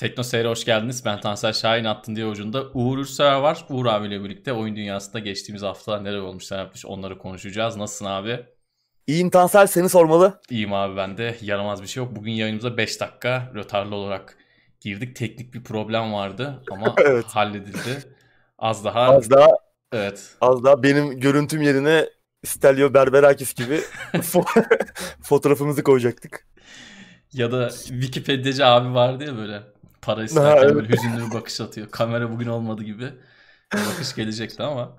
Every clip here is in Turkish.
Tekno Seyir'e hoş geldiniz. Ben Tansel Şahin attın diye ucunda Uğur Ürsever var. Uğur abiyle birlikte oyun dünyasında geçtiğimiz hafta neler olmuş, neler yapmış onları konuşacağız. Nasılsın abi? İyiyim Tansel seni sormalı. İyiyim abi ben de. Yaramaz bir şey yok. Bugün yayınımıza 5 dakika rötarlı olarak girdik. Teknik bir problem vardı ama Evet. halledildi. Az daha Az daha evet. az daha benim görüntüm yerine Stelio Berberakis gibi fo- fotoğrafımızı koyacaktık. Ya da Wikipedia'cı abi vardı ya böyle para isterken evet. böyle hüzünlü bir bakış atıyor. Kamera bugün olmadı gibi bir bakış gelecekti ama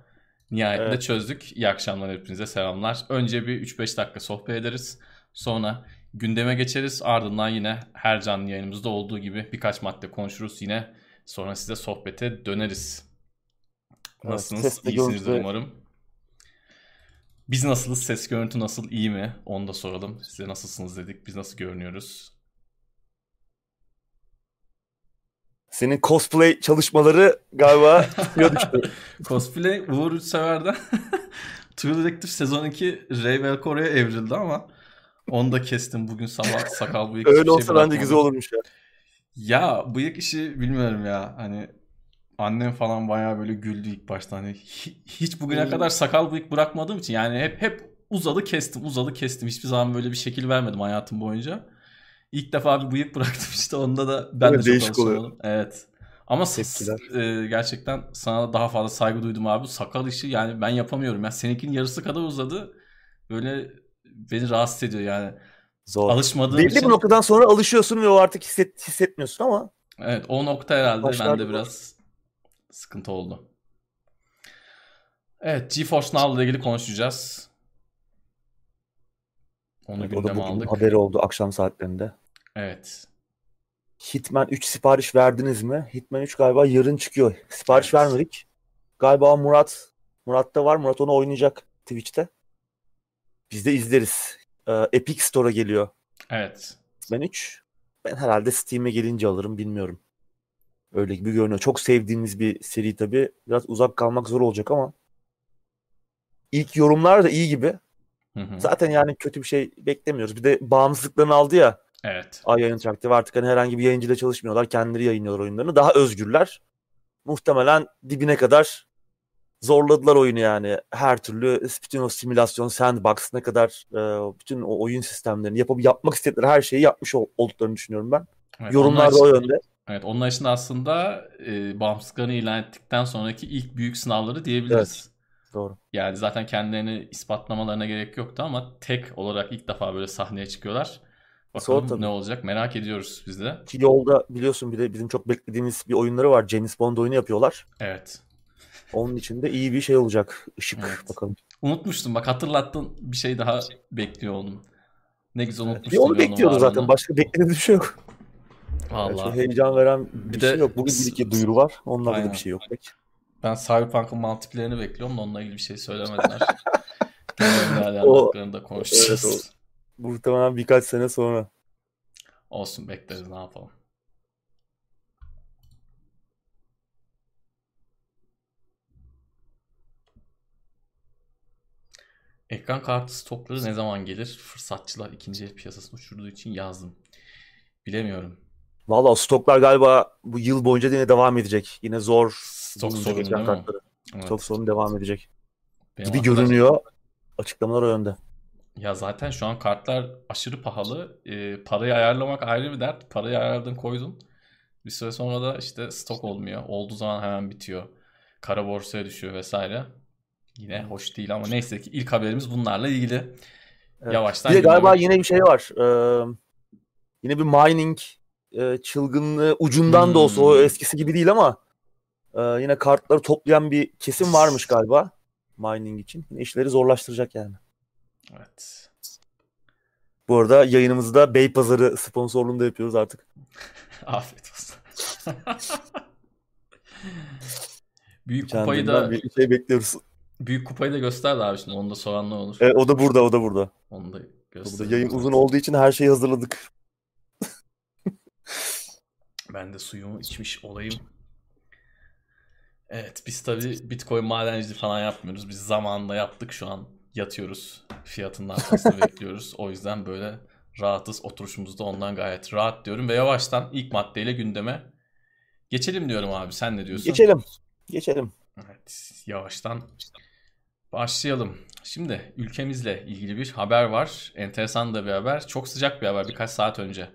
nihayetinde Evet. çözdük. İyi akşamlar hepinize selamlar. Önce bir 3-5 dakika sohbet ederiz. Sonra gündeme geçeriz. Ardından yine her canlı yayınımızda olduğu gibi birkaç madde konuşuruz. Yine sonra size sohbete döneriz. Nasılsınız? ses ve İyisinizdir görüntü- umarım. Biz nasılız? Ses görüntü nasıl? İyi mi? Onu da soralım. Size nasılsınız dedik. Biz nasıl görünüyoruz? Senin cosplay çalışmaları galiba tutuyor düştü. Cosplay Uğur Üçsever'den True Detective sezon 2 Ray Belcore'ye evrildi ama onu da kestim bugün sabah sakal bıyık Öyle şey olsa bence bırakmadım. güzel olurmuş ya. Ya bıyık işi bilmiyorum ya hani annem falan bayağı böyle güldü ilk başta hani hi- hiç bugüne Hmm. kadar sakal bıyık bırakmadığım için yani hep hep uzadı kestim uzadı kestim hiçbir zaman böyle bir şekil vermedim hayatım boyunca. İlk defa bir bıyık bıraktım işte onda da ben Değil de çok alışamadım. Evet. Ama e, gerçekten sana daha fazla saygı duydum abi. Sakal işi yani ben yapamıyorum. Ya seninkinin yarısı kadar uzadı. Böyle beni rahatsız ediyor yani. Zor. Alışmadığım Belli için. bir noktadan sonra alışıyorsun ve o artık hisset, hissetmiyorsun ama Evet o nokta herhalde Başlarda bende biraz sıkıntı oldu. Evet GeForce Now ile ilgili konuşacağız. Onu o da gündeme bugün aldık. haberi oldu akşam saatlerinde. Evet. Hitman 3 sipariş verdiniz mi? Hitman 3 galiba yarın çıkıyor. Sipariş Evet. vermedik. Galiba Murat Murat'ta var. Murat onu oynayacak Twitch'te. Biz de izleriz. Ee, Epic Store'a geliyor Evet. Hitman 3. Ben herhalde Steam'e gelince alırım bilmiyorum. Öyle gibi görünüyor. Çok sevdiğimiz bir seri tabii. Biraz uzak kalmak zor olacak ama ilk yorumlar da iyi gibi. Hı hı. Zaten yani kötü bir şey beklemiyoruz. Bir de bağımsızlıklarını aldı ya. Evet. Ay Yayın Interactive artık hani herhangi bir yayıncıyla çalışmıyorlar. Kendileri yayınlıyorlar oyunlarını. Daha özgürler. Muhtemelen dibine kadar zorladılar oyunu yani. Her türlü bütün o simülasyon, sandbox ne kadar e, bütün o oyun sistemlerini yapıp yapmak istedikleri her şeyi yapmış ol- olduklarını düşünüyorum ben. Evet, Yorumlar da o yönde. Evet, onlar için aslında e, bağımsızlıklarını ilan ettikten sonraki ilk büyük sınavları diyebiliriz. Doğru. Yani zaten kendilerini ispatlamalarına gerek yoktu ama tek olarak ilk defa böyle sahneye çıkıyorlar. Bakalım ne olacak merak ediyoruz biz de. Ki yolda biliyorsun bir de bizim çok beklediğimiz bir oyunları var. James Bond oyunu yapıyorlar. Evet. Onun için de iyi bir şey olacak. Işık Evet. bakalım. Unutmuştum bak hatırlattın bir şey daha bekliyor oldum. Ne güzel unutmuştum. onu bir onun bekliyoruz zaten. varlığını. Başka beklediğimiz bir şey yok. Yani Vallahi. şu heyecan veren bir, Bir şey de- yok. Bugün bir iki duyuru var. Onlarda Aynen. da bir şey yok pek. Ben Cyberpunk'ın multiplayer'ini bekliyorum da onunla ilgili bir şey söylemediler. Genel O- anlattıklarını da konuşacağız. Evet, Muhtemelen birkaç sene sonra. Olsun bekleriz ne yapalım. Ekran kartı stokları ne zaman gelir? Fırsatçılar ikinci el piyasasını uçurduğu için yazdım. Bilemiyorum. Valla stoklar galiba bu yıl boyunca yine devam edecek. Yine zor Stok sorunu değil mi? kartları. Evet. Stok sorunu devam edecek. Benim Gibi görünüyor. Açıklamalar o yönde. Ya zaten şu an kartlar aşırı pahalı. Ee, parayı ayarlamak ayrı bir dert. Parayı ayarladın koydun. Bir süre sonra da işte stok olmuyor. Olduğu zaman hemen bitiyor. Kara borsaya düşüyor vesaire. Yine hoş değil ama neyse ki ilk haberimiz bunlarla ilgili. Evet. Yavaştan Bir de galiba yine bir şey var. Ee, yine bir mining e, çılgınlığı ucundan da olsa o Hmm. eskisi gibi değil ama e, yine kartları toplayan bir kesim varmış galiba mining için. Yine işleri zorlaştıracak yani. Evet. Bu arada yayınımızda Beypazarı sponsorluğunda yapıyoruz artık. Afiyet olsun. Büyük kupayı Kendinden da bir şey bekliyoruz. büyük kupayı da gösterdi abi şimdi. Onu da soran ne olur? Evet, o da burada, o da burada. Onu da Burada göstereyim. yayın uzun olduğu için her şeyi hazırladık. Ben de suyumu içmiş olayım. Evet biz tabii Bitcoin madenciliği falan yapmıyoruz. Biz zamanında yaptık şu an yatıyoruz. Fiyatının artmasını bekliyoruz. O yüzden böyle rahatız. Oturuşumuz da ondan gayet rahat diyorum. Ve yavaştan ilk maddeyle gündeme geçelim diyorum abi. Sen ne diyorsun? Geçelim. Geçelim. Evet yavaştan başlayalım. Şimdi ülkemizle ilgili bir haber var. Enteresan da bir haber. Çok sıcak bir haber. Birkaç saat önce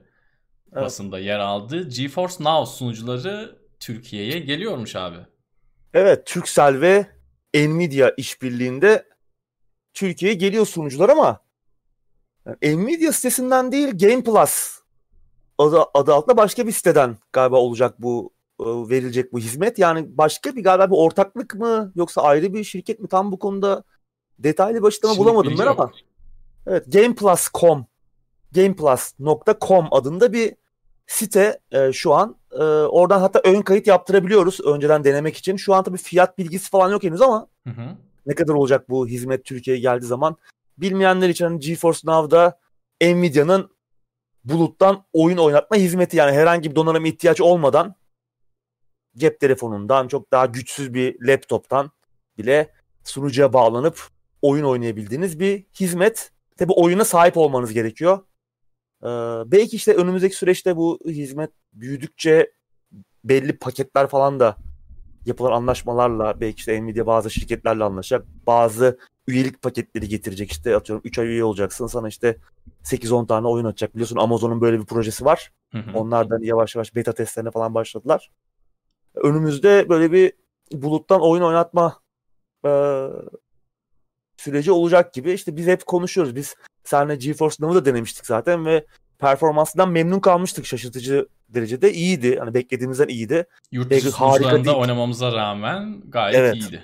Evet. basında yer aldı. GeForce Now sunucuları Türkiye'ye geliyormuş abi. Evet, Turkcell ve Nvidia işbirliğinde Türkiye'ye geliyor sunucular ama yani Nvidia sitesinden değil Game Plus adı, adı altında başka bir siteden galiba olacak bu e, verilecek bu hizmet. Yani başka bir galiba bir ortaklık mı yoksa ayrı bir şirket mi tam bu konuda detaylı bir açıklama bulamadım ben ama evet gameplus.com gameplus.com adında bir site e, şu an. E, oradan hatta ön kayıt yaptırabiliyoruz önceden denemek için. Şu an tabii fiyat bilgisi falan yok henüz ama Hı hı. Ne kadar olacak bu hizmet Türkiye'ye geldiği zaman. Bilmeyenler için hani GeForce Now'da Nvidia'nın buluttan oyun oynatma hizmeti yani herhangi bir donanıma ihtiyaç olmadan cep telefonundan çok daha güçsüz bir laptoptan bile sunucuya bağlanıp oyun oynayabildiğiniz bir hizmet. Tabi oyuna sahip olmanız gerekiyor. Ee, belki işte önümüzdeki süreçte bu hizmet büyüdükçe belli paketler falan da yapılan anlaşmalarla belki işte Nvidia bazı şirketlerle anlaşacak. Bazı üyelik paketleri getirecek işte atıyorum 3 ay üye olacaksın sana işte 8-10 tane oyun açacak. Biliyorsun Amazon'un böyle bir projesi var. Hı hı. Onlar da hani yavaş yavaş beta testlerine falan başladılar. Önümüzde böyle bir buluttan oyun oynatma e, süreci olacak gibi. İşte biz hep konuşuyoruz. Biz seninle GeForce Now'ı da denemiştik zaten ve performansından memnun kalmıştık şaşırtıcı derecede. iyiydi. Hani beklediğimizden iyiydi. Yurt dışı harika oynamamıza rağmen gayet Evet. iyiydi.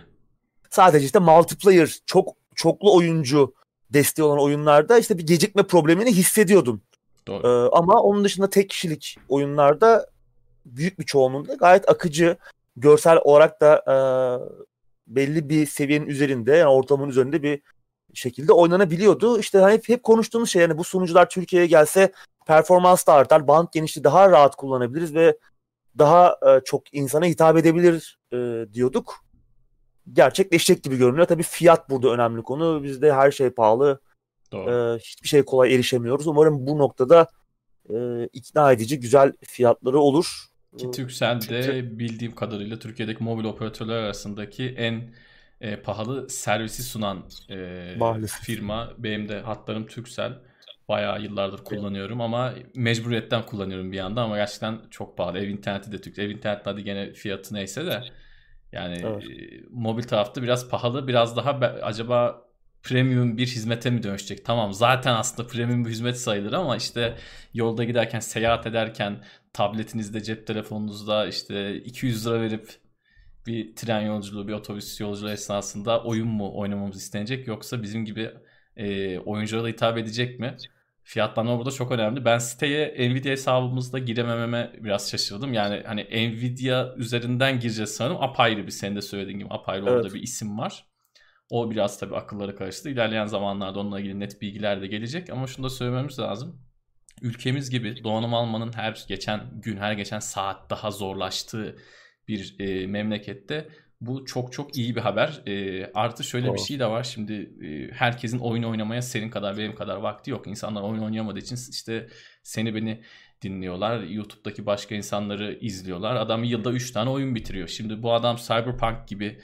Sadece işte multiplayer, çok çoklu oyuncu desteği olan oyunlarda işte bir gecikme problemini hissediyordun. Doğru. Ee, ama onun dışında tek kişilik oyunlarda büyük bir çoğunluğunda gayet akıcı, görsel olarak da e, belli bir seviyenin üzerinde, yani ortamın üzerinde bir şekilde oynanabiliyordu. İşte hani hep, hep konuştuğumuz şey yani bu sunucular Türkiye'ye gelse performans da artar, band genişliği daha rahat kullanabiliriz ve daha e, çok insana hitap edebilir e, diyorduk. Gerçekleşecek gibi görünüyor. Tabii fiyat burada önemli konu. Bizde her şey pahalı. Doğru. Ee, hiçbir şeye kolay erişemiyoruz. Umarım bu noktada e, ikna edici güzel fiyatları olur. Ki Turkcell de bildiğim kadarıyla Türkiye'deki mobil operatörler arasındaki en e, pahalı servisi sunan e, Maalesef. firma. Benim de hatlarım Turkcell. Bayağı yıllardır kullanıyorum ama mecburiyetten kullanıyorum bir yandan ama gerçekten çok pahalı. Ev interneti de Türk. Ev interneti hadi gene fiyatı neyse de yani Evet. e, mobil tarafta biraz pahalı. Biraz daha be- acaba premium bir hizmete mi dönüşecek? Tamam zaten aslında premium bir hizmet sayılır ama işte yolda giderken, seyahat ederken tabletinizde, cep telefonunuzda işte 200 lira verip bir tren yolculuğu, bir otobüs yolculuğu esnasında oyun mu oynamamız istenecek yoksa bizim gibi e, oyunculara hitap edecek mi? Fiyatlandırma burada çok önemli. Ben siteye Nvidia hesabımızda giremememe biraz şaşırdım. Yani hani Nvidia üzerinden gireceğiz sanırım. Apayrı bir senin de söylediğin gibi apayrı orada Evet. bir isim var. O biraz tabii akılları karıştı. İlerleyen zamanlarda onunla ilgili net bilgiler de gelecek. Ama şunu da söylememiz lazım. Ülkemiz gibi donanım almanın her geçen gün, her geçen saat daha zorlaştığı bir e, memlekette bu çok çok iyi bir haber. E, artı şöyle bir Doğru. şey de var. Şimdi e, herkesin oyun oynamaya senin kadar benim kadar vakti yok. İnsanlar oyun oynayamadığı için işte seni beni dinliyorlar. YouTube'daki başka insanları izliyorlar. Adam yılda 3 tane oyun bitiriyor. Şimdi bu adam Cyberpunk gibi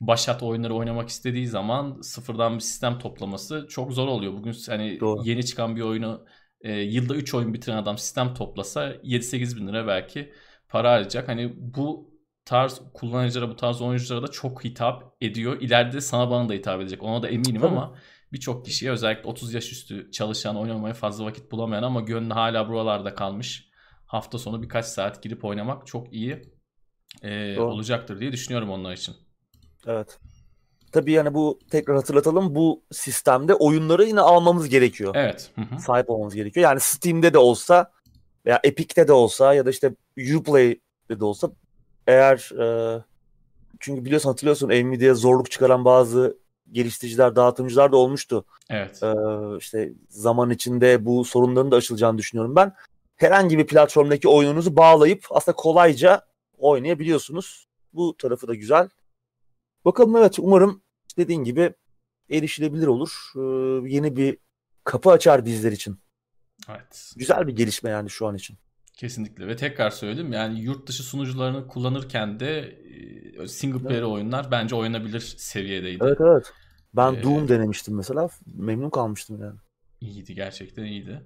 başat oyunları oynamak istediği zaman sıfırdan bir sistem toplaması çok zor oluyor. Bugün hani Doğru. yeni çıkan bir oyunu e, yılda 3 oyun bitiren adam sistem toplasa 7-8 bin lira belki para harcayacak. Hani bu tarz kullanıcılara, bu tarz oyunculara da çok hitap ediyor. İleride sana bana da hitap edecek. Ona da eminim Tabii. ama birçok kişiye özellikle 30 yaş üstü çalışan, oynamaya fazla vakit bulamayan ama gönlü hala buralarda kalmış. Hafta sonu birkaç saat girip oynamak çok iyi e, Doğru. olacaktır diye düşünüyorum onlar için. Evet. Tabii yani bu tekrar hatırlatalım bu sistemde oyunları yine almamız gerekiyor. Evet. Hı hı. Sahip olmamız gerekiyor. Yani Steam'de de olsa veya Epic'te de olsa ya da işte Uplay'de de olsa eğer e, çünkü biliyorsun hatırlıyorsun Nvidia'ya zorluk çıkaran bazı geliştiriciler, dağıtımcılar da olmuştu. Evet. Ee, işte zaman içinde bu sorunların da aşılacağını düşünüyorum ben. Herhangi bir platformdaki oyununuzu bağlayıp aslında kolayca oynayabiliyorsunuz. Bu tarafı da güzel. Bakalım evet umarım dediğin gibi erişilebilir olur. Ee, yeni bir kapı açar bizler için. Evet. Güzel bir gelişme yani şu an için. Kesinlikle ve tekrar söyleyeyim yani yurt dışı sunucularını kullanırken de e, single player oyunlar bence oynanabilir seviyedeydi. Evet evet. Ben Ee, Doom denemiştim mesela. Memnun kalmıştım yani. İyiydi gerçekten iyiydi.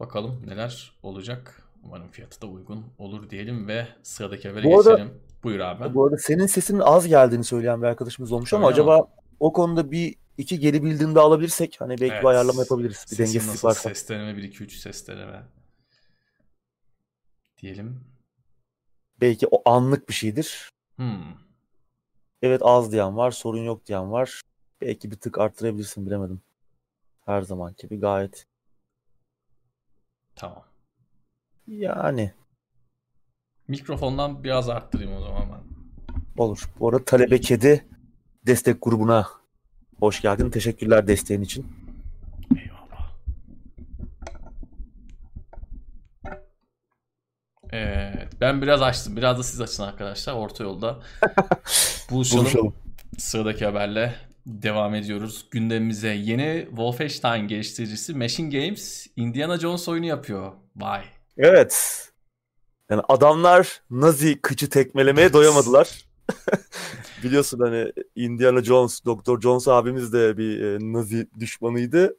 Bakalım neler olacak. Umarım fiyatı da uygun olur diyelim ve sıradaki habere Bu arada- geçelim. Buyur abi. Bu arada senin sesinin az geldiğini söyleyen bir arkadaşımız olmuş ama Öyle mi? acaba o konuda bir iki geri bildiğinde alabilirsek hani belki Evet. bir ayarlama yapabiliriz. Bir Sesin dengesizlik varsa. Ses deneme 1 2 3 ses deneme. Diyelim. Belki o anlık bir şeydir. Hmm. Evet az diyen var, sorun yok diyen var. Belki bir tık arttırabilirsin bilemedim. Her zamanki gibi gayet. Tamam. Yani Mikrofondan biraz arttırayım o zaman ben. olur. Bu arada Talebe Kedi destek grubuna hoş geldin. Teşekkürler desteğin için. Evet, ben biraz açtım. Biraz da siz açın arkadaşlar. Orta yolda buluşalım. Buluşalım. Sıradaki haberle devam ediyoruz. Gündemimize yeni Wolfenstein geliştiricisi Machine Games Indiana Jones oyunu yapıyor. Vay. Evet. Yani adamlar Nazi kıçı tekmelemeye doyamadılar. Biliyorsun hani Indiana Jones, Dr. Jones abimiz de bir e, Nazi düşmanıydı.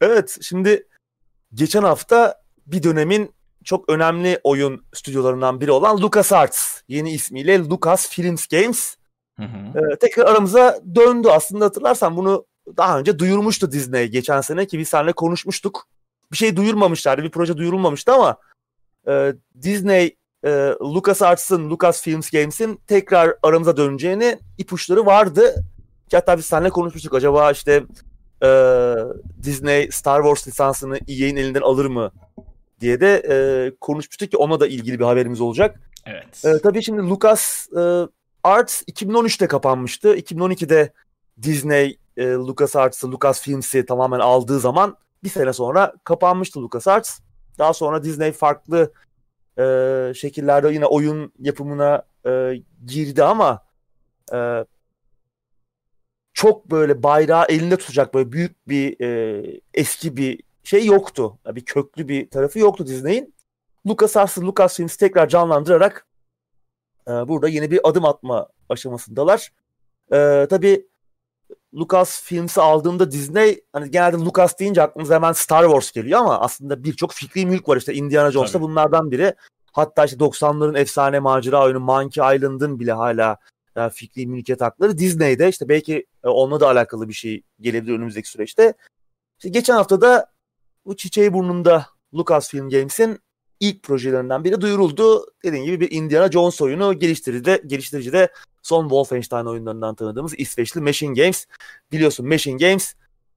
Evet, şimdi geçen hafta bir dönemin çok önemli oyun stüdyolarından biri olan LucasArts, yeni ismiyle Lucasfilms Games Hı hı. e, tekrar aramıza döndü. Aslında hatırlarsan bunu daha önce duyurmuştu Disney geçen sene ki biz seninle konuşmuştuk. Bir şey duyurmamışlardı, bir proje duyurulmamıştı ama e, Disney e, LucasArts'ın, Lucasfilms Games'in tekrar aramıza döneceğini ipuçları vardı. Ki hatta biz seninle konuşmuştuk. Acaba işte e, Disney Star Wars lisansını EA'in elinden alır mı diye de e, konuşmuştuk ki ona da ilgili bir haberimiz olacak. Evet. E, tabii şimdi Lucas e, Arts 2013'te kapanmıştı. 2012'de Disney e, Lucas Arts'ı, Lucas Films'i tamamen aldığı zaman bir sene sonra kapanmıştı Lucas Arts. Daha sonra Disney farklı e, şekillerde yine oyun yapımına e, girdi ama e, çok böyle bayrağı elinde tutacak böyle büyük bir e, eski bir şey yoktu. Bir köklü bir tarafı yoktu Disney'in. LucasArts'ı Lucasfilms'i tekrar canlandırarak e, burada yeni bir adım atma aşamasındalar. E, tabii Lucasfilms'i aldığında Disney hani genelde Lucas deyince aklımıza hemen Star Wars geliyor ama aslında birçok fikri mülk var işte Indiana Jones da bunlardan biri. Hatta işte 90'ların efsane macera oyunu Monkey Island'ın bile hala e, fikri mülkiyet hakları Disney'de işte belki e, onunla da alakalı bir şey gelebilir önümüzdeki süreçte. İşte geçen hafta da bu çiçeği burnunda Lucasfilm Games'in ilk projelerinden biri duyuruldu. Dediğim gibi bir Indiana Jones oyunu geliştirici de, geliştirici de son Wolfenstein oyunlarından tanıdığımız İsveçli Machine Games. Biliyorsun Machine Games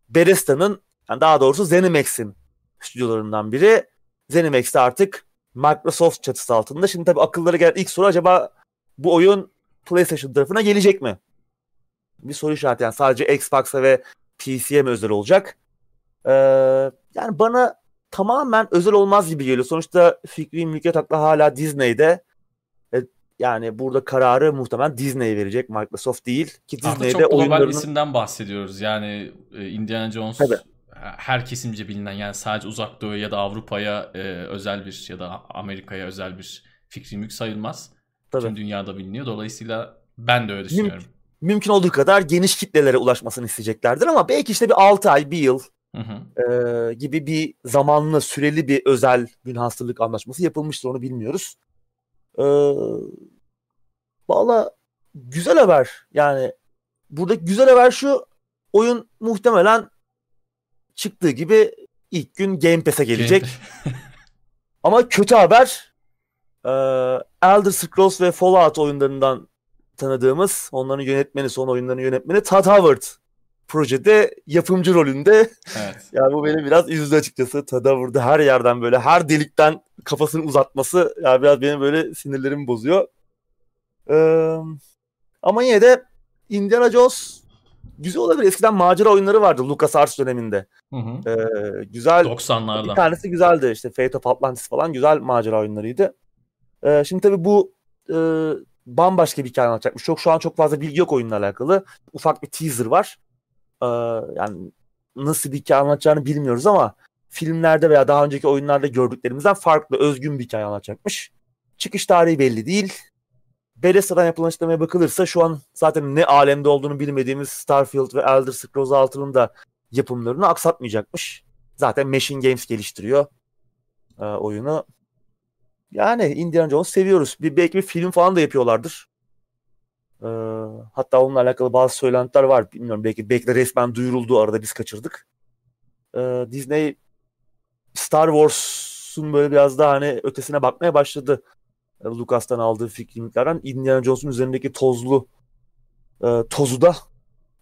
Bethesda'nın yani daha doğrusu ZeniMax'in stüdyolarından biri. ZeniMax de artık Microsoft çatısı altında. Şimdi tabii akıllara gelen ilk soru acaba bu oyun PlayStation tarafına gelecek mi? Bir soru işareti yani sadece Xbox'a ve PC'ye mi özel olacak? Ee, yani bana tamamen özel olmaz gibi geliyor. Sonuçta fikri mülkiyet hakları hala Disney'de. E, yani burada kararı muhtemelen Disney verecek, Microsoft değil. Ki Disney'de çok global oyunlarını... isimden bahsediyoruz. Yani e, Indiana Jones Tabii. her kesimce bilinen yani sadece uzak doğu ya da Avrupa'ya e, özel bir ya da Amerika'ya özel bir fikri mülk sayılmaz. Tabii. Tüm dünyada biliniyor. Dolayısıyla ben de öyle düşünüyorum. Mümkün olduğu kadar geniş kitlelere ulaşmasını isteyeceklerdir ama belki işte bir 6 ay, bir yıl Hı hı. e, gibi bir zamanlı, süreli bir özel münhasırlık anlaşması yapılmıştır onu bilmiyoruz. E, Valla güzel haber. Yani burada güzel haber şu oyun muhtemelen çıktığı gibi ilk gün Game Pass'e gelecek. Ama kötü haber e, Elder Scrolls ve Fallout oyunlarından tanıdığımız onların yönetmeni, son oyunların yönetmeni Todd Howard projede yapımcı rolünde. evet. Yani bu beni biraz üzdü açıkçası. Todd Howard'ı her yerden böyle her delikten kafasını uzatması yani biraz benim böyle sinirlerimi bozuyor. Ee, ama yine de Indiana Jones güzel olabilir. Eskiden macera oyunları vardı LucasArts döneminde. Hı hı. Ee, güzel bir 90'lardan. tanesi güzeldi işte Fate of Atlantis falan güzel macera oyunlarıydı. Ee, şimdi tabii bu e, bambaşka bir hikaye anlatacakmış. Çok şu an çok fazla bilgi yok oyunla alakalı. Ufak bir teaser var. Ee, yani nasıl bir hikaye anlatacağını bilmiyoruz ama filmlerde veya daha önceki oyunlarda gördüklerimizden farklı, özgün bir hikaye anlatacakmış. Çıkış tarihi belli değil. Bethesda'dan yapılan açıklamaya bakılırsa şu an zaten ne alemde olduğunu bilmediğimiz Starfield ve Elder Scrolls 6'nın da yapımlarını aksatmayacakmış. Zaten Machine Games geliştiriyor e, oyunu. Yani Indiana Jones seviyoruz. Bir, belki bir film falan da yapıyorlardır. E, hatta onunla alakalı bazı söylentiler var. Bilmiyorum belki, belki de resmen duyuruldu arada biz kaçırdık. E, Disney Star Wars'un böyle biraz daha hani ötesine bakmaya başladı. E, Lucas'tan aldığı fikirliklerden Indiana Jones'un üzerindeki tozlu e, tozu da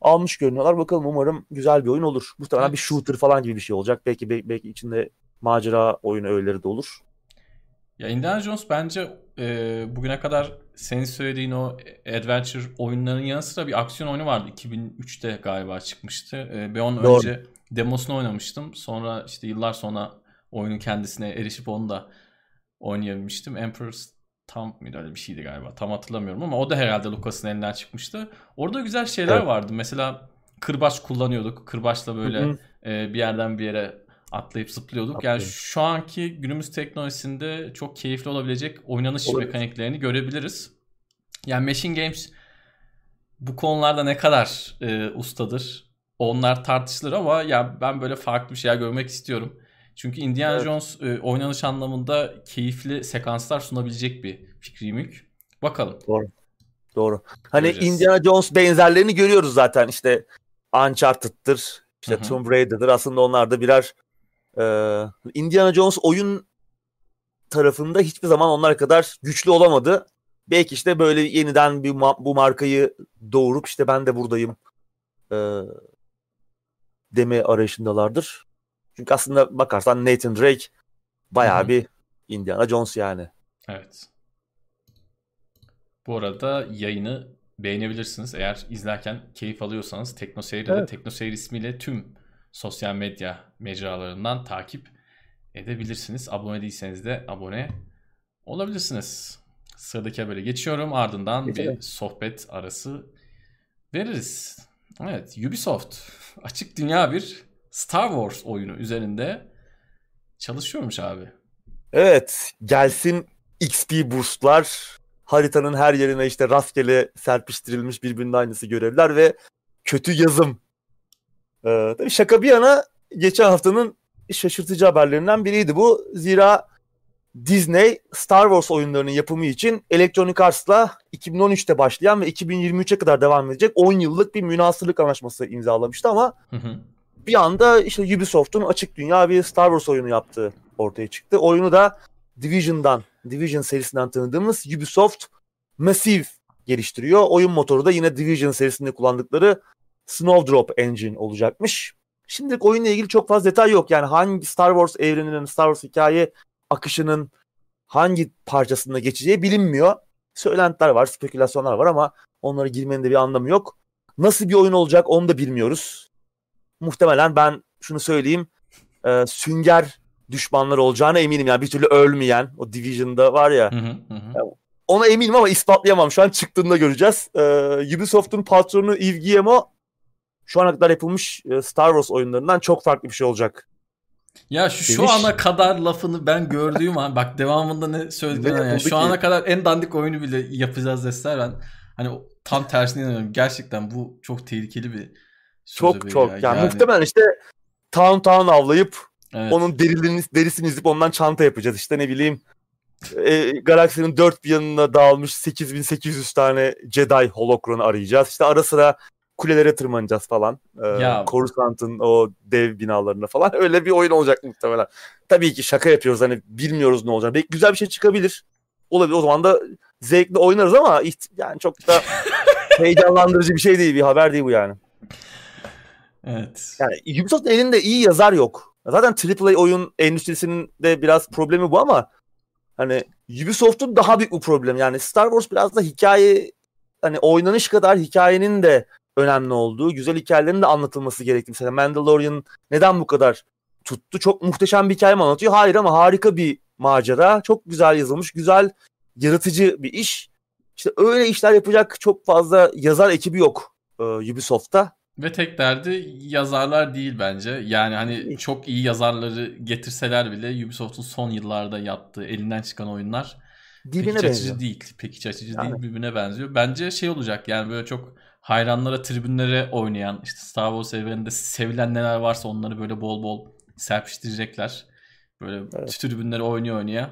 almış görünüyorlar. Bakalım umarım güzel bir oyun olur. Muhtemelen evet. bir shooter falan gibi bir şey olacak. Belki belki içinde macera oyun öğeleri de olur. Ya Indiana Jones bence e, bugüne kadar senin söylediğin o adventure oyunlarının yanı sıra bir aksiyon oyunu vardı. 2003'te galiba çıkmıştı. E, ben onun Doğru. önce demosunu oynamıştım. Sonra işte yıllar sonra oyunun kendisine erişip onu da oynayabilmiştim. Emperor's tam mıydı öyle bir şeydi galiba. Tam hatırlamıyorum ama o da herhalde Lucas'ın elinden çıkmıştı. Orada güzel şeyler evet. vardı. Mesela kırbaç kullanıyorduk. Kırbaçla böyle e, bir yerden bir yere atlayıp zıplıyorduk. Atlayayım. Yani şu anki günümüz teknolojisinde çok keyifli olabilecek oynanış Olabilir. mekaniklerini görebiliriz. Yani Machine Games bu konularda ne kadar e, ustadır onlar tartışılır ama ya ben böyle farklı bir şeyler görmek istiyorum. Çünkü Indiana evet. Jones e, oynanış anlamında keyifli sekanslar sunabilecek bir fikri mülk. Bakalım. Doğru. Doğru. Hani Göreceğiz. Indiana Jones benzerlerini görüyoruz zaten. İşte Uncharted'tır, işte Hı-hı. Tomb Raider'dır. Aslında onlar da birer e, Indiana Jones oyun tarafında hiçbir zaman onlar kadar güçlü olamadı. Belki işte böyle yeniden bir ma- bu markayı doğurup işte ben de buradayım e, deme arayışındalardır. Çünkü aslında bakarsan Nathan Drake bayağı bir Indiana Jones yani. Evet. Bu arada yayını beğenebilirsiniz. Eğer izlerken keyif alıyorsanız TeknoSeyir'de evet. TeknoSeyir ismiyle tüm sosyal medya mecralarından takip edebilirsiniz. Abone değilseniz de abone olabilirsiniz. Sıradaki habere geçiyorum. Ardından Geçelim. bir sohbet arası veririz. Evet, Ubisoft açık dünya bir Star Wars oyunu üzerinde çalışıyormuş abi. Evet, gelsin XP boostlar, haritanın her yerine işte rastgele serpiştirilmiş birbirinin aynısı görevler ve kötü yazım. Ee, tabii şaka bir yana geçen haftanın şaşırtıcı haberlerinden biriydi bu. Zira Disney Star Wars oyunlarının yapımı için Electronic Arts'la 2013'te başlayan ve 2023'e kadar devam edecek 10 yıllık bir münasırlık anlaşması imzalamıştı ama hı hı. bir anda işte Ubisoft'un açık dünya bir Star Wars oyunu yaptığı ortaya çıktı. Oyunu da Division'dan, Division serisinden tanıdığımız Ubisoft Massive geliştiriyor. Oyun motoru da yine Division serisinde kullandıkları Snowdrop Engine olacakmış. Şimdilik oyunla ilgili çok fazla detay yok. Yani hangi Star Wars evreninin, Star Wars hikaye akışının hangi parçasında geçeceği bilinmiyor. Söylentiler var, spekülasyonlar var ama onlara girmenin de bir anlamı yok. Nasıl bir oyun olacak onu da bilmiyoruz. Muhtemelen ben şunu söyleyeyim. E, sünger düşmanlar olacağına eminim. Yani bir türlü ölmeyen o Division'da var ya. Hı hı hı. ona eminim ama ispatlayamam. Şu an çıktığında göreceğiz. E, Ubisoft'un patronu Yves Guillemot şu ana kadar yapılmış e, Star Wars oyunlarından çok farklı bir şey olacak ya şu, şu ana kadar lafını ben gördüğüm an bak devamında ne söylediğini yani şu ana kadar en dandik oyunu bile yapacağız deseler ben hani tam tersine inanıyorum. Gerçekten bu çok tehlikeli bir çok çok ya. yani, yani muhtemelen işte Town Town avlayıp evet. onun derisini, derisini izleyip ondan çanta yapacağız işte ne bileyim e, galaksinin dört bir yanına dağılmış 8800 tane Jedi holokron'u arayacağız. İşte ara sıra kulelere tırmanacağız falan. Ee, ya. Coruscant'ın o dev binalarına falan. Öyle bir oyun olacak muhtemelen. Tabii ki şaka yapıyoruz hani bilmiyoruz ne olacak. Belki güzel bir şey çıkabilir. Olabilir. O zaman da zevkli oynarız ama yani çok da heyecanlandırıcı bir şey değil. Bir haber değil bu yani. Evet. Yani Ubisoft'un elinde iyi yazar yok. Zaten AAA oyun endüstrisinin de biraz problemi bu ama hani Ubisoft'un daha büyük bir problem. Yani Star Wars biraz da hikaye hani oynanış kadar hikayenin de önemli olduğu, güzel hikayelerin de anlatılması gerektiği. Mesela Mandalorian neden bu kadar tuttu? Çok muhteşem bir hikaye mi anlatıyor? Hayır ama harika bir macera. Çok güzel yazılmış, güzel, yaratıcı bir iş. İşte öyle işler yapacak çok fazla yazar ekibi yok e, Ubisoft'ta. Ve tek derdi yazarlar değil bence. Yani hani çok iyi yazarları getirseler bile Ubisoft'un son yıllarda yaptığı elinden çıkan oyunlar Dibine pek iç benziyor. açıcı değil. Pek iç açıcı Yani. değil birbirine benziyor. Bence şey olacak yani böyle çok hayranlara tribünlere oynayan işte Star Wars evreninde sevilen neler varsa onları böyle bol bol serpiştirecekler. Böyle Evet. tribünlere oynuyor oynaya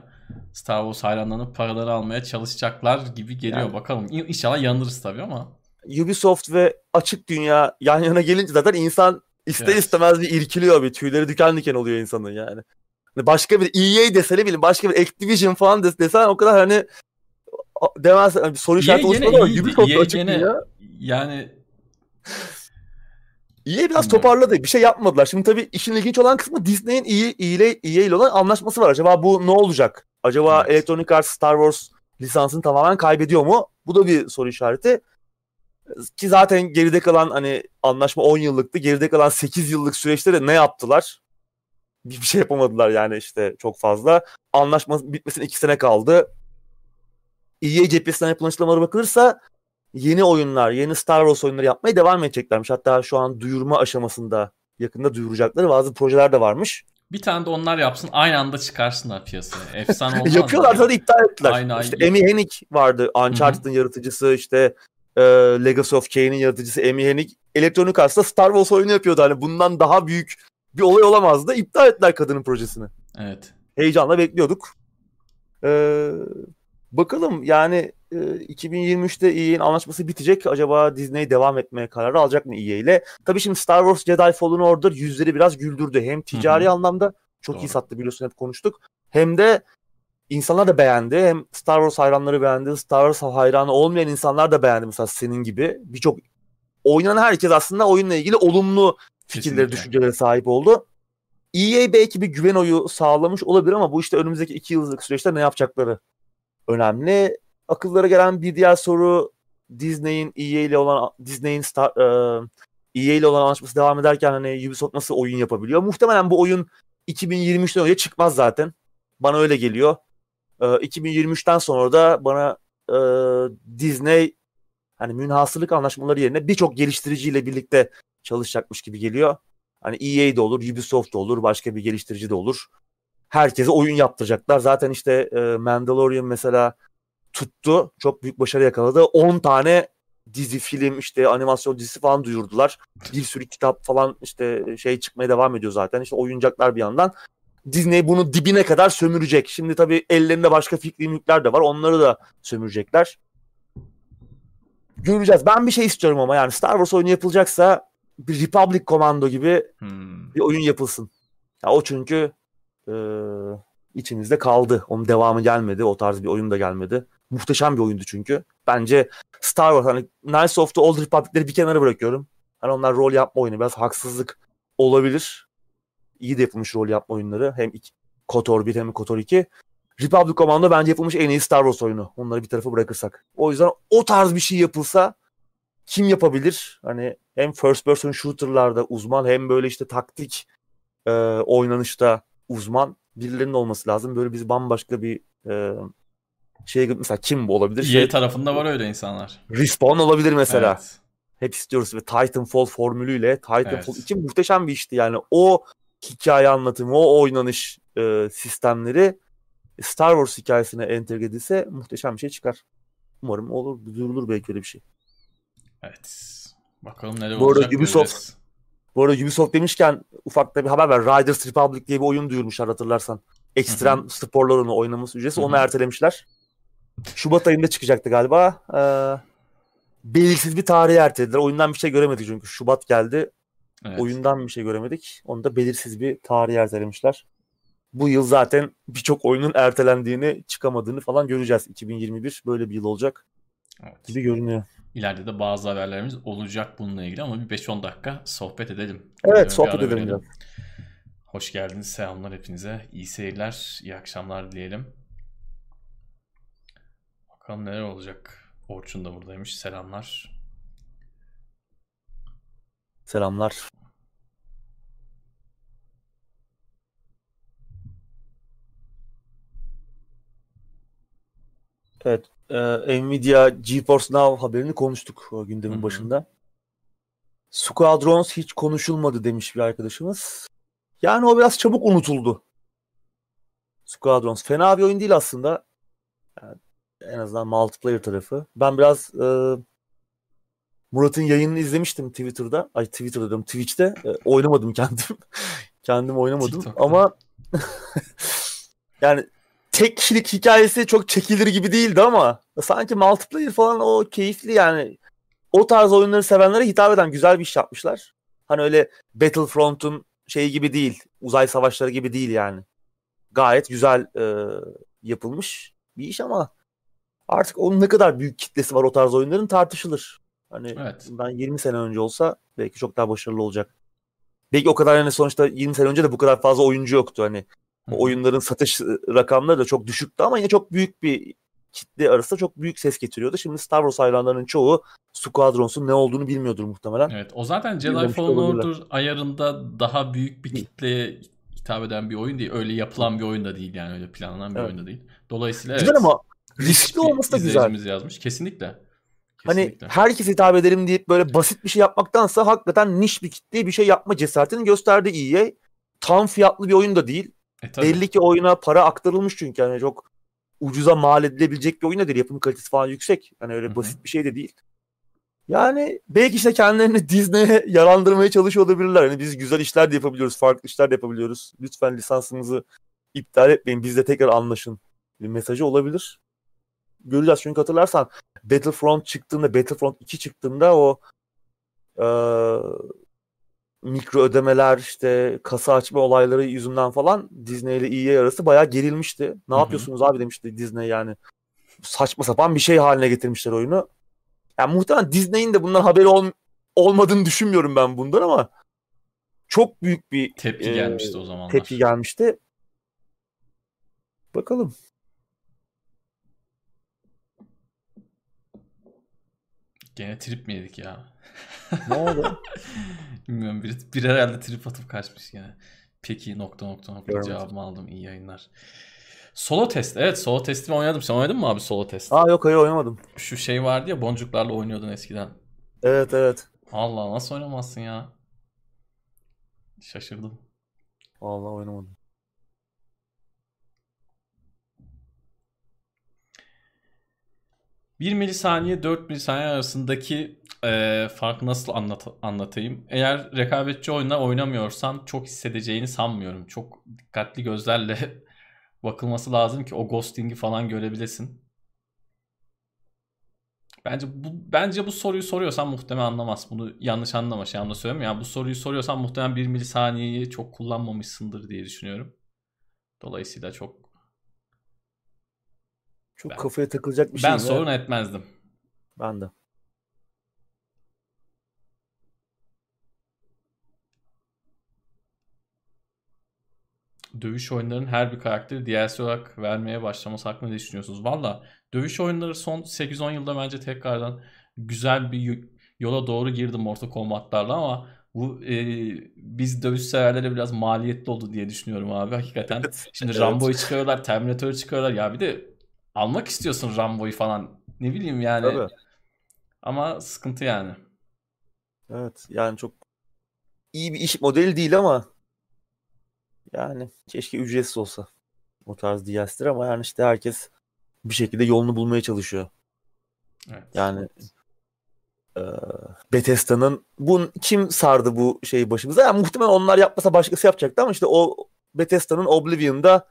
Star Wars hayranlarının paraları almaya çalışacaklar gibi geliyor. Yani. Bakalım. İnşallah yanılırız tabii ama. Ubisoft ve açık dünya yan yana gelince zaten insan ister Evet. istemez bir irkiliyor bir tüyleri diken diken oluyor insanın yani. Hani Başka bir EA dese ne bileyim başka bir Activision falan des- desen o kadar hani a- demez hani bir soru işareti oluşmadı ama. Ubisoft EA açık gene- dünya. Yani EA biraz toparladı. Bir şey yapmadılar. Şimdi tabii işin ilginç olan kısmı Disney'in EA, ile, EA ile olan anlaşması var. Acaba bu ne olacak? Acaba Evet. Electronic Arts Star Wars lisansını tamamen kaybediyor mu? Bu da bir soru işareti. Ki zaten geride kalan hani anlaşma 10 yıllıktı. Geride kalan 8 yıllık süreçte de ne yaptılar? Bir bir şey yapamadılar yani işte çok fazla. Anlaşma bitmesine 2 sene kaldı. EA cephesinden yapılan açıklamalara bakılırsa yeni oyunlar, yeni Star Wars oyunları yapmaya devam edeceklermiş. Hatta şu an duyurma aşamasında yakında duyuracakları bazı projeler de varmış. bir tane de onlar yapsın aynı anda çıkarsınlar piyasaya. Efsane olmaz? Yapıyorlar ya? zaten iptal ettiler. Aynen, işte. Amy Hennig vardı. Uncharted'ın yaratıcısı işte e, Legacy of Kain'in yaratıcısı Amy Hennig. Electronic Arts'ta Star Wars oyunu yapıyordu. Hani bundan daha büyük bir olay olamazdı. İptal ettiler kadının projesini. Evet. Heyecanla bekliyorduk. Ee, bakalım yani e, 2023'te EA'in anlaşması bitecek. Acaba Disney devam etmeye kararı alacak mı EA ile? Tabii şimdi Star Wars Jedi Fallen Order yüzleri biraz güldürdü. Hem ticari Hı hı. anlamda çok Doğru. iyi sattı biliyorsun hep konuştuk. Hem de insanlar da beğendi. Hem Star Wars hayranları beğendi. Star Wars hayranı olmayan insanlar da beğendi mesela senin gibi. Birçok oynanan herkes aslında oyunla ilgili olumlu fikirleri, Kesinlikle. düşüncelere sahip oldu. EA belki bir güven oyu sağlamış olabilir ama bu işte önümüzdeki iki yıllık süreçte ne yapacakları önemli. Akıllara gelen bir diğer soru Disney'in EA ile olan Disney'in Star, e, EA ile olan anlaşması devam ederken hani Ubisoft nasıl oyun yapabiliyor? Muhtemelen bu oyun 2023'ten önce çıkmaz zaten. Bana öyle geliyor. E, 2023'ten sonra da bana e, Disney hani münhasırlık anlaşmaları yerine birçok geliştiriciyle birlikte çalışacakmış gibi geliyor. Hani EA de olur, Ubisoft da olur, başka bir geliştirici de olur. Herkese oyun yaptıracaklar. Zaten işte e, Mandalorian mesela tuttu. Çok büyük başarı yakaladı. 10 tane dizi, film, işte animasyon dizisi falan duyurdular. Bir sürü kitap falan işte şey çıkmaya devam ediyor zaten. İşte oyuncaklar bir yandan. Disney bunu dibine kadar sömürecek. Şimdi tabii ellerinde başka fikri mülkler de var. Onları da sömürecekler. Göreceğiz. Ben bir şey istiyorum ama yani Star Wars oyunu yapılacaksa bir Republic Commando gibi Hmm. bir oyun yapılsın. Ya o çünkü e, içimizde kaldı. Onun devamı gelmedi. O tarz bir oyun da gelmedi. Muhteşem bir oyundu çünkü. Bence Star Wars hani Knights of the Old Republic'leri bir kenara bırakıyorum. Hani onlar rol yapma oyunu biraz haksızlık olabilir. İyi de yapılmış rol yapma oyunları. Hem KOTOR 1 hem KOTOR 2. Republic Commando bence yapılmış en iyi Star Wars oyunu. Onları bir tarafa bırakırsak. O yüzden o tarz bir şey yapılsa kim yapabilir? Hani hem first person shooter'larda uzman hem böyle işte taktik e, oynanışta uzman birilerinin olması lazım. Böyle biz bambaşka bir e, şey mesela kim bu olabilir? Şey, tarafında var öyle insanlar. Respawn olabilir mesela. Evet. Hep istiyoruz ve Titanfall formülüyle Titanfall Evet. 2 muhteşem bir işti yani. O hikaye anlatımı, o oynanış e, sistemleri Star Wars hikayesine entegre edilse muhteşem bir şey çıkar. Umarım olur, duyurulur belki öyle bir şey. Evet. Bakalım neler Bu arada olacak. Ubisoft- göreceğiz. Bu arada Ubisoft demişken ufakta bir haber ver. Riders Republic diye bir oyun duyurmuşlar hatırlarsan. Ekstrem sporlarını oynaması ücretsiz. Onu ertelemişler. Şubat ayında çıkacaktı galiba. Ee, belirsiz bir tarihe ertelediler. Oyundan bir şey göremedik çünkü. Şubat geldi. Evet. Oyundan bir şey göremedik. Onu da belirsiz bir tarihe ertelemişler. Bu yıl zaten birçok oyunun ertelendiğini, çıkamadığını falan göreceğiz. 2021 böyle bir yıl olacak Evet. gibi görünüyor. İleride de bazı haberlerimiz olacak bununla ilgili ama bir 5-10 dakika sohbet edelim. Evet, Bir sohbet edelim verelim. Hoş geldiniz. Selamlar hepinize. İyi seyirler, iyi akşamlar dileyelim. Bakalım neler olacak. Orçun da buradaymış. Selamlar. Selamlar. Evet, e, Nvidia GeForce Now haberini konuştuk o gündemin Hı hı. başında. Squadrons hiç konuşulmadı demiş bir arkadaşımız. Yani o biraz çabuk unutuldu. Squadrons. Fena bir oyun değil aslında. Yani en azından multiplayer tarafı. Ben biraz e, Murat'ın yayınını izlemiştim Twitter'da. Ay Twitter'da diyorum Twitch'te. E, oynamadım kendim. kendim oynamadım TikTok'ta. ama yani tek kişilik hikayesi çok çekilir gibi değildi ama sanki multiplayer falan o keyifli yani. O tarz oyunları sevenlere hitap eden güzel bir iş yapmışlar. Hani öyle Battlefront'un şeyi gibi değil. Uzay savaşları gibi değil yani. Gayet güzel e, yapılmış bir iş ama artık onun ne kadar büyük kitlesi var o tarz oyunların tartışılır. Hani evet. ben 20 sene önce olsa belki çok daha başarılı olacak. Belki o kadar yani sonuçta 20 sene önce de bu kadar fazla oyuncu yoktu hani. O oyunların satış rakamları da çok düşüktü ama yine çok büyük bir kitle arasında çok büyük ses getiriyordu. Şimdi Star Wars hayranlarının çoğu Squadrons'un ne olduğunu bilmiyordur muhtemelen. Evet o zaten Jedi Fallen Order ayarında daha büyük bir kitleye hitap eden bir oyun değil. Öyle yapılan bir oyun da değil yani öyle planlanan bir evet. oyun da değil. Dolayısıyla güzel evet, ama riskli olması da güzel. yazmış. Kesinlikle. Hani Kesinlikle. Hani herkes hitap edelim deyip böyle basit bir şey yapmaktansa hakikaten niş bir kitleye bir şey yapma cesaretini gösterdi EA. Tam fiyatlı bir oyun da değil. E, Belli ki oyuna para aktarılmış çünkü yani çok ucuza mal edilebilecek bir oyun da değil. Yapım kalitesi falan yüksek. Hani öyle Hı-hı. basit bir şey de değil. Yani belki işte kendilerini Disney'e yalandırmaya çalışıyor olabilirler. Hani biz güzel işler de yapabiliyoruz, farklı işler de yapabiliyoruz. Lütfen lisansımızı iptal etmeyin, bizle tekrar anlaşın. Bir mesajı olabilir. Göreceğiz çünkü hatırlarsan Battlefront çıktığında, Battlefront 2 çıktığında o e, mikro ödemeler işte kasa açma olayları yüzünden falan Disney ile EA arası bayağı gerilmişti. Ne Hı-hı. yapıyorsunuz abi demişti Disney yani. Saçma sapan bir şey haline getirmişler oyunu. Yani muhtemelen Disney'in de bundan haberi ol, olmadığını düşünmüyorum ben bundan ama çok büyük bir tepki e, gelmişti o zamanlar. Tepki gelmişti. Bakalım. Gene trip mi yedik ya? Ne oldu? Bilmiyorum bir, bir herhalde trip atıp kaçmış yani. Peki nokta nokta nokta Görmedim. cevabımı aldım. İyi yayınlar. Solo test. Evet solo testimi oynadım. Sen oynadın mı abi solo test? Aa yok hayır oynamadım. Şu şey vardı ya boncuklarla oynuyordun eskiden. Evet evet. Allah nasıl oynamazsın ya? Şaşırdım. Vallahi oynamadım. Bir milisaniye 4 milisaniye arasındaki e, farkı nasıl anlat anlatayım? Eğer rekabetçi oyunlar oynamıyorsan çok hissedeceğini sanmıyorum. Çok dikkatli gözlerle bakılması lazım ki o ghosting'i falan görebilesin. Bence bu bence bu soruyu soruyorsan muhtemelen anlamaz. Bunu yanlış anlama şey anlamda söylüyorum. Yani bu soruyu soruyorsan muhtemelen bir milisaniyeyi çok kullanmamışsındır diye düşünüyorum. Dolayısıyla çok çok ben, kafaya takılacak bir şey. Ben sorun etmezdim. Ben de. dövüş oyunlarının her bir karakteri DLC olarak vermeye başlaması hakkında ne düşünüyorsunuz? Valla dövüş oyunları son 8-10 yılda bence tekrardan güzel bir yola doğru girdi Mortal Kombat'larla ama bu e, biz dövüş severlere biraz maliyetli oldu diye düşünüyorum abi hakikaten. Şimdi evet. Rambo'yu çıkarıyorlar, Terminator'ı çıkarıyorlar. Ya bir de almak istiyorsun Rambo'yu falan. Ne bileyim yani. Tabii. Ama sıkıntı yani. Evet yani çok iyi bir iş modeli değil ama yani keşke ücretsiz olsa o tarz DLC'ler ama yani işte herkes bir şekilde yolunu bulmaya çalışıyor. Evet. Yani e, Bethesda'nın bu kim sardı bu şeyi başımıza? Yani muhtemelen onlar yapmasa başkası yapacaktı ama işte o Bethesda'nın Oblivion'da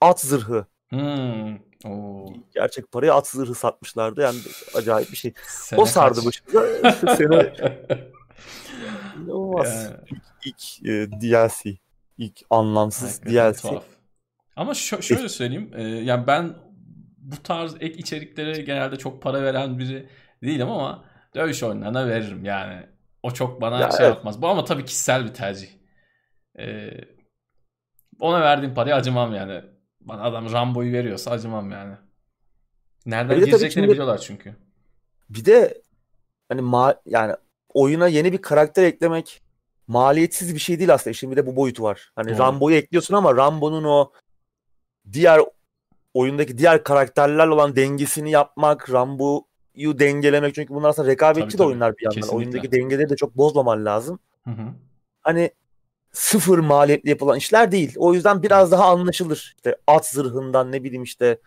at zırhı. Hmm. Oo. Gerçek paraya at zırhı satmışlardı. Yani acayip bir şey. Sene o sardı kaç? başımıza. Sene İnanılmaz. Yani. İlk, ilk e, DLC ilk anlamsız Hakikaten DLC. Tuhaf. Ama şö- şöyle söyleyeyim. E, yani ben bu tarz ek içeriklere genelde çok para veren biri değilim ama dövüş oyunlarına veririm yani. O çok bana ya şey evet. yapmaz. Bu ama tabii kişisel bir tercih. Ee, ona verdiğim parayı acımam yani. Bana adam Rambo'yu veriyorsa acımam yani. Nereden bir gireceklerini biliyorlar çünkü. Bir de hani ma yani oyuna yeni bir karakter eklemek maliyetsiz bir şey değil aslında. Şimdi bir de bu boyutu var. Hani Doğru. Rambo'yu ekliyorsun ama Rambo'nun o diğer oyundaki diğer karakterlerle olan dengesini yapmak, Rambo oyuncuyu dengelemek çünkü bunlar aslında rekabetçi Tabii, de tabii. oyunlar bir yandan. Kesinlikle. Oyundaki dengeleri de çok bozmaman lazım. Hı hı. Hani sıfır maliyetli yapılan işler değil. O yüzden biraz daha anlaşılır. İşte at zırhından ne bileyim işte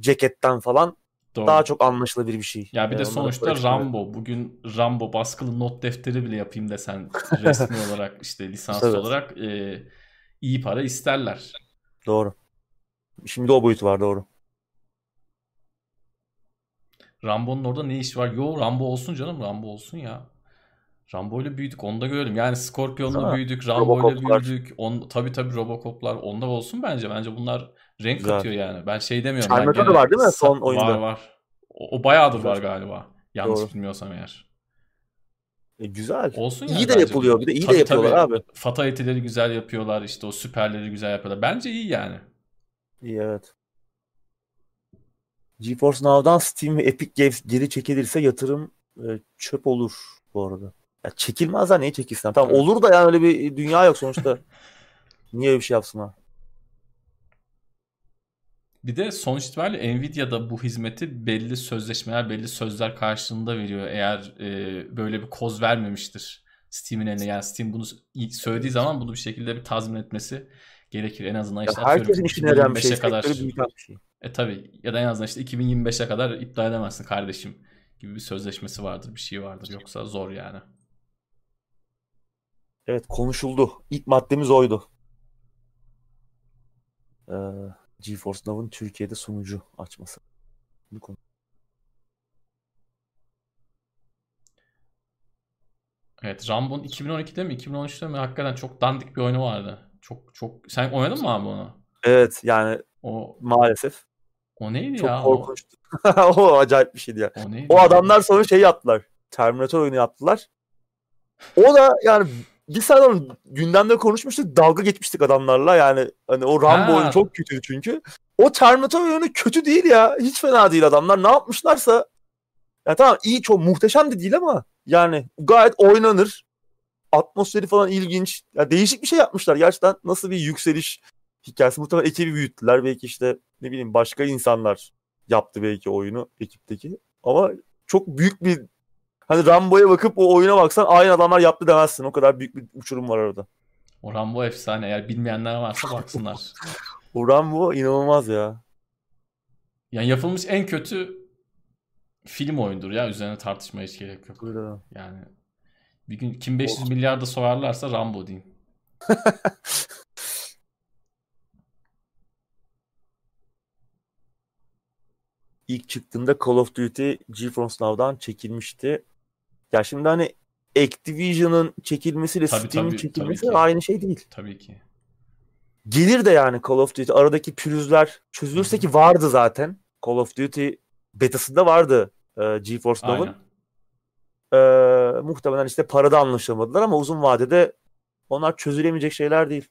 ceketten falan Doğru. daha çok anlaşılabilir bir şey. Ya bir de Ee, sonuçta. Rambo. Bugün Rambo baskılı not defteri bile yapayım desen resmi olarak işte lisanslı Evet. olarak e, iyi para isterler. Doğru. Şimdi o boyutu var doğru. Rambo'nun orada ne işi var? Yo Rambo olsun canım Rambo olsun ya. Rambo ile büyüdük onu da görelim. Yani Scorpion'la mi? büyüdük, Rambo ile Robocop'lar. büyüdük. On, tabii tabii Robocop'lar onda olsun bence. Bence bunlar renk Güzel. katıyor yani. Ben şey demiyorum. Terminator da var değil mi son oyunda? Var var. O, o bayağıdır Güzel. var galiba. Yanlış Doğru. bilmiyorsam eğer. E, güzel. Olsun İyi yani de bence. yapılıyor. Bir de iyi de Tabii, yapıyorlar tabii. abi. Fatality'leri güzel yapıyorlar. işte o süperleri güzel yapıyorlar. Bence iyi yani. İyi evet. GeForce Now'dan Steam ve Epic Games geri çekilirse yatırım e, çöp olur bu arada. Ya çekilmez ha niye çekilsin? Tamam olur da yani öyle bir dünya yok sonuçta. Niye öyle bir şey yapsınlar? Bir de sonuç itibariyle Nvidia bu hizmeti belli sözleşmeler, belli sözler karşılığında veriyor. Eğer e, böyle bir koz vermemiştir Steam'in eline. Yani Steam bunu söylediği zaman bunu bir şekilde bir tazmin etmesi gerekir. En azından işte herkesin işine yarayan bir şey. 2025'e kadar. Bir şey. E tabi ya da en azından işte 2025'e kadar iptal edemezsin kardeşim gibi bir sözleşmesi vardır, bir şey vardır. Yoksa zor yani. Evet konuşuldu. İlk maddemiz oydu. Ee, GeForce Now'ın Türkiye'de sunucu açması. Bu konu. Evet Rambo'nun 2012'de mi 2013'te mi hakikaten çok dandik bir oyunu vardı. Çok çok sen oynadın mı abi onu? Evet yani O maalesef. o neydi Çok ya? O, korkunçtu. o acayip bir şeydi ya. o? O ya? adamlar sonra şey yaptılar. Terminator oyunu yaptılar. O da yani bir sene gündemde konuşmuştuk. Dalga geçmiştik adamlarla. Yani hani o Rambo Ha. oyunu çok kötüydü çünkü. O Terminator oyunu kötü değil ya. Hiç fena değil adamlar. Ne yapmışlarsa ya tamam iyi çok muhteşem de değil ama yani gayet oynanır. Atmosferi falan ilginç. Ya değişik bir şey yapmışlar. Gerçekten nasıl bir yükseliş hikayesi. Muhtemelen ekibi büyüttüler. Belki işte ne bileyim başka insanlar yaptı belki oyunu ekipteki. Ama çok büyük bir hani Rambo'ya bakıp o oyuna baksan aynı adamlar yaptı demezsin. O kadar büyük bir uçurum var arada. O Rambo efsane. Eğer bilmeyenler varsa baksınlar. O Rambo inanılmaz ya. yani yapılmış en kötü film oyundur ya. Üzerine tartışmaya hiç gerek yok. Böyle. Yani bir gün kim 500 milyarda sorarlarsa Rambo diyeyim. İlk çıktığında Call of Duty GeForce Now'dan çekilmişti. Ya şimdi hani Activision'ın çekilmesiyle Tabii, Steam'in tabii, çekilmesi tabii ki. aynı şey değil. Tabii ki. Gelir de yani Call of Duty aradaki pürüzler çözülürse ki vardı zaten. Call of Duty betasında vardı e, GeForce Now'ın. Ee, muhtemelen işte parada anlaşamadılar ama uzun vadede onlar çözülemeyecek şeyler değil.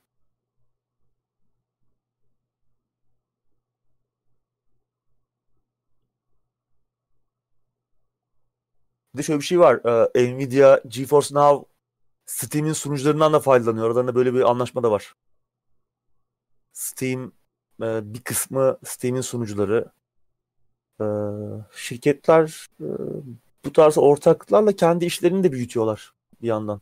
De şöyle bir şey var. Ee, Nvidia GeForce Now Steam'in sunucularından da faydalanıyor. Aralarında böyle bir anlaşma da var. Steam e, bir kısmı Steam'in sunucuları e, şirketler e, bu tarz ortaklarla kendi işlerini de büyütüyorlar bir yandan.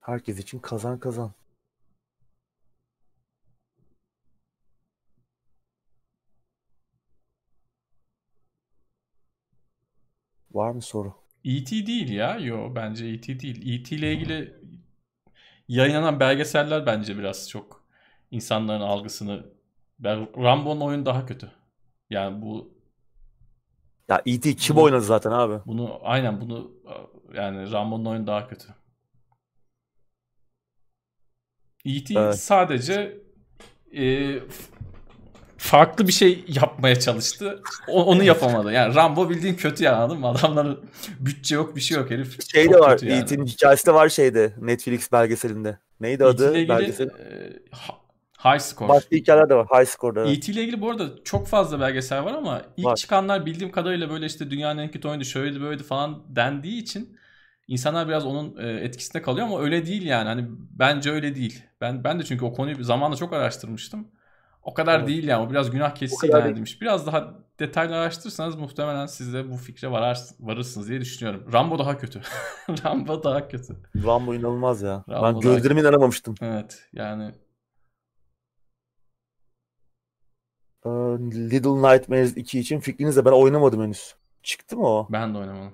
Herkes için kazan kazan. Var mı soru? E.T. değil ya. Yo bence E.T. değil. E.T. ile ilgili yayınlanan belgeseller bence biraz çok insanların algısını ben Rambo'nun oyunu daha kötü. Yani bu Ya E.T. kim oynadı zaten abi? bunu aynen bunu yani Rambo'nun oyunu daha kötü. E.T. Evet. sadece e, farklı bir şey yapmaya çalıştı. O- onu yapamadı. Yani Rambo bildiğin kötü yani anladın mı? Adamların bütçe yok bir şey yok herif. Şey de var. yani. E.T.'nin hikayesi de var şeyde. Netflix belgeselinde. Neydi adı? E.T. ile ilgili Belgesel. e, ha- High Score. Başka hikayeler de var. High Score'da. evet. E.T. ile ilgili bu arada çok fazla belgesel var ama ilk Var. çıkanlar bildiğim kadarıyla böyle işte dünyanın en kötü oyunu şöyleydi böyleydi falan dendiği için insanlar biraz onun e, etkisinde kalıyor ama öyle değil yani. Hani bence öyle değil. Ben ben de çünkü o konuyu zamanla çok araştırmıştım. O kadar Evet. değil yani. O biraz günah kadar ilan edilmiş. Biraz daha detaylı araştırırsanız muhtemelen siz de bu fikre varar, varırsınız diye düşünüyorum. Rambo daha kötü. Rambo daha kötü. Rambo inanılmaz ya. Rambo ben gözlerime inanamamıştım. Evet yani Ee, Little Nightmares 2 için fikrinizle ben oynamadım henüz. Çıktı mı o? ben de oynamadım.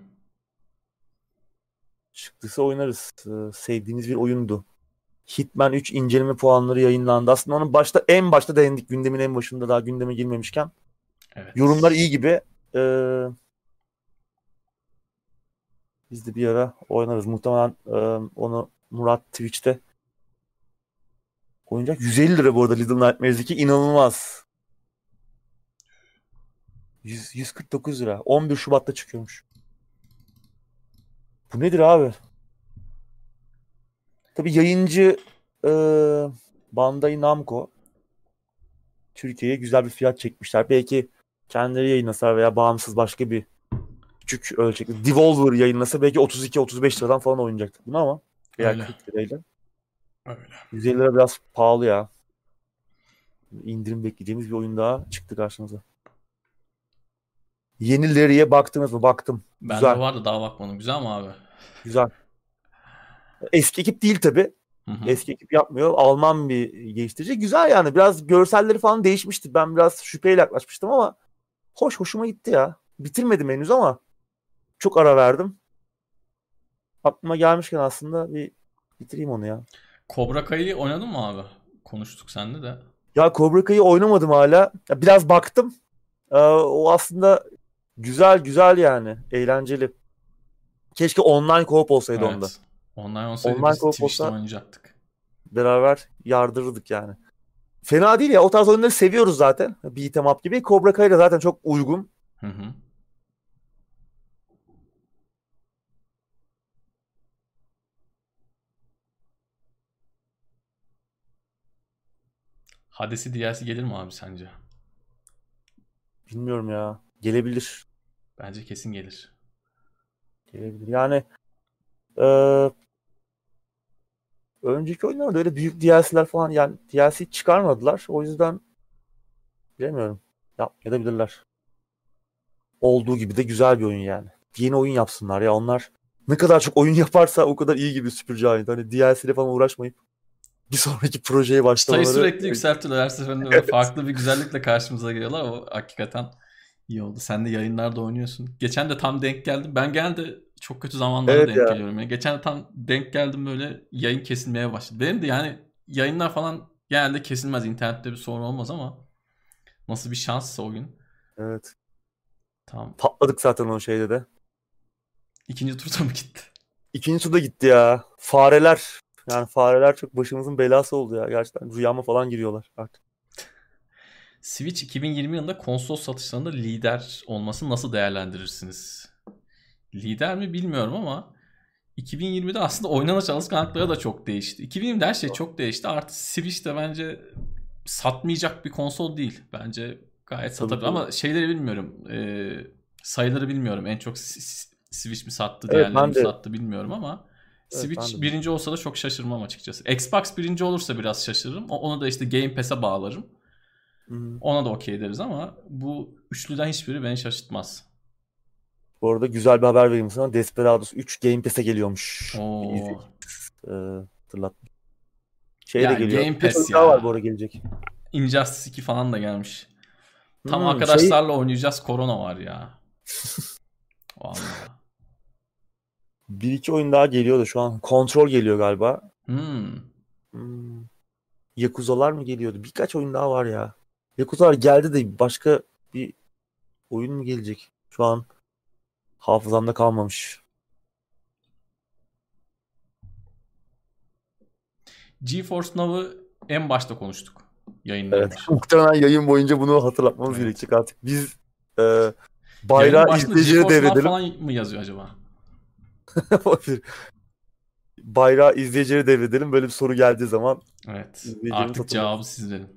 Çıktıysa oynarız. Ee, sevdiğiniz bir oyundu. Hitman 3 inceleme puanları yayınlandı. Aslında onun başta en başta değindik gündemin en başında daha gündeme girmemişken. Evet. Yorumlar iyi gibi. Ee, biz de bir ara oynarız. Muhtemelen e, onu Murat Twitch'te oynayacak. 150 lira bu arada Little Nightmares 2. inanılmaz. 100, 149 lira. 11 Şubat'ta çıkıyormuş. Bu nedir abi? Tabii yayıncı e, Bandai Namco Türkiye'ye güzel bir fiyat çekmişler. Belki kendileri yayınlasa veya bağımsız başka bir küçük ölçekli Devolver yayınlasa belki 32-35 liradan falan oynayacaktık bunu ama veya Öyle. 40 lirayla. Öyle. 150 lira biraz pahalı ya. İndirim bekleyeceğimiz bir oyun daha çıktı karşımıza. Yenileriye baktınız mı? Baktım. Bende Güzel. vardı daha bakmadım. Güzel mi abi? Güzel. Eski ekip değil tabi. Eski ekip yapmıyor. Alman bir geliştirici. Güzel yani. Biraz görselleri falan değişmişti. Ben biraz şüpheyle yaklaşmıştım ama hoş hoşuma gitti ya. Bitirmedim henüz ama çok ara verdim. Aklıma gelmişken aslında bir bitireyim onu ya. Cobra Kai'yi oynadın mı abi? Konuştuk seninle de. Ya Cobra Kai'yi oynamadım hala. Ya biraz baktım. Ee, o aslında güzel güzel yani. Eğlenceli. Keşke online co-op olsaydı onda. Online olsaydı Online biz olsa- oynayacaktık. Beraber yardırırdık yani. Fena değil ya. O tarz oyunları seviyoruz zaten. Beat'em up gibi. Cobra Kai de zaten çok uygun. Hı hı. Hades'i DLC gelir mi abi sence? Bilmiyorum ya. Gelebilir. Bence kesin gelir. Gelebilir. Yani eee önceki oyunlarda öyle büyük DLC'ler falan yani DLC çıkarmadılar. O yüzden bilemiyorum. Yapmayabilirler. Olduğu gibi de güzel bir oyun yani. Yeni oyun yapsınlar ya onlar ne kadar çok oyun yaparsa o kadar iyi gibi süpürce aynı. Hani DLC ile falan uğraşmayıp bir sonraki projeye Sayı başlamaları. sürekli yükseltiyorlar. Her seferinde böyle farklı bir güzellikle karşımıza geliyorlar. O hakikaten iyi oldu. Sen de yayınlarda oynuyorsun. Geçen de tam denk geldim. Ben genelde çok kötü zamanlara Evet denk ya. geliyorum. Yani geçen tam denk geldim böyle yayın kesilmeye başladı. Benim de yani yayınlar falan genelde kesilmez. İnternette bir sorun olmaz ama nasıl bir şanssa o gün. Evet. Tamam. Patladık zaten o şeyde de. İkinci turda mı gitti? İkinci turda gitti ya. Fareler. Yani fareler çok başımızın belası oldu ya. Gerçekten rüyama falan giriyorlar artık. Switch 2020 yılında konsol satışlarında lider olması nasıl değerlendirirsiniz? Lider mi bilmiyorum ama 2020'de aslında oynanış alışkanlıkları da çok değişti. 2020'de her şey çok değişti. Artık Switch de bence satmayacak bir konsol değil. Bence gayet satabilir ama şeyleri bilmiyorum. Ee, sayıları bilmiyorum. En çok Switch mi sattı, Evet, diğerleri mi sattı bilmiyorum ama Evet, Switch birinci olsa da çok şaşırmam açıkçası. Xbox birinci olursa biraz şaşırırım. Onu da işte Game Pass'e bağlarım. Ona da okey deriz ama bu üçlüden hiçbiri beni şaşırtmaz. Bu arada güzel bir haber vereyim sana. Desperados 3 Game Pass'e geliyormuş. Oo. Ee, hatırlat. Şey Ya, de geliyor. Game Pass ya. var bu arada gelecek. Injustice 2 falan da gelmiş. Tam Hmm, arkadaşlarla oynayacağız. Korona var ya. Vallahi. Bir iki oyun daha geliyor da şu an. Kontrol geliyor galiba. Hmm. Hmm. Yakuza'lar mı geliyordu? Birkaç oyun daha var ya. Yakuza'lar geldi de başka bir oyun mu gelecek? Şu an hafızamda kalmamış. GeForce Now'ı en başta konuştuk. Yayından Evet. Muhtemelen yayın boyunca bunu hatırlatmamız Evet. gerekecek artık. Biz e, bayrağı izleyicilere devredelim. falan mı yazıyor acaba? Bayrağı izleyicilere devredelim. Böyle bir soru geldiği zaman Evet. Artık satılması. cevabı siz verin.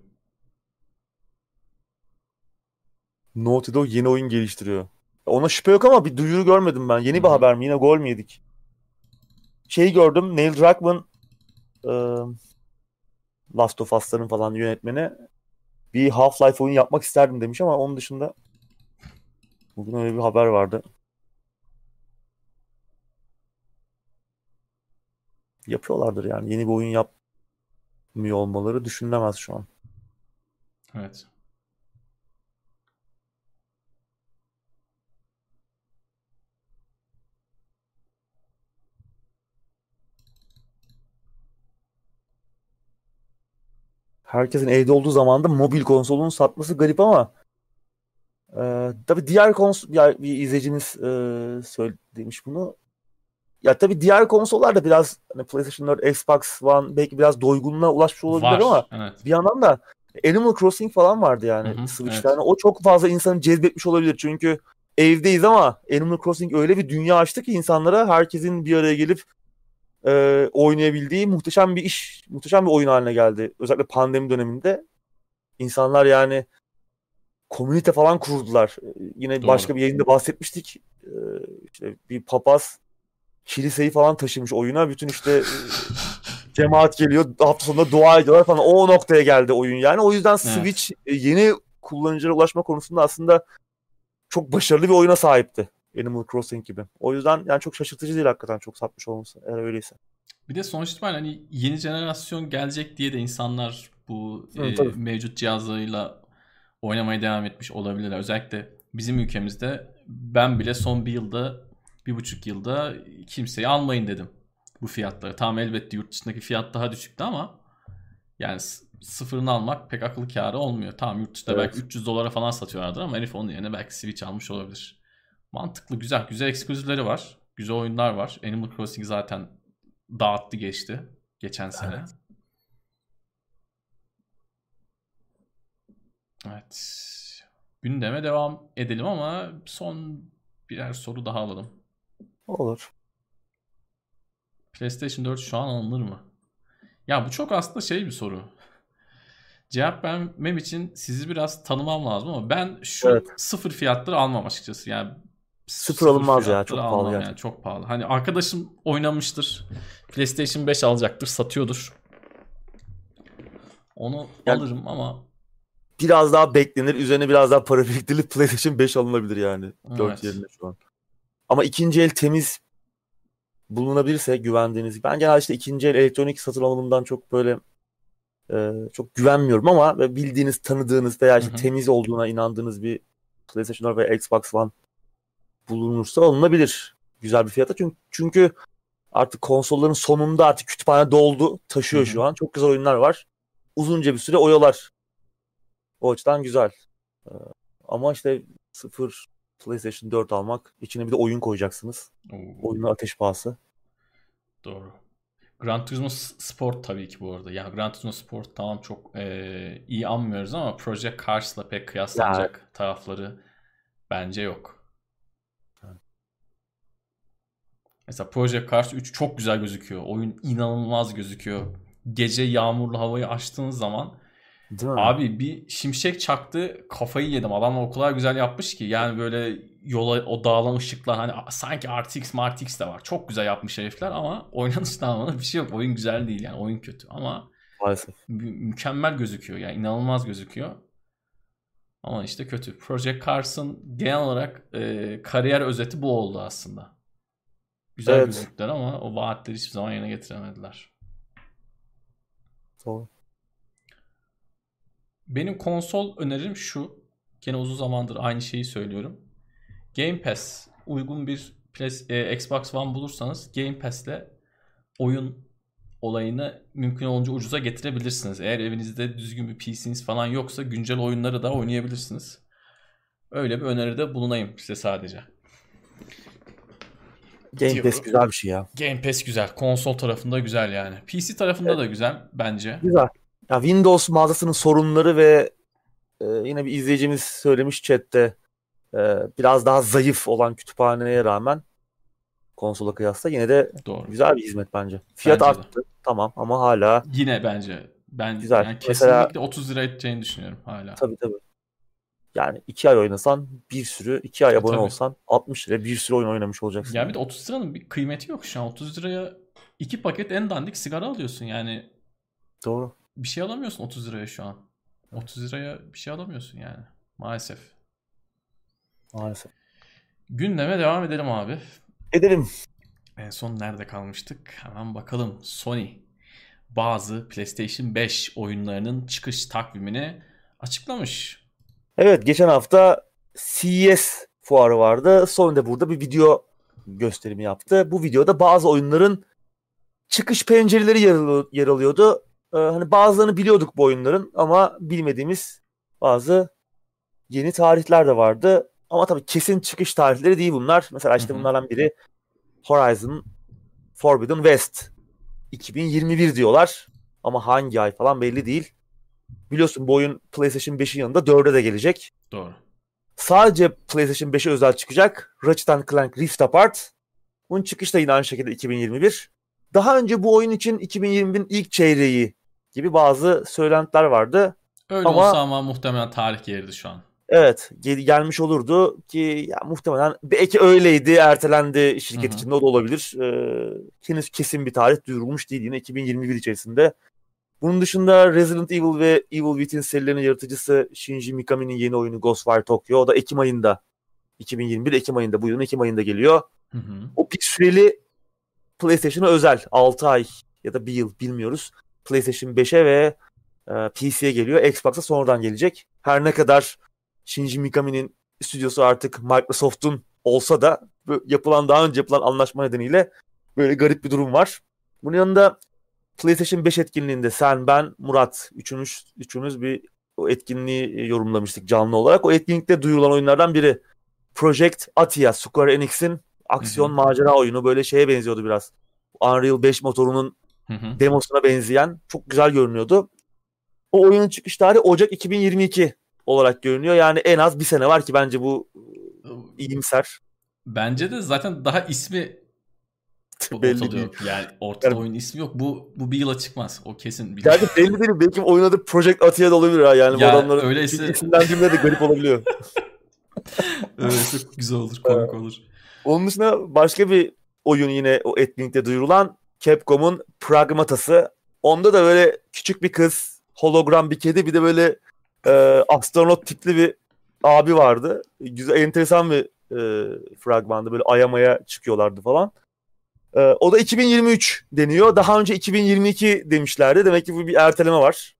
Naughty Dog yeni oyun geliştiriyor. Ona şüphe yok ama bir duyuru görmedim ben. Yeni bir haber mi? Yine gol mü yedik? Şey gördüm. Neil Druckmann e, Last of Us'ların falan yönetmeni bir Half-Life oyunu yapmak isterdim demiş ama onun dışında bugün öyle bir haber vardı. Yapıyorlardır yani. Yeni bir oyun yapmıyor olmaları düşünülemez şu an. Evet. Herkesin evde olduğu zaman da mobil konsolun satması garip ama e, tabii diğer konsol ya bir izleyicimiz e, söylemiş bunu. Ya tabii diğer konsollar da biraz hani PlayStation 4, Xbox One belki biraz doygunluğa ulaşmış olabilir Var, ama evet. bir yandan da Animal Crossing falan vardı yani Hı hı, Switch'te. evet. Yani o çok fazla insanı cezbetmiş olabilir. Çünkü evdeyiz ama Animal Crossing öyle bir dünya açtı ki insanlara herkesin bir araya gelip e, oynayabildiği muhteşem bir iş, muhteşem bir oyun haline geldi. Özellikle pandemi döneminde insanlar yani komünite falan kurdular. E, Yine Doğru. başka bir yayında bahsetmiştik. E, işte bir papaz kiliseyi falan taşımış oyuna. Bütün işte e, cemaat geliyor. Hafta sonunda dua ediyorlar falan. O noktaya geldi oyun yani. O yüzden Switch e, yeni kullanıcılara ulaşma konusunda aslında çok başarılı bir oyuna sahipti. Animal Crossing gibi. O yüzden yani çok şaşırtıcı değil hakikaten çok satmış olması eğer öyleyse. Bir de sonuç itibariyle hani yeni jenerasyon gelecek diye de insanlar bu Hı, e, tabii. mevcut cihazlarıyla oynamaya devam etmiş olabilirler. Özellikle bizim ülkemizde ben bile son bir yılda, bir buçuk yılda kimseyi almayın dedim bu fiyatları. Tamam elbette yurt dışındaki fiyat daha düşüktü ama yani sıfırını almak pek akıl kârı olmuyor. Tamam yurt dışında Evet. belki 300 dolara falan satıyorlardır ama herif onun yerine belki Switch almış olabilir. Mantıklı, güzel. Güzel ekskluzivleri var. Güzel oyunlar var. Animal Crossing zaten dağıttı geçti geçen sene. Evet. Evet. Gündeme devam edelim ama son birer soru daha alalım. Olur. PlayStation 4 şu an alınır mı? Ya bu çok aslında şey bir soru. Cevap vermem için sizi biraz tanımam lazım ama ben şu Evet. sıfır fiyatları almam açıkçası. Yani Sıfır alınmaz ya, çok pahalı gerçekten. yani çok pahalı. Hani arkadaşım oynamıştır. PlayStation 5 alacaktır, satıyordur. Onu Yani- alırım ama Biraz daha beklenir. Üzerine biraz daha para biriktirilip PlayStation 5 alınabilir yani. 4 Evet. yerine şu an. Ama ikinci el temiz bulunabilirse güvendiğiniz. Ben genelde işte ikinci el elektronik satın alımından çok böyle e, çok güvenmiyorum ama bildiğiniz, tanıdığınız veya işte Hı hı. temiz olduğuna inandığınız bir PlayStation 4 veya Xbox One bulunursa alınabilir. Güzel bir fiyata. Çünkü, çünkü artık konsolların sonunda artık kütüphane doldu. Taşıyor Hı hı. şu an. Çok güzel oyunlar var. Uzunca bir süre oyalar. O açıdan güzel. Ee, ama işte sıfır PlayStation 4 almak içine bir de oyun koyacaksınız. Oo, Oyunun ateş pahası. doğru. Gran Turismo Sport tabii ki bu arada. Ya Gran Turismo Sport tamam çok eee, iyi anmıyoruz ama Project Cars'la pek kıyaslanacak tarafları bence yok. Mesela Project Cars 3 çok güzel gözüküyor. Oyun inanılmaz gözüküyor. Gece yağmurlu havayı açtığınız zaman Değil mi? Abi bir şimşek çaktı kafayı yedim. Adam o kadar güzel yapmış ki yani böyle yola o dağılan ışıklar hani sanki RTX RTX de var. Çok güzel yapmış herifler ama oynanıştan anlamında bir şey yok. Oyun güzel değil yani oyun kötü ama Maalesef. mü- mükemmel gözüküyor yani inanılmaz gözüküyor. Ama işte kötü. Project Cars'ın genel olarak e, kariyer özeti bu oldu aslında. Güzel Evet. gözüktüler ama o vaatleri hiçbir zaman yerine getiremediler. Doğru. Benim konsol önerim şu. Gene uzun zamandır aynı şeyi söylüyorum. Game Pass uygun bir e, Xbox One bulursanız Game Pass'le oyun olayını mümkün olunca ucuza getirebilirsiniz. Eğer evinizde düzgün bir PC'niz falan yoksa güncel oyunları da oynayabilirsiniz. Öyle bir öneride bulunayım size sadece. Game Diyorum. Pass güzel bir şey ya. Game Pass güzel. Konsol tarafında güzel yani. PC tarafında da güzel bence. Güzel. Ya Windows mağazasının sorunları ve e, yine bir izleyicimiz söylemiş chatte e, biraz daha zayıf olan kütüphaneye rağmen konsola kıyasla yine de Doğru. güzel bir hizmet bence. Fiyat Bence de. arttı. Tamam ama hala Yine bence. Ben Güzel. yani Mesela- kesinlikle 30 lira edeceğini düşünüyorum hala. tabii tabii. Yani iki ay oynasan bir sürü, iki ay E, abone tabii. olsan 60 lira bir sürü oyun oynamış olacaksın. Ya bir de 30 liranın bir kıymeti yok şu an. 30 liraya iki paket en dandik sigara alıyorsun. Yani Doğru. bir şey alamıyorsun 30 liraya şu an. 30 liraya bir şey alamıyorsun yani. Maalesef. Maalesef. Gündeme devam edelim abi. Edelim. En son nerede kalmıştık? Hemen bakalım. Sony bazı PlayStation 5 oyunlarının çıkış takvimini açıklamış. Evet geçen hafta CES fuarı vardı. Sony de burada bir video gösterimi yaptı. Bu videoda bazı oyunların çıkış pencereleri yer, alıyordu. Ee, hani bazılarını biliyorduk bu oyunların ama bilmediğimiz bazı yeni tarihler de vardı. Ama tabii kesin çıkış tarihleri değil bunlar. Mesela işte bunlardan biri Horizon Forbidden West 2021 diyorlar. Ama hangi ay falan belli değil. Biliyorsun bu oyun PlayStation 5'in yanında 4'e de gelecek. Doğru. Sadece PlayStation 5'e özel çıkacak. Ratchet Clank Rift Apart. Bunun çıkışı da yine aynı şekilde 2021. Daha önce bu oyun için 2021'in ilk çeyreği gibi bazı söylentiler vardı. Öyle ama, olsa ama muhtemelen tarih geridi şu an. Evet gel- gelmiş olurdu ki ya muhtemelen belki öyleydi ertelendi şirket Hı-hı. içinde o da olabilir. Ee, henüz kesin bir tarih duyurulmuş değil yine 2021 içerisinde. Bunun dışında Resident Evil ve Evil Within serilerinin yaratıcısı Shinji Mikami'nin yeni oyunu Ghostwire Tokyo o da Ekim ayında 2021 Ekim ayında bu yılın Ekim ayında geliyor. Hı hı. O bir süreli PlayStation'a özel 6 ay ya da bir yıl bilmiyoruz. PlayStation 5'e ve e, PC'ye geliyor. Xbox'a sonradan gelecek. Her ne kadar Shinji Mikami'nin stüdyosu artık Microsoft'un olsa da yapılan daha önce yapılan anlaşma nedeniyle böyle garip bir durum var. Bunun yanında PlayStation 5 etkinliğinde sen, ben, Murat üçümüz, üçümüz bir o etkinliği yorumlamıştık canlı olarak. O etkinlikte duyurulan oyunlardan biri Project Atia, Square Enix'in aksiyon Hı-hı. macera oyunu. Böyle şeye benziyordu biraz. Unreal 5 motorunun Hı-hı. demosuna benzeyen. Çok güzel görünüyordu. O oyunun çıkış tarihi Ocak 2022 olarak görünüyor. Yani en az bir sene var ki bence bu iyimser. Bence de zaten daha ismi belli değil. Yok. Yani ortada yani, oyun ismi yok. Bu bu bir yıla çıkmaz. O kesin. Yani belli değil. Belki oyun adı Project Atia da olabilir ha. Yani ya, bu adamların öyleyse... isimlendirmeleri de garip olabiliyor. öyleyse güzel olur. Komik olur. Onun dışında başka bir oyun yine o etkinlikte duyurulan Capcom'un Pragmata'sı. Onda da böyle küçük bir kız, hologram bir kedi bir de böyle e, astronot tipli bir abi vardı. Güzel, enteresan bir e, fragmandı. Böyle ayamaya çıkıyorlardı falan. E, o da 2023 deniyor. Daha önce 2022 demişlerdi. Demek ki bu bir erteleme var.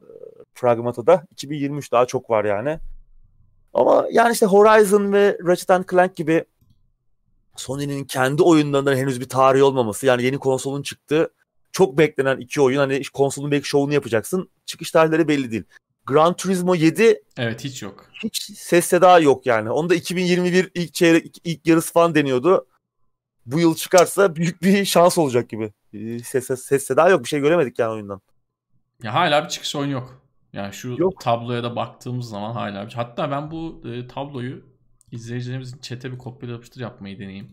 E, Pragmata'da. 2023 daha çok var yani. Ama yani işte Horizon ve Ratchet Clank gibi Sony'nin kendi oyunlarından henüz bir tarihi olmaması. Yani yeni konsolun çıktığı çok beklenen iki oyun. Hani konsolun belki şovunu yapacaksın. Çıkış tarihleri belli değil. Gran Turismo 7 Evet hiç yok. Hiç ses seda yok yani. Onda 2021 ilk çeyrek ilk yarısı falan deniyordu. Bu yıl çıkarsa büyük bir şans olacak gibi. Ses, ses, ses seda yok. Bir şey göremedik yani oyundan. Ya hala bir çıkış oyun yok. Yani şu yok. tabloya da baktığımız zaman hala bir Hatta ben bu e, tabloyu izleyicilerimizin çete bir kopyala yapıştır yapmayı deneyeyim.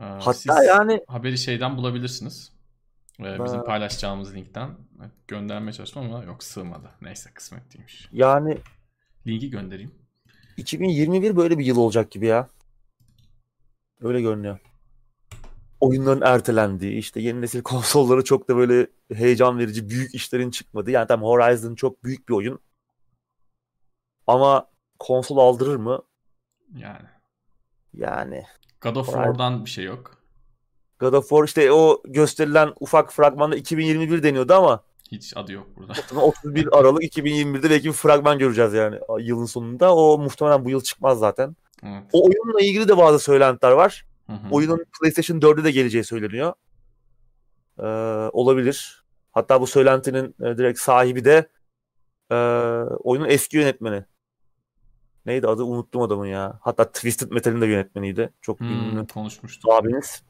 Ee, Hatta yani haberi şeyden bulabilirsiniz. Ee, bizim paylaşacağımız linkten göndermeye çalıştım ama yok sığmadı. Neyse kısmet değilmiş. Yani linki göndereyim. 2021 böyle bir yıl olacak gibi ya. Öyle görünüyor. Oyunların ertelendiği, işte yeni nesil konsolları çok da böyle heyecan verici büyük işlerin çıkmadı. Yani tam Horizon çok büyük bir oyun. Ama konsol aldırır mı? Yani. Yani. God of War'dan bir şey yok. God of War işte o gösterilen ufak fragmanda 2021 deniyordu ama hiç adı yok burada. 31 Aralık 2021'de belki bir fragman göreceğiz yani yılın sonunda. O muhtemelen bu yıl çıkmaz zaten. Evet. O oyunla ilgili de bazı söylentiler var. Hı hı. Oyunun PlayStation 4'e de geleceği söyleniyor. Ee, olabilir. Hatta bu söylentinin e, direkt sahibi de e, oyunun eski yönetmeni. Neydi adı unuttum adamın ya. Hatta Twisted Metal'in de yönetmeniydi. Çok hmm, ünlü konuşmuştuk. abiniz.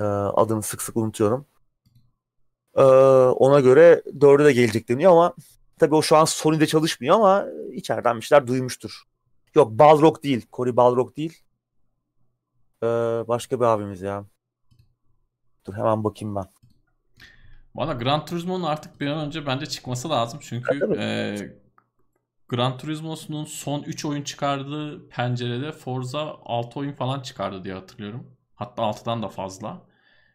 Ee, adını sık sık unutuyorum. Ee, ona göre 4'e de gelecek deniyor ama tabii o şu an Sony'de çalışmıyor ama içeriden bir şeyler duymuştur. Yok Balrog değil. Cory Balrog değil. Ee, başka bir abimiz ya. Dur hemen bakayım ben. Valla Gran Turismo'nun artık bir an önce bence çıkması lazım. Çünkü e, Gran Turismo'nun son 3 oyun çıkardığı pencerede Forza 6 oyun falan çıkardı diye hatırlıyorum. Hatta 6'dan da fazla.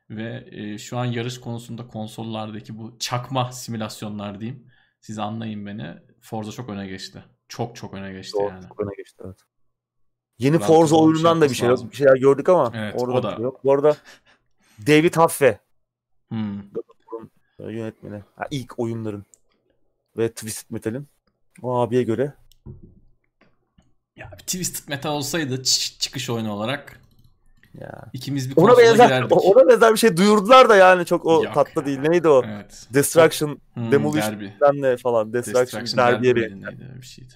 Ve e, şu an yarış konusunda konsollardaki bu çakma simülasyonlar diyeyim. Siz anlayın beni. Forza çok öne geçti. Çok çok öne geçti Doğru, yani. çok öne geçti evet. Yeni Gran Forza oyunundan da bir şey lazım. bir şeyler gördük ama Evet, orada da. şey yok. Bu arada David Haffe Hmm. e, yönetmeni. Ha, ilk oyunların ve Twisted Metal'in o abiye göre Ya Twisted Metal olsaydı çıkış oyunu olarak ya ikimiz bir ona benzer girerdik. ona benzer bir şey duyurdular da yani çok o Yok tatlı ya. değil. Neydi o? Evet. Destruction Hmm, Demolition ne falan. Destruction, Destruction Derby'ye Derby öyle bir şeydi.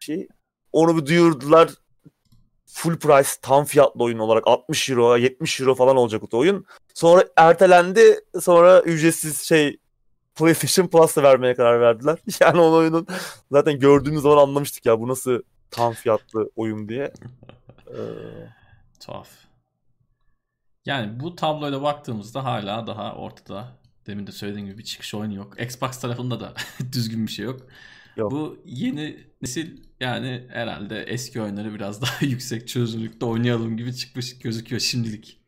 şey. Onu bir duyurdular. Full price tam fiyatlı oyun olarak 60 euro 70 euro falan olacak o oyun. Sonra ertelendi. Sonra ücretsiz şey PlayStation Plus'ta vermeye karar verdiler. Yani o oyunun zaten gördüğümüz zaman anlamıştık ya bu nasıl tam fiyatlı oyun diye. Ee, Tuhaf. Yani bu tabloyla baktığımızda hala daha ortada. Demin de söylediğim gibi bir çıkış oyunu yok. Xbox tarafında da düzgün bir şey yok. Yok. Bu yeni nesil yani herhalde eski oyunları biraz daha yüksek çözünürlükte oynayalım gibi çıkmış gözüküyor şimdilik.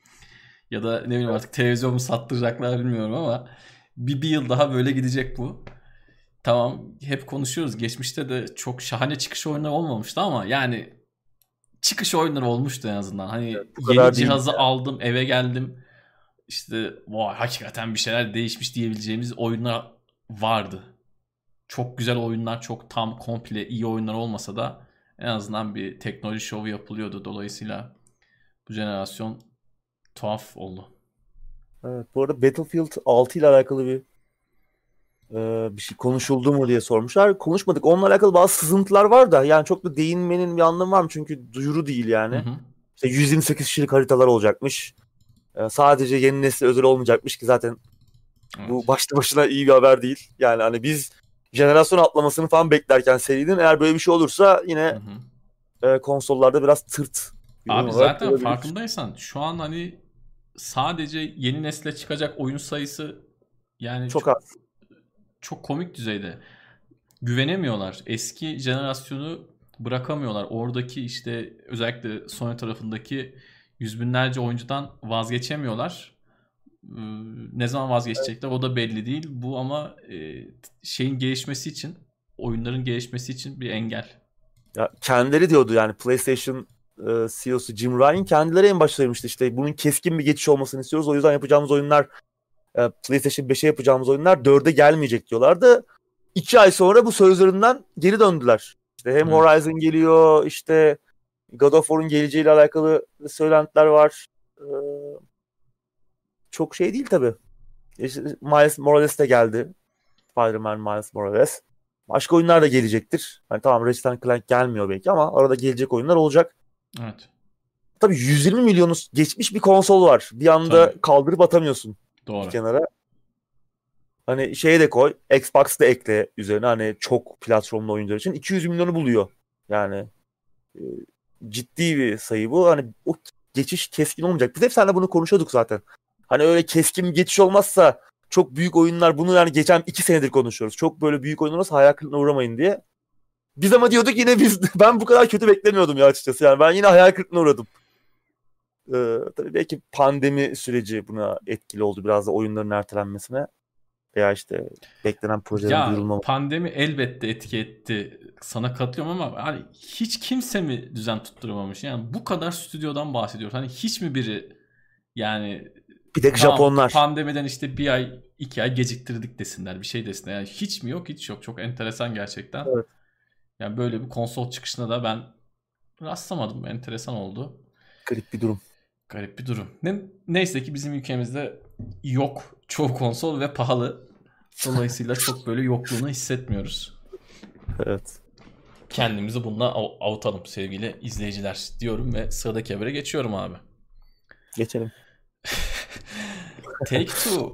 Ya da ne bileyim artık televizyon mu sattıracaklar bilmiyorum ama bir, bir yıl daha böyle gidecek bu. Tamam hep konuşuyoruz. Geçmişte de çok şahane çıkış oyunları olmamıştı ama yani çıkış oyunları olmuştu en azından. Hani kadar yeni cihazı aldım eve geldim. İşte vay hakikaten bir şeyler değişmiş diyebileceğimiz oyunlar vardı. Çok güzel oyunlar, çok tam komple iyi oyunlar olmasa da en azından bir teknoloji şovu yapılıyordu. Dolayısıyla bu jenerasyon tuhaf oldu. evet, bu arada Battlefield 6 ile alakalı bir e, bir şey konuşuldu mu diye sormuşlar. Konuşmadık. Onunla alakalı bazı sızıntılar var da yani çok da değinmenin bir anlamı var mı? Çünkü duyuru değil yani. Hı hı. İşte 128 kişilik haritalar olacakmış. Ee, sadece yeni nesil özel olmayacakmış ki zaten Evet. bu başlı başına iyi bir haber değil. Yani hani biz jenerasyon atlamasını falan beklerken serinin eğer böyle bir şey olursa yine Hı hı. e, konsollarda biraz tırt. Abi zaten farkındaysan şu an hani sadece yeni nesle çıkacak oyun sayısı yani Çok çok, az. Çok komik düzeyde. Güvenemiyorlar. Eski jenerasyonu bırakamıyorlar. Oradaki işte özellikle Sony tarafındaki yüz binlerce oyuncudan vazgeçemiyorlar. Ee, Ne zaman vazgeçecekler o da belli değil. Bu ama e, şeyin gelişmesi için, oyunların gelişmesi için bir engel. Ya kendileri diyordu yani PlayStation e, CEO'su Jim Ryan kendileri en başta işte bunun keskin bir geçiş olmasını istiyoruz. O yüzden yapacağımız oyunlar e, PlayStation 5'e yapacağımız oyunlar 4'e gelmeyecek diyorlardı. İki ay sonra bu sözlerinden geri döndüler. İşte hem Evet. Horizon geliyor işte God of War'un geleceğiyle alakalı söylentiler var. Ee, çok şey değil tabii. İşte Miles Morales de geldi. Spider-Man Miles Morales. Başka oyunlar da gelecektir. Hani tamam Ratchet Clank gelmiyor belki ama arada gelecek oyunlar olacak. Evet. Tabii 120 milyonu geçmiş bir konsol var. Bir anda Tabii. kaldırıp atamıyorsun Doğru. bir kenara. Hani şeyi de koy. Xbox da ekle üzerine hani çok platformlu oyuncular için 200 milyonu buluyor. Yani e, ciddi bir sayı bu. Hani o geçiş keskin olmayacak. Biz hep seninle bunu konuşuyorduk zaten. Hani öyle keskin bir geçiş olmazsa çok büyük oyunlar bunu yani geçen iki senedir konuşuyoruz. Çok böyle büyük oyunlar olursa hayal kırıklığına uğramayın diye. Biz ama diyorduk yine biz ben bu kadar kötü beklemiyordum ya açıkçası. Yani ben yine hayal kırıklığına uğradım. Ee, tabii belki pandemi süreci buna etkili oldu biraz da oyunların ertelenmesine. Veya işte beklenen projelerin duyurulmaması. pandemi elbette etki etti. Sana katılıyorum ama hani hiç kimse mi düzen tutturamamış? Yani bu kadar stüdyodan bahsediyoruz. Hani hiç mi biri yani Bir tek tamam, Japonlar. pandemiden işte bir ay iki ay geciktirdik desinler bir şey desinler. Yani hiç mi yok hiç yok. Çok enteresan gerçekten. Evet. Yani böyle bir konsol çıkışına da ben rastlamadım. Enteresan oldu. Garip bir durum. Garip bir durum. Ne, neyse ki bizim ülkemizde yok çoğu konsol ve pahalı. Dolayısıyla çok böyle yokluğunu hissetmiyoruz. Evet. Kendimizi bununla av- avutalım sevgili izleyiciler diyorum ve sıradaki habere geçiyorum abi. Geçelim. Take-Two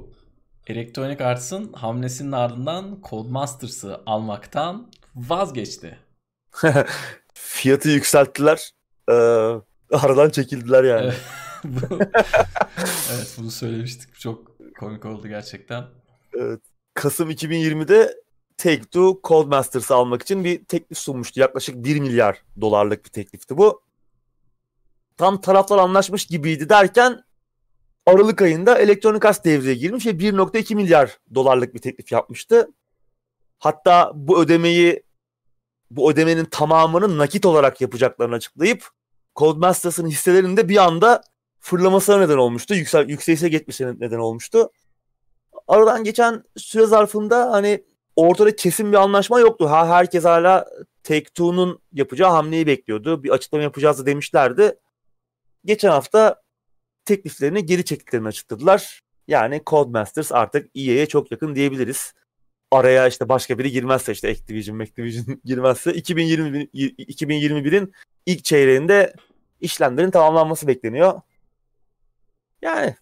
Electronic Arts'ın hamlesinin ardından Codemasters'ı almaktan vazgeçti. Fiyatı yükselttiler. Ee, aradan çekildiler yani. Evet. Bu- evet bunu söylemiştik. Çok komik oldu gerçekten. Evet. Kasım 2020'de Take-Two Codemasters'ı almak için bir teklif sunmuştu. Yaklaşık 1 milyar dolarlık bir teklifti bu. Tam taraflar anlaşmış gibiydi derken Aralık ayında Electronic Arts devreye girmiş ve 1.2 milyar dolarlık bir teklif yapmıştı. hatta bu ödemeyi bu ödemenin tamamını nakit olarak yapacaklarını açıklayıp Codemasters'ın hisselerinde bir anda fırlamasına neden olmuştu. Yüksel, yükselişe geçmesine neden olmuştu. Aradan geçen süre zarfında hani ortada kesin bir anlaşma yoktu. Ha, herkes hala Take-Two'nun yapacağı hamleyi bekliyordu. Bir açıklama yapacağız da demişlerdi. Geçen hafta tekliflerini geri çektiklerini açıkladılar. Yani Codemasters artık EA'ye çok yakın diyebiliriz. Araya işte başka biri girmezse işte Activision, Activision girmezse 2020 2021'in ilk çeyreğinde işlemlerin tamamlanması bekleniyor. Yani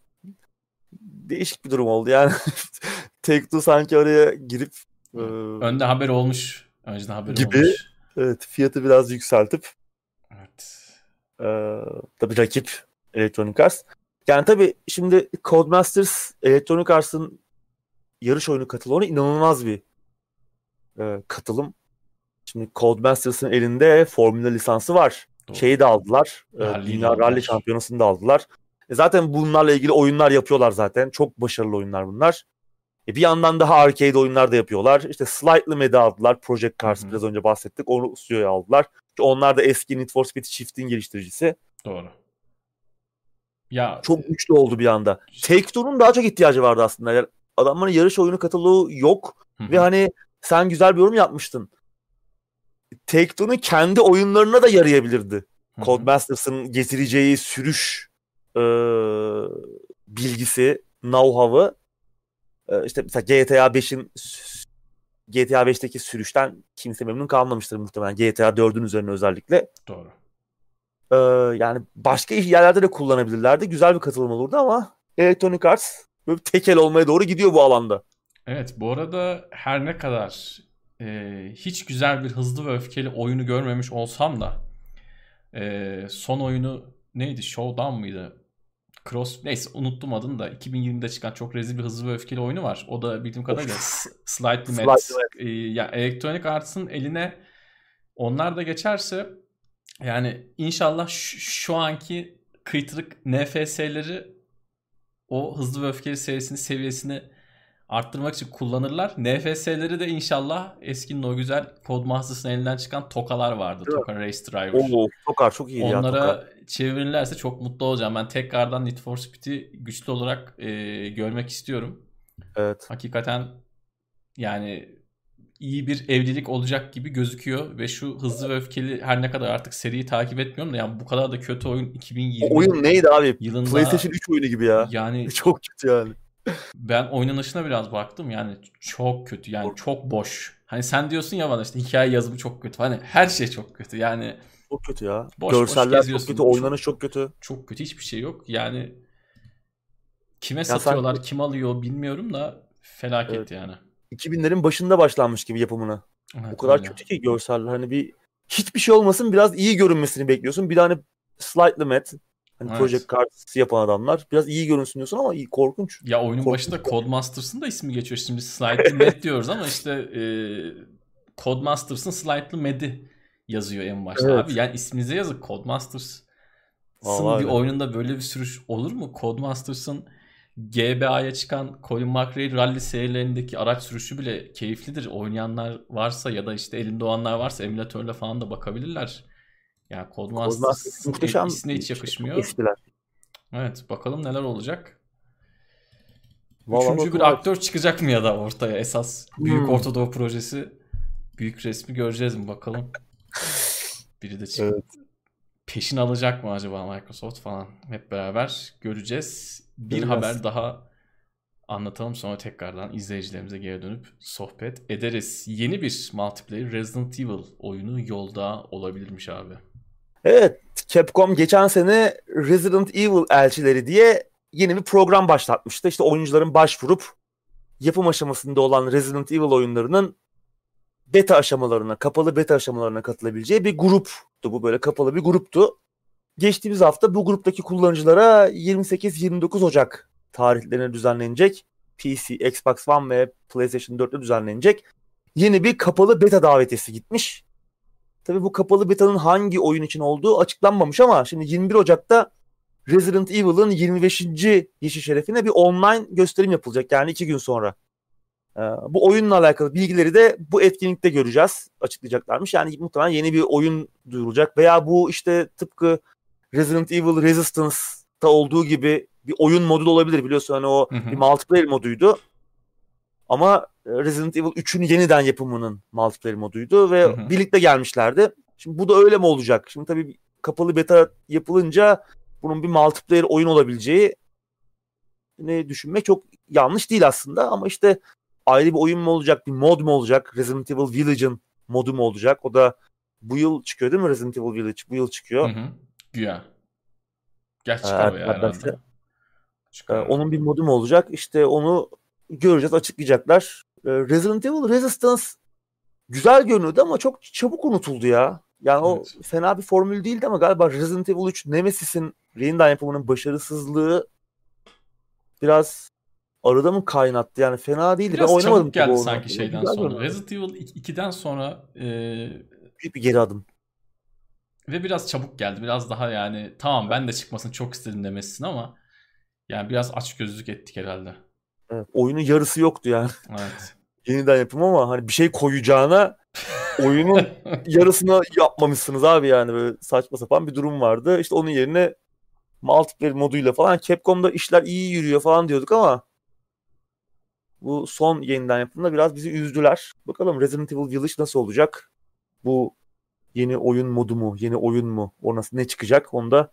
değişik bir durum oldu yani. Take-Two sanki oraya girip e, önde haber olmuş. Önceden haber gibi, olmuş. Evet, fiyatı biraz yükseltip Evet. E, tabii rakip Electronic Arts. Yani tabii şimdi Codemasters Electronic Arts'ın yarış oyunu katılımı inanılmaz bir e, katılım. Şimdi Codemasters'ın elinde Formula lisansı var. Doğru. Şeyi de aldılar. E, Dünya Rally Şampiyonası'nı da aldılar. E zaten bunlarla ilgili oyunlar yapıyorlar zaten. Çok başarılı oyunlar bunlar. E bir yandan daha arcade oyunlar da yapıyorlar. İşte Slightly Mad'i aldılar. Project Cars Hı-hı. biraz önce bahsettik. Onu CEO'ya aldılar. İşte onlar da eski Need for Speed Shift'in geliştiricisi. Doğru. Ya çok güçlü oldu bir anda. Take-Two'nun daha çok ihtiyacı vardı aslında. Yani adamların yarış oyunu kataloğu yok Hı-hı. ve hani sen güzel bir yorum yapmıştın. Take-Two'nun kendi oyunlarına da yarayabilirdi. Codemasters'ın getireceği sürüş e, bilgisi, know-how'ı e, işte mesela GTA 5'in GTA 5'teki sürüşten kimse memnun kalmamıştır muhtemelen. GTA 4'ün üzerine özellikle. Doğru. Ee, yani başka yerlerde de kullanabilirlerdi. Güzel bir katılım olurdu ama Electronic Arts böyle tekel olmaya doğru gidiyor bu alanda. Evet bu arada her ne kadar e, hiç güzel bir hızlı ve öfkeli oyunu görmemiş olsam da e, son oyunu neydi? Showdown mıydı? Cross neyse unuttum adını da 2020'de çıkan çok rezil bir hızlı ve öfkeli oyunu var. O da bildiğim kadarıyla Slightly Mad. E, ya Electronic Arts'ın eline onlar da geçerse yani inşallah şu anki kıytırık NFS'leri o hızlı ve öfkeli serisinin seviyesini arttırmak için kullanırlar. NFS'leri de inşallah eskinin o güzel Codemasters'ın elinden çıkan tokalar vardı. Evet. Toka Race Driver. Oo, Tokar çok iyi Onlara ya Toka. çevirirlerse çok mutlu olacağım. Ben tekrardan Need for Speed'i güçlü olarak e, görmek istiyorum. Evet. Hakikaten yani iyi bir evlilik olacak gibi gözüküyor ve şu hızlı ve öfkeli her ne kadar artık seriyi takip etmiyorum da yani bu kadar da kötü oyun 2020 o oyun neydi abi? Yılında, PlayStation 3 oyunu gibi ya. Yani çok kötü yani. Ben oynanışına biraz baktım yani çok kötü yani çok boş. Hani sen diyorsun ya bana işte hikaye yazımı çok kötü. Hani her şey çok kötü yani. Çok kötü ya. Boş, Görseller boş çok kötü, oynanış çok, çok kötü. Çok kötü hiçbir şey yok. Yani kime ya satıyorlar, sen... kim alıyor bilmiyorum da felaket evet. yani. 2000'lerin başında başlanmış gibi yapımına. Evet, o kadar öyle. kötü ki görseller hani bir hiçbir şey olmasın biraz iyi görünmesini bekliyorsun. Bir tane slightly met hani evet. Project Cars yapan adamlar biraz iyi görünsün diyorsun ama iyi korkunç. Ya oyunun korkunç. başında Codemasters'ın da ismi geçiyor. Şimdi slightly met diyoruz ama işte e, Codemasters'ın slightly med'i yazıyor en başta evet. abi. Yani isminize yazık Codemasters'ın bir oyununda böyle bir sürüş olur mu? Codemasters'ın GBA'ya çıkan Colin McRae rally serilerindeki araç sürüşü bile keyiflidir. Oynayanlar varsa ya da işte elinde olanlar varsa emülatörle falan da bakabilirler. Yani Codemasters muhteşem ismine hiç yakışmıyor. Eskiler. Evet bakalım neler olacak. Vallahi Üçüncü bir aktör çıkacak mı ya da ortaya esas Büyük hmm. Orta projesi büyük resmi göreceğiz mi bakalım. Biri de çık. Evet. Peşin alacak mı acaba Microsoft falan hep beraber göreceğiz. Bir Görmez. haber daha anlatalım sonra tekrardan izleyicilerimize geri dönüp sohbet ederiz. Yeni bir multiplayer Resident Evil oyunu yolda olabilirmiş abi. Evet, Capcom geçen sene Resident Evil elçileri diye yeni bir program başlatmıştı. İşte oyuncuların başvurup yapım aşamasında olan Resident Evil oyunlarının beta aşamalarına, kapalı beta aşamalarına katılabileceği bir gruptu. Bu böyle kapalı bir gruptu. Geçtiğimiz hafta bu gruptaki kullanıcılara 28-29 Ocak tarihlerine düzenlenecek PC, Xbox One ve PlayStation 4'te düzenlenecek yeni bir kapalı beta davetiyesi gitmiş. Tabii bu kapalı beta'nın hangi oyun için olduğu açıklanmamış ama şimdi 21 Ocak'ta Resident Evil'ın 25. yaşı şerefine bir online gösterim yapılacak yani iki gün sonra. Ee, bu oyunla alakalı bilgileri de bu etkinlikte göreceğiz. Açıklayacaklarmış. Yani muhtemelen yeni bir oyun duyurulacak veya bu işte tıpkı Resident Evil Resistance'ta olduğu gibi bir oyun modu da olabilir biliyorsun hani o Hı hı. bir multiplayer moduydu. Ama Resident Evil 3'ün yeniden yapımının multiplayer moduydu ve Hı hı. birlikte gelmişlerdi. Şimdi bu da öyle mi olacak? Şimdi tabii kapalı beta yapılınca bunun bir multiplayer oyun olabileceği ne düşünmek çok yanlış değil aslında ama işte ayrı bir oyun mu olacak, bir mod mu olacak? Resident Evil Village'ın modu mu olacak? O da bu yıl çıkıyor değil mi Resident Evil Village? Bu yıl çıkıyor. Hı hı. Güya. Gerçi Ee, çıkar o ya hatta herhalde. işte, Ee, Çıkar. onun bir modu mu olacak? İşte onu göreceğiz, açıklayacaklar. Ee, Resident Evil Resistance güzel görünüyordu ama çok çabuk unutuldu ya. Yani o Evet. fena bir formül değildi ama galiba Resident Evil 3 Nemesis'in yeniden yapımının başarısızlığı biraz arada mı kaynattı? Yani fena değildi. Biraz ben oynamadım çabuk geldi sanki şeyden Güzel sonra. görünüyordu. Resident Evil 2'den sonra e, Büyük bir geri adım. ve biraz çabuk geldi. Biraz daha yani tamam ben de çıkmasını çok istedim demesin ama yani biraz açgözlülük ettik herhalde. Evet, oyunun yarısı yoktu yani. Evet. Yeniden yapım ama hani bir şey koyacağına oyunun yarısını yapmamışsınız abi yani böyle saçma sapan bir durum vardı. İşte onun yerine multiplayer moduyla falan Capcom'da işler iyi yürüyor falan diyorduk ama bu son yeniden yapımda biraz bizi üzdüler. Bakalım Resident Evil Village nasıl olacak? Bu yeni oyun modu mu? Yeni oyun mu? O nasıl ne çıkacak? Onu da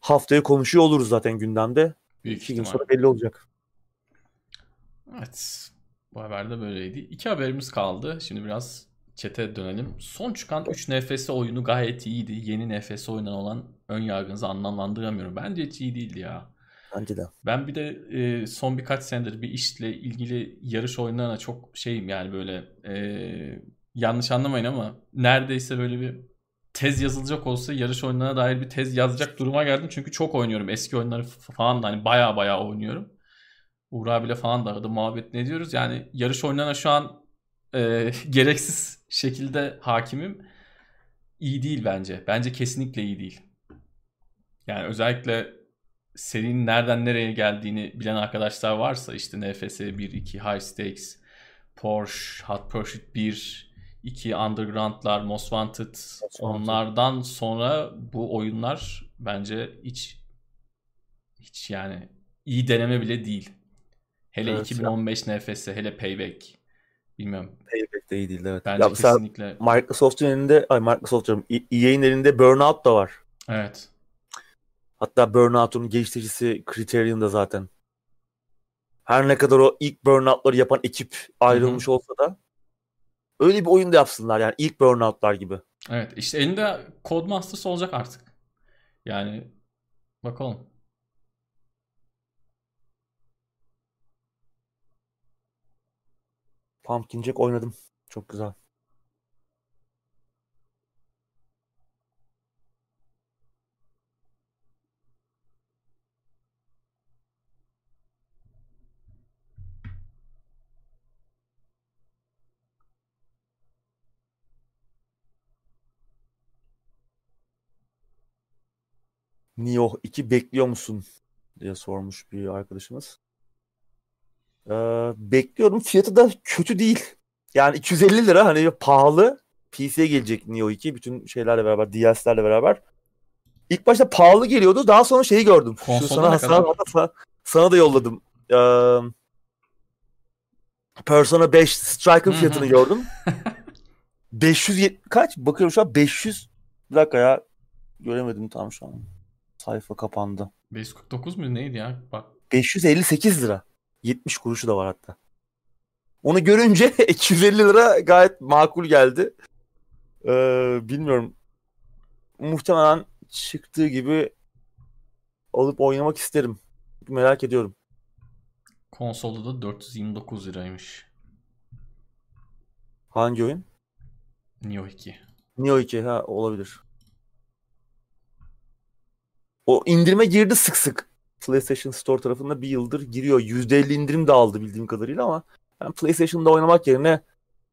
haftaya konuşuyor oluruz zaten gündemde. Büyük İki gün sonra belli olacak. Evet. Bu haber de böyleydi. İki haberimiz kaldı. Şimdi biraz çete dönelim. Son çıkan 3 NFS oyunu gayet iyiydi. Yeni NFS oyundan olan ön yargınızı anlamlandıramıyorum. Bence hiç iyi değildi ya. Bence de. Ben bir de e, son birkaç senedir bir işle ilgili yarış oyunlarına çok şeyim yani böyle e, yanlış anlamayın ama neredeyse böyle bir tez yazılacak olsa yarış oyunlarına dair bir tez yazacak duruma geldim. Çünkü çok oynuyorum. Eski oyunları falan da hani baya baya oynuyorum. Uğur abiyle falan da arada muhabbet ne diyoruz. Yani yarış oyunlarına şu an e, gereksiz şekilde hakimim. İyi değil bence. Bence kesinlikle iyi değil. Yani özellikle serinin nereden nereye geldiğini bilen arkadaşlar varsa işte NFS 1, 2, High Stakes, Porsche, Hot Pursuit 1, 2 Underground'lar, Most Wanted Wanted. onlardan sonra bu oyunlar bence hiç hiç yani iyi deneme bile değil. Hele Evet, 2015 NFS, hele Payback. Bilmiyorum. Payback de iyi değildi evet. Bence ya kesinlikle. Microsoft'un elinde, ay Microsoft diyorum, E- EA'in elinde Burnout da var. Evet. Hatta Burnout'un geliştiricisi Criterion'da zaten. Her ne kadar o ilk Burnout'ları yapan ekip ayrılmış olsa da öyle bir oyun da yapsınlar yani ilk Burnout'lar gibi. Evet. işte elinde Codemasters olacak artık. Yani bakalım. Pumpkin Jack oynadım. Çok güzel. Nioh 2 bekliyor musun diye sormuş bir arkadaşımız. Ee, bekliyorum. Fiyatı da kötü değil. Yani 250 lira hani pahalı. PC'ye gelecek Nioh 2 bütün şeylerle beraber, DLC'lerle beraber. İlk başta pahalı geliyordu. Daha sonra şeyi gördüm. Şu sana, sana, sana, sana da yolladım. Ee, Persona 5 Striker Hı hı. fiyatını gördüm. 500 kaç? Bakıyorum şu an 500 bir dakika ya. Göremedim tam şu an. Sayfa kapandı. 549 mu neydi ya? Bak 558 lira. 70 kuruşu da var hatta. Onu görünce 250 lira gayet makul geldi. Ee, bilmiyorum. Muhtemelen çıktığı gibi alıp oynamak isterim. Merak ediyorum. konsolda da 429 liraymış. Hangi oyun? Nioh 2. Nioh 2 ha olabilir. O indirime girdi sık sık. PlayStation Store tarafında bir yıldır giriyor. %50 indirim de aldı bildiğim kadarıyla ama ben PlayStation'da oynamak yerine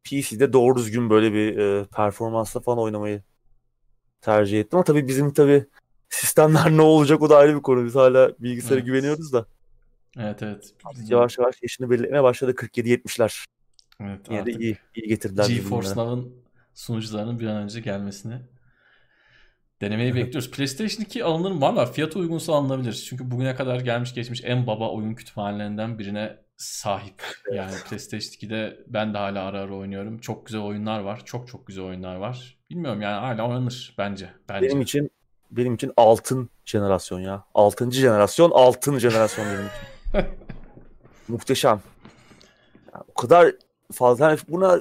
PC'de doğru düzgün böyle bir e, performansla falan oynamayı tercih ettim. Ama tabii bizim tabii sistemler ne olacak o da ayrı bir konu. Biz hala bilgisayara Evet. güveniyoruz da. Evet evet. Yavaş yavaş yaşını belirlemeye başladı 47-70'ler. Evet, Yine artık iyi, iyi getirdiler. GeForce. Now'ın sunucularının bir an önce gelmesini denemeyi bekliyoruz. PlayStation 2 alınır mı? Valla fiyatı uygunsa alınabilir. Çünkü bugüne kadar gelmiş geçmiş en baba oyun kütüphanelerinden birine sahip. Yani PlayStation 2'de ben de hala ara ara oynuyorum. Çok güzel oyunlar var. Çok çok güzel oyunlar var. Bilmiyorum yani hala oynanır bence. Bence. Benim için benim için altın jenerasyon ya. Altıncı jenerasyon, altın jenerasyon benim için. Muhteşem. Yani o kadar fazla yani buna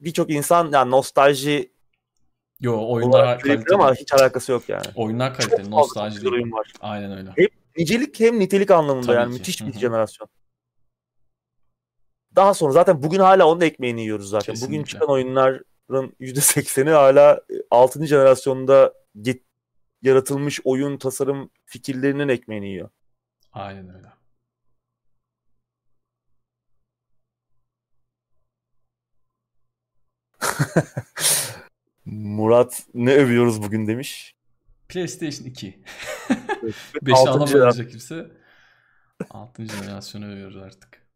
birçok insan yani nostalji Yo oyunlar kaliteli. ama hiç alakası yok yani. Oyunlar Çok kaliteli. fazla Nostalji değil. oyun var. Aynen öyle. Nicelik hem nitelik anlamında Tabii yani ki. müthiş bir hı. jenerasyon. Daha sonra zaten bugün hala onun ekmeğini yiyoruz zaten. Bugün Kesinlikle. çıkan oyunların %80'i hala 6. jenerasyonda get- yaratılmış oyun tasarım fikirlerinin ekmeğini yiyor. Aynen öyle. Murat ne övüyoruz bugün demiş. PlayStation 2. Evet. 5'i Altıncı alamayacak kimse. 6. jenerasyonu övüyoruz artık.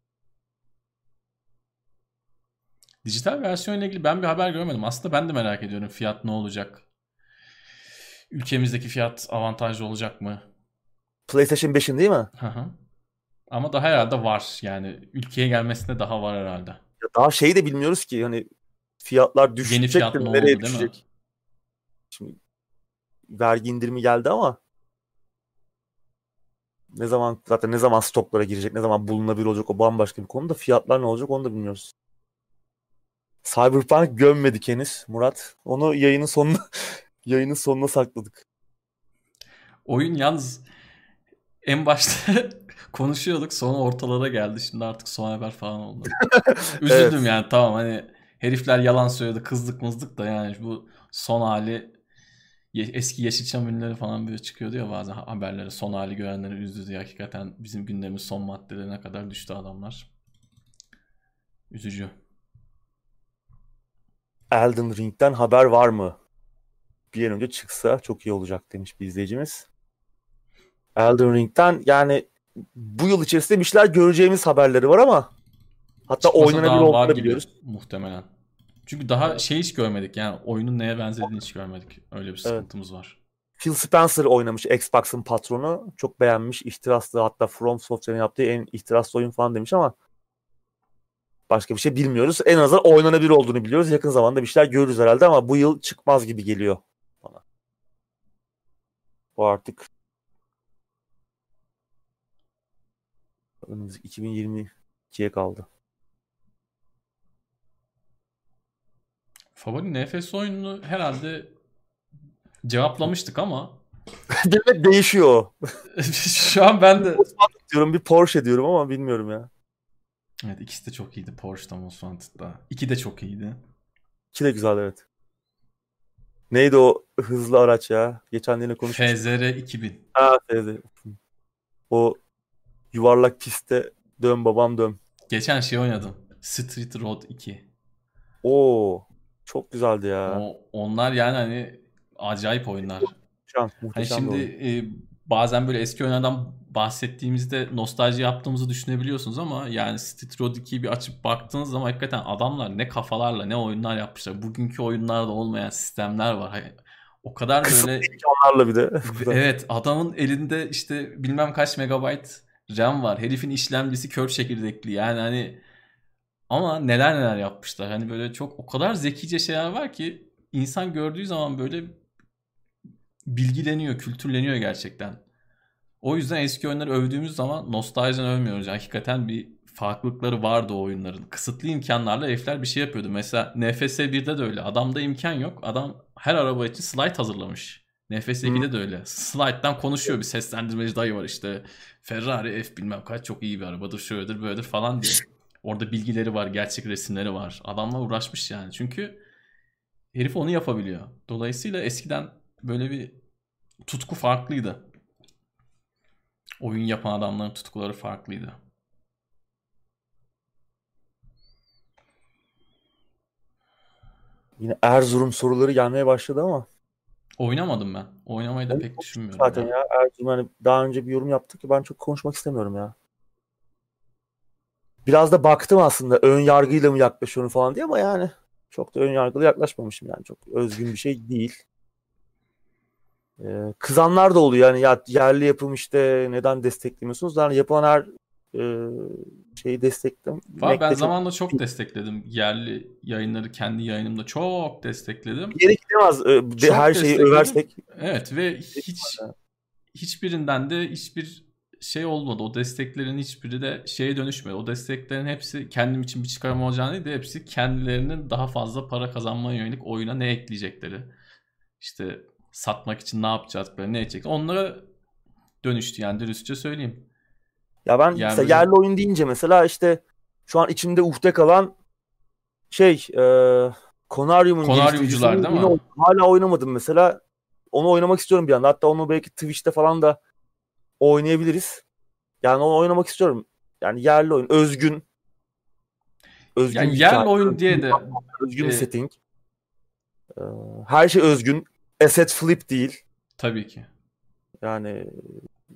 Dijital versiyon ile ilgili ben bir haber görmedim. Aslında ben de merak ediyorum fiyat ne olacak? Ülkemizdeki fiyat avantajlı olacak mı? PlayStation 5'in değil mi? Hı hı. Ama da herhalde var. Yani ülkeye gelmesinde daha var herhalde. Ya daha şeyi de bilmiyoruz ki hani fiyatlar düşecek fiyat de ne oldu, nereye mi? düşecek? Şimdi vergi indirimi geldi ama ne zaman zaten ne zaman stoklara girecek, ne zaman bulunabilir olacak o bambaşka bir konu da fiyatlar ne olacak onu da bilmiyoruz. Cyberpunk gömmedik henüz Murat. Onu yayının sonuna yayının sonuna sakladık. Oyun yalnız en başta konuşuyorduk sonra ortalara geldi. Şimdi artık son haber falan oldu. Üzüldüm Evet. yani tamam hani herifler yalan söyledi kızdık mızdık da yani bu son hali eski Yeşilçam ünlüleri falan böyle çıkıyordu ya bazen haberlere son hali görenleri üzdü diye hakikaten bizim gündemimiz son maddelerine kadar düştü adamlar. Üzücü. Elden Ring'den haber var mı? Bir an önce çıksa çok iyi olacak demiş bir izleyicimiz. Elden Ring'den yani bu yıl içerisinde bir şeyler göreceğimiz haberleri var ama hatta Çıkmasa oynanabilir olduğunu da gibi biliyoruz. Muhtemelen. Çünkü daha şey hiç görmedik yani oyunun neye benzediğini hiç görmedik. Öyle bir sıkıntımız var. Phil Spencer oynamış Xbox'ın patronu. Çok beğenmiş. ihtiraslı hatta From Software'ın yaptığı en ihtiraslı oyun falan demiş ama başka bir şey bilmiyoruz. En azından oynanabilir olduğunu biliyoruz. Yakın zamanda bir şeyler görürüz herhalde ama bu yıl çıkmaz gibi geliyor bana. Bu artık önümüzdeki 2022'ye kaldı. Favori NFS oyununu herhalde cevaplamıştık ama Demek değişiyor o. şu an ben de Diyorum bir Porsche diyorum ama bilmiyorum ya. Evet ikisi de çok iyiydi Porsche'da Most Wanted'da. İki de çok iyiydi. İki de güzel evet. Neydi o hızlı araç ya? Geçen yine konuşmuştuk. FZR 2000. Ha, evet. O yuvarlak pistte dön babam dön. Geçen şey oynadım. Street Road 2. Oo çok güzeldi ya. O, onlar yani hani acayip oyunlar. Muhteşem, Hani muhteşem şimdi bir oyun. e, bazen böyle eski oyunlardan bahsettiğimizde nostalji yaptığımızı düşünebiliyorsunuz ama yani Street Road 2'yi bir açıp baktığınız zaman hakikaten adamlar ne kafalarla ne oyunlar yapmışlar. Bugünkü oyunlarda olmayan sistemler var. Hani O kadar Kısıtlı böyle imkanlarla bir de. evet adamın elinde işte bilmem kaç megabayt RAM var. Herifin işlemcisi kör çekirdekli. Yani hani ama neler neler yapmışlar. Hani böyle çok o kadar zekice şeyler var ki insan gördüğü zaman böyle bilgileniyor, kültürleniyor gerçekten. O yüzden eski oyunları övdüğümüz zaman nostaljiden övmüyoruz. Hakikaten bir farklılıkları vardı o oyunların. Kısıtlı imkanlarla herifler bir şey yapıyordu. Mesela NFS 1'de de öyle. Adamda imkan yok. Adam her araba için slide hazırlamış. NFS 2'de de öyle. Slide'dan konuşuyor. Bir seslendirmeci dayı var işte. Ferrari F bilmem kaç çok iyi bir arabadır. Şöyledir böyledir falan diye. Orada bilgileri var. Gerçek resimleri var. Adamla uğraşmış yani. Çünkü herif onu yapabiliyor. Dolayısıyla eskiden böyle bir tutku farklıydı. Oyun yapan adamların tutkuları farklıydı. Yine Erzurum soruları gelmeye başladı ama. Oynamadım ben. Oynamayı da pek düşünmüyorum. Zaten ya. ya Erzurum hani daha önce bir yorum yaptık ki ben çok konuşmak istemiyorum ya. Biraz da baktım aslında ön yargıyla mı yaklaşıyorum falan diye ama yani çok da ön yargılı yaklaşmamışım yani çok özgün bir şey değil. Ee, kızanlar da oluyor yani ya yerli yapım işte neden desteklemiyorsunuz? Yani yapılan her e, şeyi destekledim. Var, ben çok... zamanla çok destekledim. Yerli yayınları kendi yayınımda çok destekledim. Geri gidemez e, her şeyi översek. Evet ve hiç hiçbirinden de hiçbir şey olmadı. O desteklerin hiçbiri de şeye dönüşmedi. O desteklerin hepsi kendim için bir çıkarım olacağını değil de hepsi kendilerinin daha fazla para kazanmaya yönelik oyuna ne ekleyecekleri. İşte satmak için ne yapacakları, ne edecek. Onlara dönüştü yani dürüstçe söyleyeyim. Ya ben yani mesela yerli oyun deyince mesela işte şu an içimde uhde kalan şey e, Konarium'un Konaryumcular değil mi? Hala oynamadım mesela. Onu oynamak istiyorum bir anda. Hatta onu belki Twitch'te falan da oynayabiliriz. Yani onu oynamak istiyorum. Yani yerli oyun. Özgün. Özgün yani yerli tane. oyun diye de özgün e, setting. Ee, her şey özgün. Asset flip değil. Tabii ki. Yani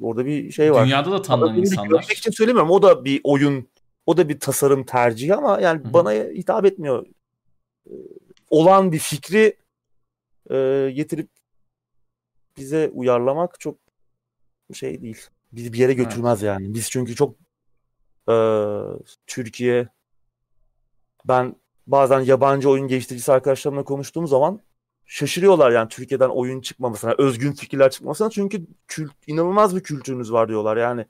orada bir şey var. Dünyada da tanınan insanlar. Görmek için söylemiyorum. O da bir oyun, o da bir tasarım tercihi ama yani Hı-hı. bana hitap etmiyor. Ee, olan bir fikri e, getirip bize uyarlamak çok şey değil. Bizi bir yere götürmez evet. yani. Biz çünkü çok e, Türkiye ben bazen yabancı oyun geliştiricisi arkadaşlarımla konuştuğum zaman şaşırıyorlar yani Türkiye'den oyun çıkmamasına, özgün fikirler çıkmasına çünkü kült, inanılmaz bir kültürünüz var diyorlar yani.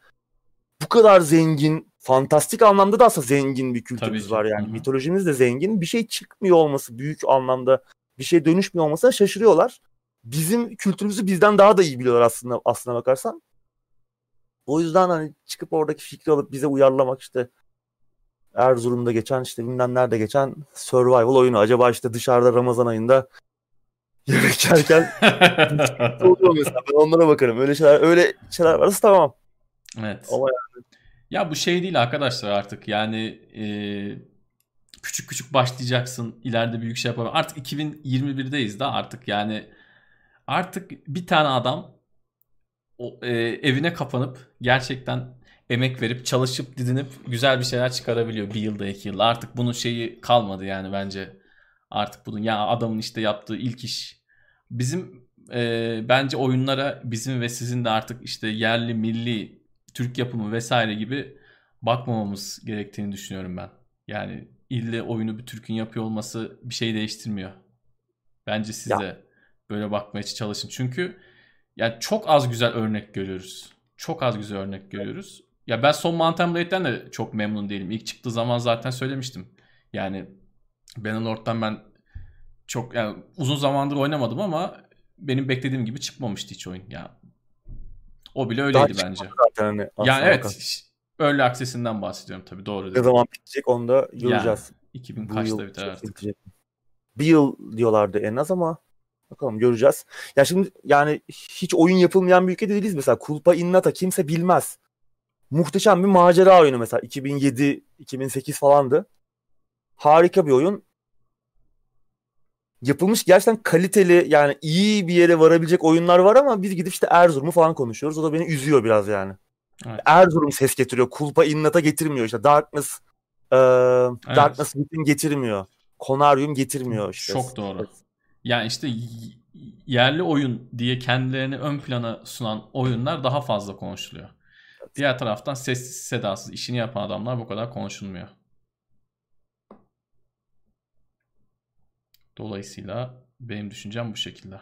Bu kadar zengin, fantastik anlamda da aslında zengin bir kültürümüz var yani. Hı-hı. Mitolojimiz de zengin. Bir şey çıkmıyor olması büyük anlamda bir şey dönüşmüyor olmasına şaşırıyorlar. Bizim kültürümüzü bizden daha da iyi biliyorlar aslında aslına bakarsan. O yüzden hani çıkıp oradaki fikri alıp bize uyarlamak işte Erzurum'da geçen işte bilmem nerede geçen survival oyunu. Acaba işte dışarıda Ramazan ayında yemek yerken oluyor mesela. Ben onlara bakarım. Öyle şeyler, öyle şeyler varsa tamam. Evet. Ama yani... Ya bu şey değil arkadaşlar artık. Yani e, küçük küçük başlayacaksın. ileride büyük şey yapamam. Artık 2021'deyiz da artık yani artık bir tane adam o, e, evine kapanıp gerçekten emek verip çalışıp didinip güzel bir şeyler çıkarabiliyor bir yılda iki yılda. Artık bunun şeyi kalmadı yani bence. Artık bunun ya adamın işte yaptığı ilk iş. Bizim e, bence oyunlara bizim ve sizin de artık işte yerli milli Türk yapımı vesaire gibi bakmamamız gerektiğini düşünüyorum ben. Yani ille oyunu bir Türk'ün yapıyor olması bir şey değiştirmiyor. Bence siz ya. de böyle bakmaya çalışın. Çünkü yani çok az güzel örnek görüyoruz. Çok az güzel örnek görüyoruz. Ya ben son Mountain Blade'den de çok memnun değilim. İlk çıktığı zaman zaten söylemiştim. Yani Bannerlord'dan ben çok yani uzun zamandır oynamadım ama benim beklediğim gibi çıkmamıştı hiç oyun. Ya o bile öyleydi Daha bence. Zaten hani yani evet bakalım. Early Access'inden bahsediyorum tabii doğru. Ne zaman bitecek onu da göreceğiz. Yani, 2000 kaçta biter artık. Bitecek. Bir yıl diyorlardı en az ama Bakalım göreceğiz. Ya şimdi yani hiç oyun yapılmayan bir ülke değiliz mesela. Kulpa Innata kimse bilmez. Muhteşem bir macera oyunu mesela. 2007-2008 falandı. Harika bir oyun. Yapılmış gerçekten kaliteli yani iyi bir yere varabilecek oyunlar var ama biz gidip işte Erzurum'u falan konuşuyoruz. O da beni üzüyor biraz yani. Evet. Erzurum ses getiriyor. Kulpa Innata getirmiyor işte. Darkness e, evet. Darkness Within getirmiyor. Konarium getirmiyor işte. Çok doğru. Yani işte yerli oyun diye kendilerini ön plana sunan oyunlar daha fazla konuşuluyor. Diğer taraftan sessiz sedasız işini yapan adamlar bu kadar konuşulmuyor. Dolayısıyla benim düşüncem bu şekilde.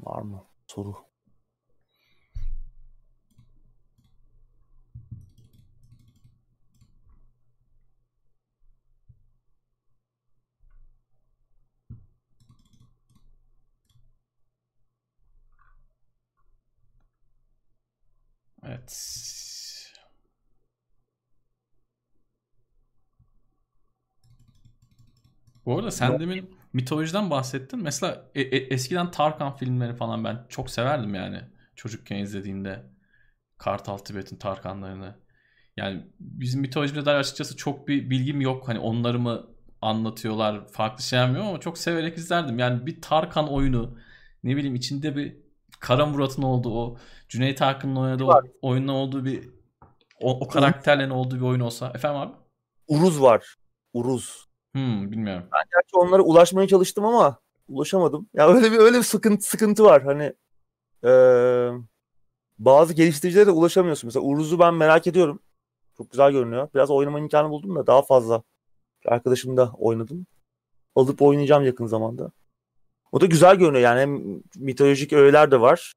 Var mı soru? Evet. Bu arada sen demin mitolojiden bahsettin. Mesela e- e- eskiden Tarkan filmleri falan ben çok severdim yani. Çocukken izlediğinde. Kartal Tibet'in Tarkanlarını. Yani bizim mitolojimizde dair açıkçası çok bir bilgim yok. Hani onları mı anlatıyorlar farklı şey yapmıyorum ama çok severek izlerdim. Yani bir Tarkan oyunu ne bileyim içinde bir Kara Murat'ın olduğu o Cüneyt Arkın'ın oynadığı Var. oyunun olduğu bir o, o karakterlerin olduğu bir oyun olsa. Efendim abi? Uruz var. Uruz. Hmm, bilmiyorum. Ben gerçi onlara ulaşmaya çalıştım ama ulaşamadım. Ya öyle bir öyle bir sıkıntı sıkıntı var. Hani eee, bazı geliştiricilere de ulaşamıyorsun. Mesela Uruz'u ben merak ediyorum. Çok güzel görünüyor. Biraz oynama imkanı buldum da daha fazla. Arkadaşımda oynadım. Alıp oynayacağım yakın zamanda. O da güzel görünüyor yani hem mitolojik öğeler de var.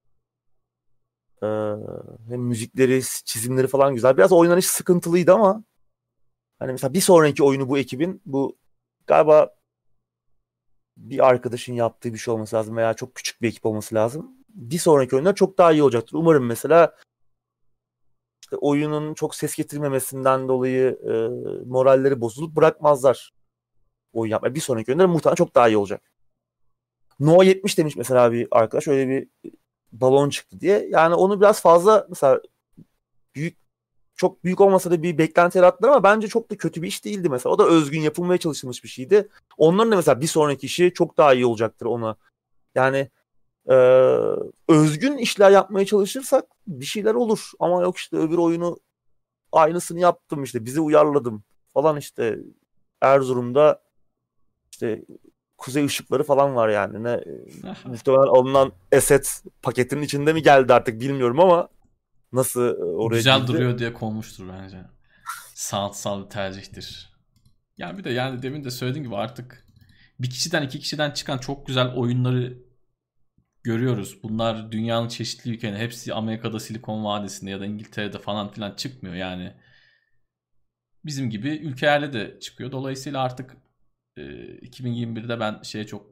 Ee, hem müzikleri, çizimleri falan güzel. Biraz oynanış sıkıntılıydı ama hani mesela bir sonraki oyunu bu ekibin bu galiba bir arkadaşın yaptığı bir şey olması lazım veya çok küçük bir ekip olması lazım. Bir sonraki oyunlar çok daha iyi olacaktır. Umarım mesela işte oyunun çok ses getirmemesinden dolayı e, moralleri bozulup bırakmazlar oyun yapmaya. Bir sonraki oyunlar muhtemelen çok daha iyi olacak. No 70 demiş mesela bir arkadaş öyle bir balon çıktı diye. Yani onu biraz fazla mesela büyük çok büyük olmasa da bir beklenti yarattılar ama bence çok da kötü bir iş değildi mesela. O da özgün yapılmaya çalışılmış bir şeydi. Onların da mesela bir sonraki işi çok daha iyi olacaktır ona. Yani e, özgün işler yapmaya çalışırsak bir şeyler olur. Ama yok işte öbür oyunu aynısını yaptım işte bizi uyarladım falan işte Erzurum'da işte kuzey ışıkları falan var yani. Ne muhtemelen alınan eset paketinin içinde mi geldi artık bilmiyorum ama nasıl e, oraya Güzel girdi? duruyor diye konmuştur bence. Sanatsal bir tercihtir. Yani bir de yani demin de söylediğim gibi artık bir kişiden iki kişiden çıkan çok güzel oyunları görüyoruz. Bunlar dünyanın çeşitli ülkelerinde hepsi Amerika'da Silikon Vadisi'nde ya da İngiltere'de falan filan çıkmıyor yani. Bizim gibi ülkelerde de çıkıyor. Dolayısıyla artık e, 2021'de ben şeye çok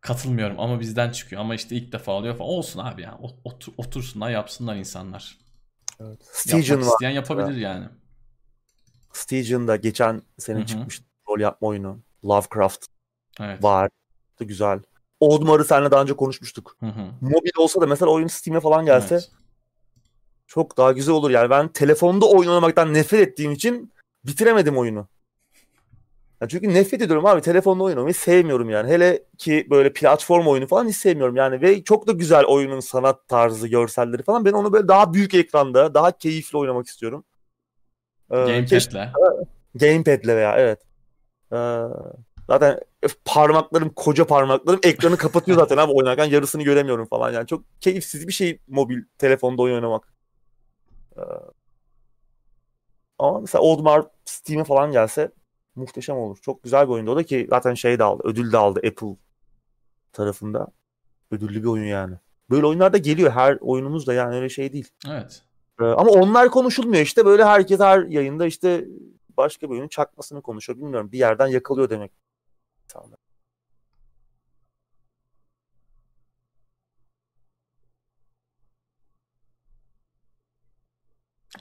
katılmıyorum ama bizden çıkıyor ama işte ilk defa oluyor falan. Olsun abi ya. Otur, otursunlar yapsınlar insanlar. Evet. Yapmak Stygian var. isteyen yapabilir yani. Stygian da geçen sene Hı hı. çıkmış rol yapma oyunu. Lovecraft Evet. var. Da güzel. Oldmar'ı seninle daha önce konuşmuştuk. Hı hı. Mobil olsa da mesela oyun Steam'e falan gelse Evet. çok daha güzel olur. Yani ben telefonda oyun oynamaktan nefret ettiğim için bitiremedim oyunu. Ya çünkü nefret ediyorum abi. Telefonda oyun oynamayı sevmiyorum yani. Hele ki böyle platform oyunu falan hiç sevmiyorum yani. Ve çok da güzel oyunun sanat tarzı, görselleri falan. Ben onu böyle daha büyük ekranda, daha keyifli oynamak istiyorum. Ee, Gamepad'le. Gamepad'le veya evet. Ee, zaten parmaklarım, koca parmaklarım ekranı kapatıyor zaten abi oynarken yarısını göremiyorum falan. Yani çok keyifsiz bir şey mobil telefonda oyun oynamak. Ee, ama mesela Oldmar Steam'e falan gelse muhteşem olur. Çok güzel bir oyundu o da ki zaten şey de aldı, ödül de aldı Apple tarafında. Ödüllü bir oyun yani. Böyle oyunlar da geliyor. Her oyunumuz da yani öyle şey değil. Evet. Ee, ama onlar konuşulmuyor işte böyle herkes her yayında işte başka bir oyunun çakmasını konuşuyor. Bilmiyorum bir yerden yakalıyor demek. insanlar.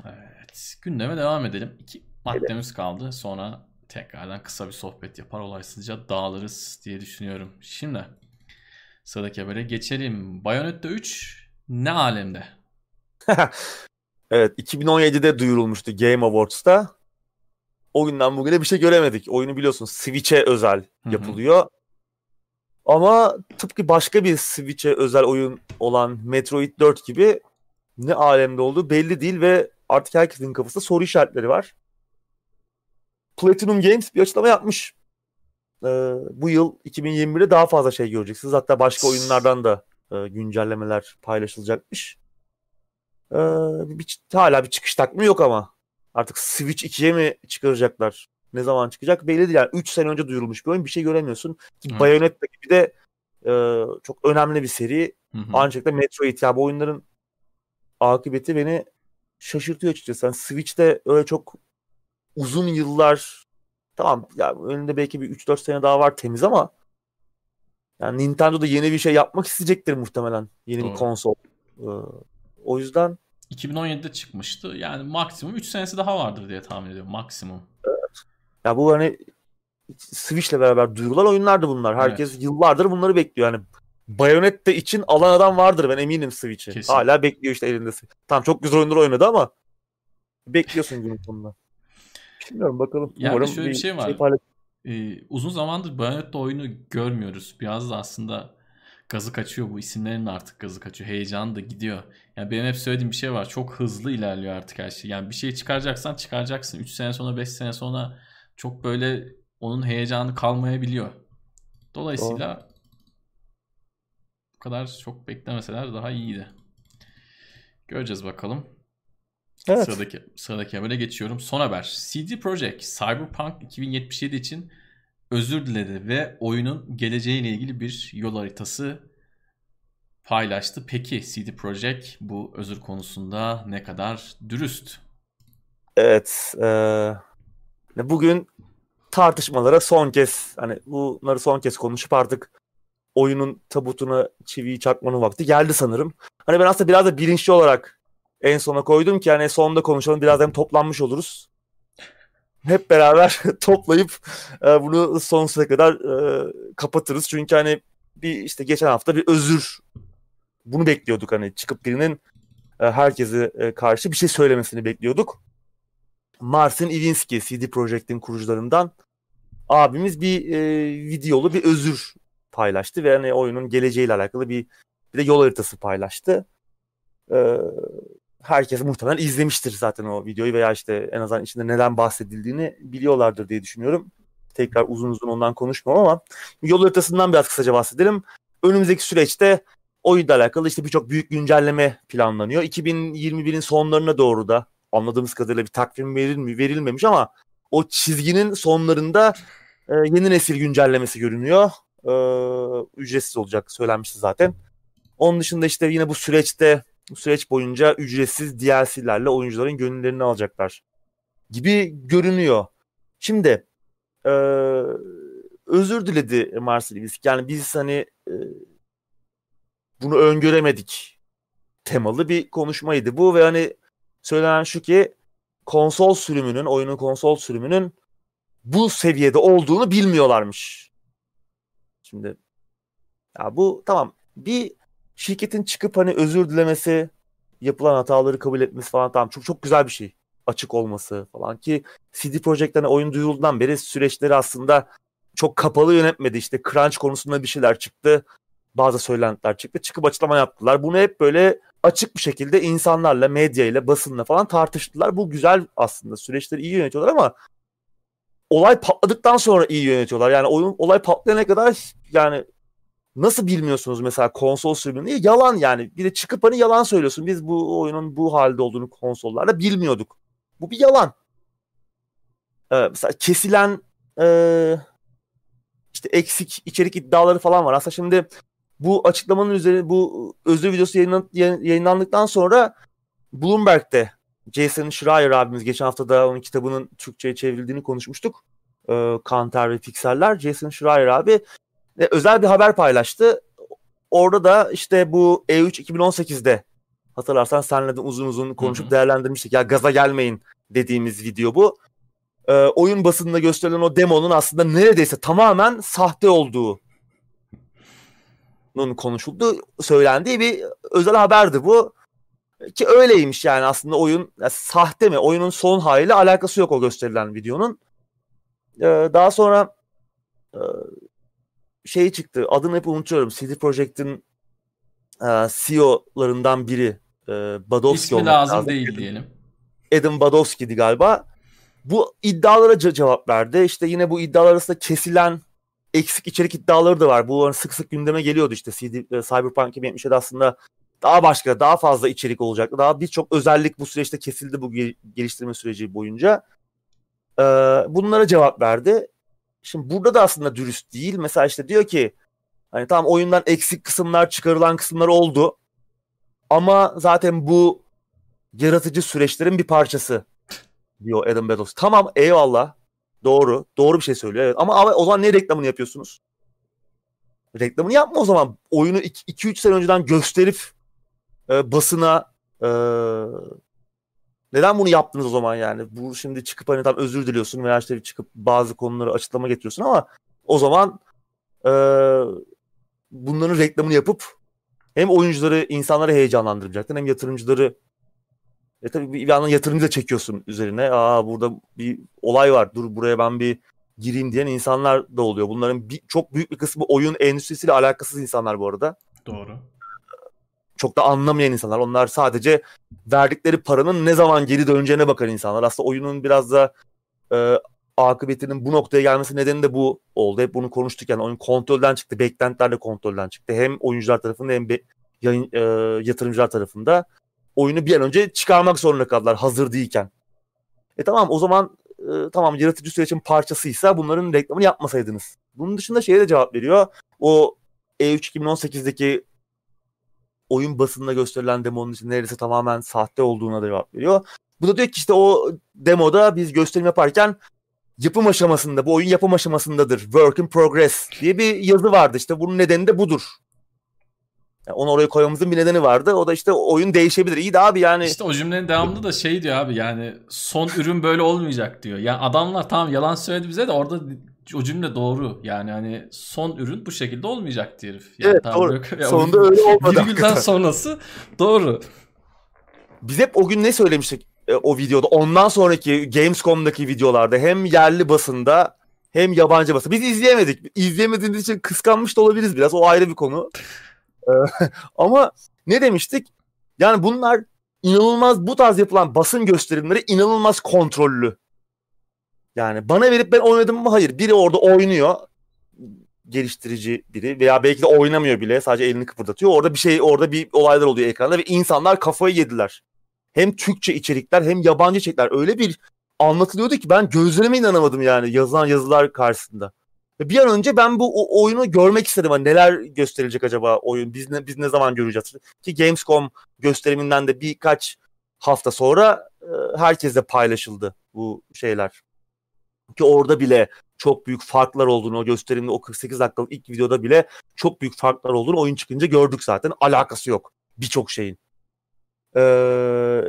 Evet. Gündeme devam edelim. İki maddemiz kaldı. Sonra tekrardan kısa bir sohbet yapar olaysızca dağılırız diye düşünüyorum. Şimdi sıradaki habere geçelim. Bayonetta 3 ne alemde? Evet 2017'de duyurulmuştu Game Awards'ta. O günden bugüne bir şey göremedik. Oyunu biliyorsun Switch'e özel yapılıyor. Ama tıpkı başka bir Switch'e özel oyun olan Metroid 4 gibi ne alemde olduğu belli değil ve artık herkesin kafasında soru işaretleri var. Platinum Games bir açıklama yapmış. Ee, bu yıl 2021'de daha fazla şey göreceksiniz. Hatta başka oyunlardan da e, güncellemeler paylaşılacakmış. Ee, bir, hala bir çıkış takvimi yok ama. Artık Switch 2'ye mi çıkaracaklar? Ne zaman çıkacak belli değil. Yani 3 sene önce duyurulmuş bir oyun. Bir şey göremiyorsun. Evet. Bayonetta gibi de e, çok önemli bir seri. Hı hı. Ancak da Metroid ya bu oyunların akıbeti beni şaşırtıyor açıkçası. Yani Switch'te öyle çok uzun yıllar tamam ya önünde belki bir 3-4 sene daha var temiz ama yani Nintendo da yeni bir şey yapmak isteyecektir muhtemelen. Yeni Doğru. bir konsol. Ee, o yüzden 2017'de çıkmıştı. Yani maksimum 3 senesi daha vardır diye tahmin ediyorum. Maksimum. ya bu hani Switch'le beraber duyurulan oyunlardı bunlar. Herkes yıllardır bunları bekliyor. Yani Bayonetta için alan adam vardır ben eminim Switch'i. Kesin. Hala bekliyor işte elinde. Tamam çok güzel oyunlar oynadı ama bekliyorsun günün sonunda. Bilmiyorum bakalım. Yani Umarım şöyle bir şey var. paylaş- Ee, uzun zamandır Bayonetta oyunu görmüyoruz. Biraz da aslında gazı kaçıyor bu isimlerin artık gazı kaçıyor. Heyecan da gidiyor. Yani benim hep söylediğim bir şey var. Çok hızlı ilerliyor artık her şey. Yani bir şey çıkaracaksan çıkaracaksın. 3 sene sonra 5 sene sonra çok böyle onun heyecanı kalmayabiliyor. Dolayısıyla Doğru. bu kadar çok beklemeseler daha iyiydi. Göreceğiz bakalım. Evet. Sıradaki, sıradaki habere geçiyorum. Son haber. CD Projekt Cyberpunk 2077 için özür diledi ve oyunun geleceğiyle ilgili bir yol haritası paylaştı. Peki CD Projekt bu özür konusunda ne kadar dürüst? Evet. E, bugün tartışmalara son kez hani bunları son kez konuşup artık oyunun tabutuna çiviyi çakmanın vakti geldi sanırım. Hani ben aslında biraz da bilinçli olarak en sona koydum ki hani sonunda konuşalım biraz hem toplanmış oluruz. Hep beraber toplayıp e, bunu sonsuza kadar e, kapatırız. Çünkü hani bir işte geçen hafta bir özür bunu bekliyorduk hani çıkıp birinin e, herkese e, karşı bir şey söylemesini bekliyorduk. Marcin Iwinski CD Projekt'in kurucularından abimiz bir e, videolu bir özür paylaştı ve hani oyunun geleceğiyle alakalı bir bir de yol haritası paylaştı. Ee, herkes muhtemelen izlemiştir zaten o videoyu veya işte en azından içinde neden bahsedildiğini biliyorlardır diye düşünüyorum. Tekrar uzun uzun ondan konuşmam ama yol haritasından biraz kısaca bahsedelim. Önümüzdeki süreçte oyunla alakalı işte birçok büyük güncelleme planlanıyor. 2021'in sonlarına doğru da anladığımız kadarıyla bir takvim verilmi, verilmemiş ama o çizginin sonlarında e, yeni nesil güncellemesi görünüyor. E, ücretsiz olacak söylenmişti zaten. Onun dışında işte yine bu süreçte bu süreç boyunca ücretsiz DLC'lerle oyuncuların gönüllerini alacaklar gibi görünüyor. Şimdi e, özür diledi Marcel Iwisk. Yani biz hani e, bunu öngöremedik temalı bir konuşmaydı bu ve hani söylenen şu ki konsol sürümünün, oyunun konsol sürümünün bu seviyede olduğunu bilmiyorlarmış. Şimdi ya bu tamam bir şirketin çıkıp hani özür dilemesi, yapılan hataları kabul etmesi falan tamam çok çok güzel bir şey. Açık olması falan ki CD Projekt'ten oyun duyurulduğundan beri süreçleri aslında çok kapalı yönetmedi. İşte crunch konusunda bir şeyler çıktı. Bazı söylentiler çıktı. Çıkıp açıklama yaptılar. Bunu hep böyle açık bir şekilde insanlarla, medyayla, basınla falan tartıştılar. Bu güzel aslında. Süreçleri iyi yönetiyorlar ama olay patladıktan sonra iyi yönetiyorlar. Yani oyun olay patlayana kadar yani nasıl bilmiyorsunuz mesela konsol sürümünü? Yalan yani. Bir de çıkıp hani yalan söylüyorsun. Biz bu oyunun bu halde olduğunu konsollarda bilmiyorduk. Bu bir yalan. Ee, mesela kesilen e, işte eksik içerik iddiaları falan var. Aslında şimdi bu açıklamanın üzerine bu özür videosu yayınlan, yayınlandıktan sonra Bloomberg'de Jason Schreier abimiz geçen hafta da onun kitabının Türkçe'ye çevrildiğini konuşmuştuk. Ee, Kanter ve Pikseller. Jason Schreier abi e, özel bir haber paylaştı. Orada da işte bu E3 2018'de hatırlarsan senle de uzun uzun konuşup Hı-hı. değerlendirmiştik. Ya gaza gelmeyin dediğimiz video bu. Ee, oyun basınında gösterilen o demonun aslında neredeyse tamamen sahte olduğu konuşuldu, söylendiği bir özel haberdi bu. Ki öyleymiş yani aslında oyun yani sahte mi? Oyunun son haliyle alakası yok o gösterilen videonun. Ee, daha sonra e, şey çıktı. Adını hep unutuyorum. CD Projekt'in e, CEO'larından biri e, Badowski İsmi lazım, lazım değil diyelim. Adam Badowski'di galiba. Bu iddialara cevap verdi. İşte yine bu iddialar arasında kesilen eksik içerik iddiaları da var. Bu sık sık gündeme geliyordu işte CD, e, Cyberpunk 2077 aslında daha başka, daha fazla içerik olacaktı. Daha birçok özellik bu süreçte kesildi bu geliştirme süreci boyunca. Ee, bunlara cevap verdi. Şimdi burada da aslında dürüst değil. Mesela işte diyor ki hani tamam oyundan eksik kısımlar, çıkarılan kısımlar oldu. Ama zaten bu yaratıcı süreçlerin bir parçası diyor Adam Bedros. Tamam eyvallah. Doğru. Doğru bir şey söylüyor. Evet. Ama o zaman ne reklamını yapıyorsunuz? Reklamını yapma o zaman. Oyunu 2-3 sene önceden gösterip e, basına e, neden bunu yaptınız o zaman yani? Bu şimdi çıkıp hani tam özür diliyorsun veya işte çıkıp bazı konuları açıklama getiriyorsun ama o zaman e, bunların reklamını yapıp hem oyuncuları, insanları heyecanlandıracaktın hem yatırımcıları e tabii bir yandan yatırımcı da çekiyorsun üzerine. Aa burada bir olay var. Dur buraya ben bir gireyim diyen insanlar da oluyor. Bunların bir, çok büyük bir kısmı oyun endüstrisiyle alakasız insanlar bu arada. Doğru. Çok da anlamayan insanlar. Onlar sadece verdikleri paranın ne zaman geri döneceğine bakan insanlar. Aslında oyunun biraz da e, akıbetinin bu noktaya gelmesi nedeni de bu oldu. Hep bunu konuştuk yani oyun kontrolden çıktı. Beklentiler de kontrolden çıktı. Hem oyuncular tarafında hem be, yayın, e, yatırımcılar tarafında oyunu bir an önce çıkarmak zorunda kaldılar hazır değilken. E tamam o zaman e, tamam yaratıcı sürecin parçasıysa bunların reklamını yapmasaydınız. Bunun dışında şeye de cevap veriyor. O E3 2018'deki oyun basınında gösterilen demonun için neredeyse tamamen sahte olduğuna da cevap veriyor. Bu da diyor ki işte o demoda biz gösterim yaparken yapım aşamasında, bu oyun yapım aşamasındadır. Work in progress diye bir yazı vardı. İşte bunun nedeni de budur. Yani onu oraya koymamızın bir nedeni vardı. O da işte oyun değişebilir. İyi de abi yani. İşte o cümlenin devamında da şey diyor abi yani son ürün böyle olmayacak diyor. Yani adamlar tamam yalan söyledi bize de orada o cümle doğru. Yani hani son ürün bu şekilde olmayacak diyor herif. Yani evet doğru. Böyle, ya Sonunda öyle olmadı. Virgülden sonrası doğru. Biz hep o gün ne söylemiştik e, o videoda? Ondan sonraki Gamescom'daki videolarda hem yerli basında hem yabancı basında. Biz izleyemedik. İzleyemediğimiz için kıskanmış da olabiliriz biraz. O ayrı bir konu. E, ama ne demiştik? Yani bunlar inanılmaz bu tarz yapılan basın gösterimleri inanılmaz kontrollü. Yani bana verip ben oynadım mı? Hayır. Biri orada oynuyor. Geliştirici biri veya belki de oynamıyor bile. Sadece elini kıpırdatıyor. Orada bir şey, orada bir olaylar oluyor ekranda ve insanlar kafayı yediler. Hem Türkçe içerikler hem yabancı içerikler öyle bir anlatılıyordu ki ben gözlerime inanamadım yani yazılan yazılar karşısında. Bir an önce ben bu oyunu görmek istedim. Hani neler gösterilecek acaba oyun? Biz ne, biz ne zaman göreceğiz? Ki Gamescom gösteriminden de birkaç hafta sonra e, herkesle paylaşıldı bu şeyler. Ki orada bile çok büyük farklar olduğunu o gösterimde o 48 dakikalık ilk videoda bile çok büyük farklar olduğunu oyun çıkınca gördük zaten. Alakası yok birçok şeyin. Ee,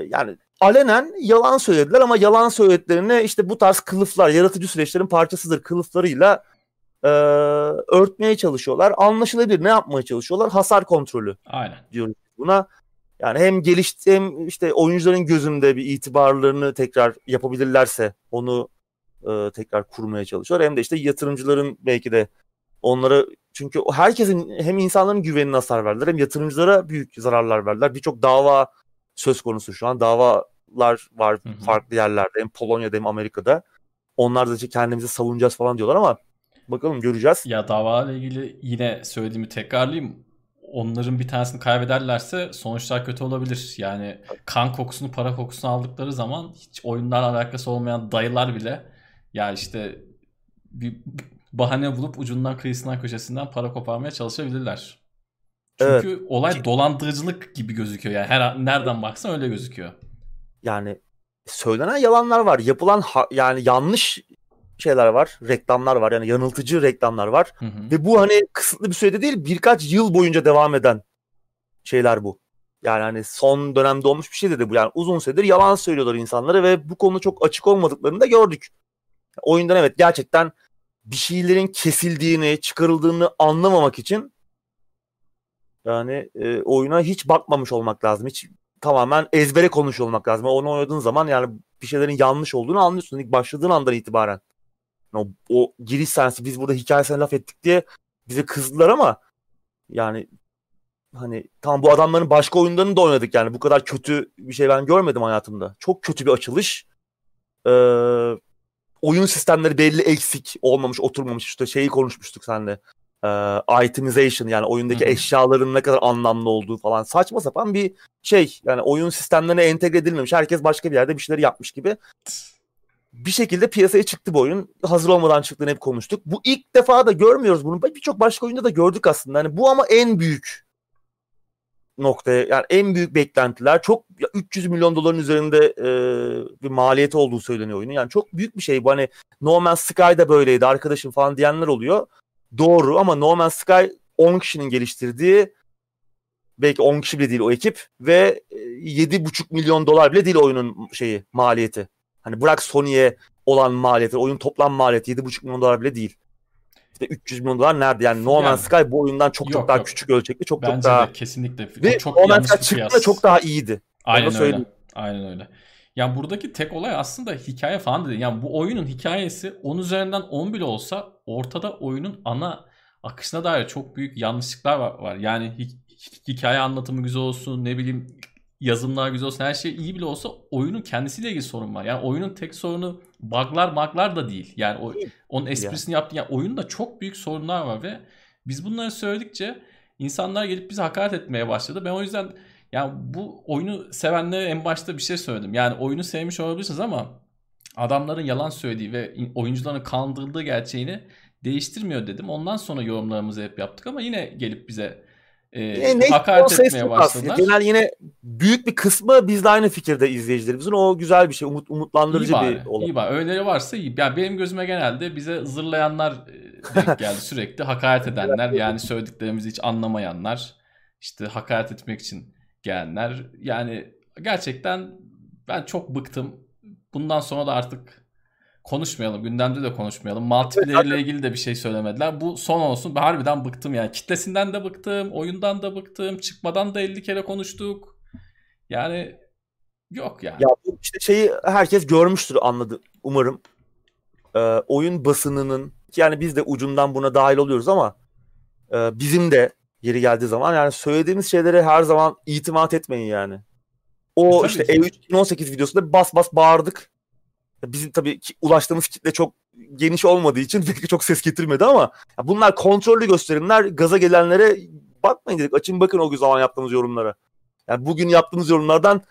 yani alenen yalan söylediler ama yalan söylediklerini işte bu tarz kılıflar, yaratıcı süreçlerin parçasıdır kılıflarıyla e, örtmeye çalışıyorlar. Anlaşılabilir. Ne yapmaya çalışıyorlar? Hasar kontrolü. Aynen. Diyoruz buna. Yani hem gelişti hem işte oyuncuların gözünde bir itibarlarını tekrar yapabilirlerse onu e, tekrar kurmaya çalışıyor. Hem de işte yatırımcıların belki de onlara çünkü herkesin hem insanların güvenine hasar verdiler hem yatırımcılara büyük zararlar verdiler. Birçok dava söz konusu şu an. Davalar var hı hı. farklı yerlerde hem Polonya'da hem Amerika'da. Onlar da işte kendimizi savunacağız falan diyorlar ama bakalım göreceğiz. Ya dava ile ilgili yine söylediğimi tekrarlayayım. Onların bir tanesini kaybederlerse sonuçlar kötü olabilir. Yani kan kokusunu, para kokusunu aldıkları zaman hiç oyunlarla alakası olmayan dayılar bile ya işte bir bahane bulup ucundan kıyısından köşesinden para koparmaya çalışabilirler. Çünkü evet. olay dolandırıcılık gibi gözüküyor. Yani her nereden baksan öyle gözüküyor. Yani söylenen yalanlar var. Yapılan ha, yani yanlış şeyler var. Reklamlar var. Yani yanıltıcı reklamlar var. Hı hı. Ve bu hani kısıtlı bir sürede değil birkaç yıl boyunca devam eden şeyler bu. Yani hani son dönemde olmuş bir şey dedi bu. Yani uzun süredir yalan söylüyorlar insanlara ve bu konu çok açık olmadıklarını da gördük. Oyundan evet gerçekten bir şeylerin kesildiğini, çıkarıldığını anlamamak için yani e, oyuna hiç bakmamış olmak lazım. Hiç tamamen ezbere konuşuyor olmak lazım. Onu oynadığın zaman yani bir şeylerin yanlış olduğunu anlıyorsun. İlk başladığın andan itibaren. O, o giriş sensi biz burada hikayesine laf ettik diye bize kızdılar ama yani hani tam bu adamların başka oyunlarını da oynadık yani bu kadar kötü bir şey ben görmedim hayatımda. Çok kötü bir açılış. Ee, oyun sistemleri belli eksik olmamış oturmamış işte şeyi konuşmuştuk senle e, itemization yani oyundaki Hı-hı. eşyaların ne kadar anlamlı olduğu falan saçma sapan bir şey. Yani oyun sistemlerine entegre edilmemiş. Herkes başka bir yerde bir şeyler yapmış gibi. Bir şekilde piyasaya çıktı bu oyun. Hazır olmadan çıktığını hep konuştuk. Bu ilk defa da görmüyoruz bunu. Birçok başka oyunda da gördük aslında. Yani bu ama en büyük noktaya yani en büyük beklentiler çok 300 milyon doların üzerinde e, bir maliyeti olduğu söyleniyor oyunun. Yani çok büyük bir şey bu hani No Man's Sky da böyleydi arkadaşım falan diyenler oluyor. Doğru ama No Man's Sky 10 kişinin geliştirdiği belki 10 kişi bile değil o ekip ve 7,5 e, milyon dolar bile değil oyunun şeyi maliyeti. Hani bırak Sony'ye olan maliyeti, oyun toplam maliyeti 7,5 milyon dolar bile değil. İşte 300 milyon dolar nerede? Yani No Man's Sky bu oyundan çok yok, çok daha yok. küçük ölçekli, çok Bence çok daha de kesinlikle. Ve çok No Man's Sky çıktığında çok daha iyiydi. Aynen öyle. Aynen öyle. Yani buradaki tek olay aslında hikaye falan değil. Yani bu oyunun hikayesi 10 üzerinden 10 bile olsa ortada oyunun ana akışına dair çok büyük yanlışlıklar var. Yani hi- hikaye anlatımı güzel olsun, ne bileyim yazımlar güzel olsun, her şey iyi bile olsa oyunun kendisiyle ilgili sorun var. Yani oyunun tek sorunu bug'lar bug'lar da değil. Yani o, onun esprisini yani. yaptı. Yani oyunda çok büyük sorunlar var ve biz bunları söyledikçe insanlar gelip bize hakaret etmeye başladı. Ben o yüzden yani bu oyunu sevenlere en başta bir şey söyledim. Yani oyunu sevmiş olabilirsiniz ama adamların yalan söylediği ve oyuncuların kandırıldığı gerçeğini değiştirmiyor dedim. Ondan sonra yorumlarımızı hep yaptık ama yine gelip bize e, e, hakaret etmeye başladılar. Genel yine büyük bir kısmı bizle aynı fikirde izleyicilerimizin. O güzel bir şey. Umut, umutlandırıcı iyi bari, bir olay. İyi bari. Öyleleri varsa iyi. Yani benim gözüme genelde bize zırlayanlar e, denk geldi sürekli. Hakaret edenler yani söylediklerimizi hiç anlamayanlar. işte hakaret etmek için gelenler. Yani gerçekten ben çok bıktım. Bundan sonra da artık konuşmayalım. Gündemde de konuşmayalım. Multiplayer ile ilgili de bir şey söylemediler. Bu son olsun. Ben harbiden bıktım yani. Kitlesinden de bıktım. Oyundan da bıktım. Çıkmadan da 50 kere konuştuk. Yani yok yani. Ya bu işte şeyi herkes görmüştür anladı umarım. Ee, oyun basınının yani biz de ucundan buna dahil oluyoruz ama e, bizim de yeri geldiği zaman yani söylediğimiz şeylere her zaman itimat etmeyin yani. O e, işte E3 2018 videosunda bas bas bağırdık. Bizim tabii ulaştığımız kitle çok geniş olmadığı için belki çok ses getirmedi ama bunlar kontrollü gösterimler. Gaza gelenlere bakmayın dedik. Açın bakın o zaman yaptığımız yorumlara. Yani bugün yaptığımız yorumlardan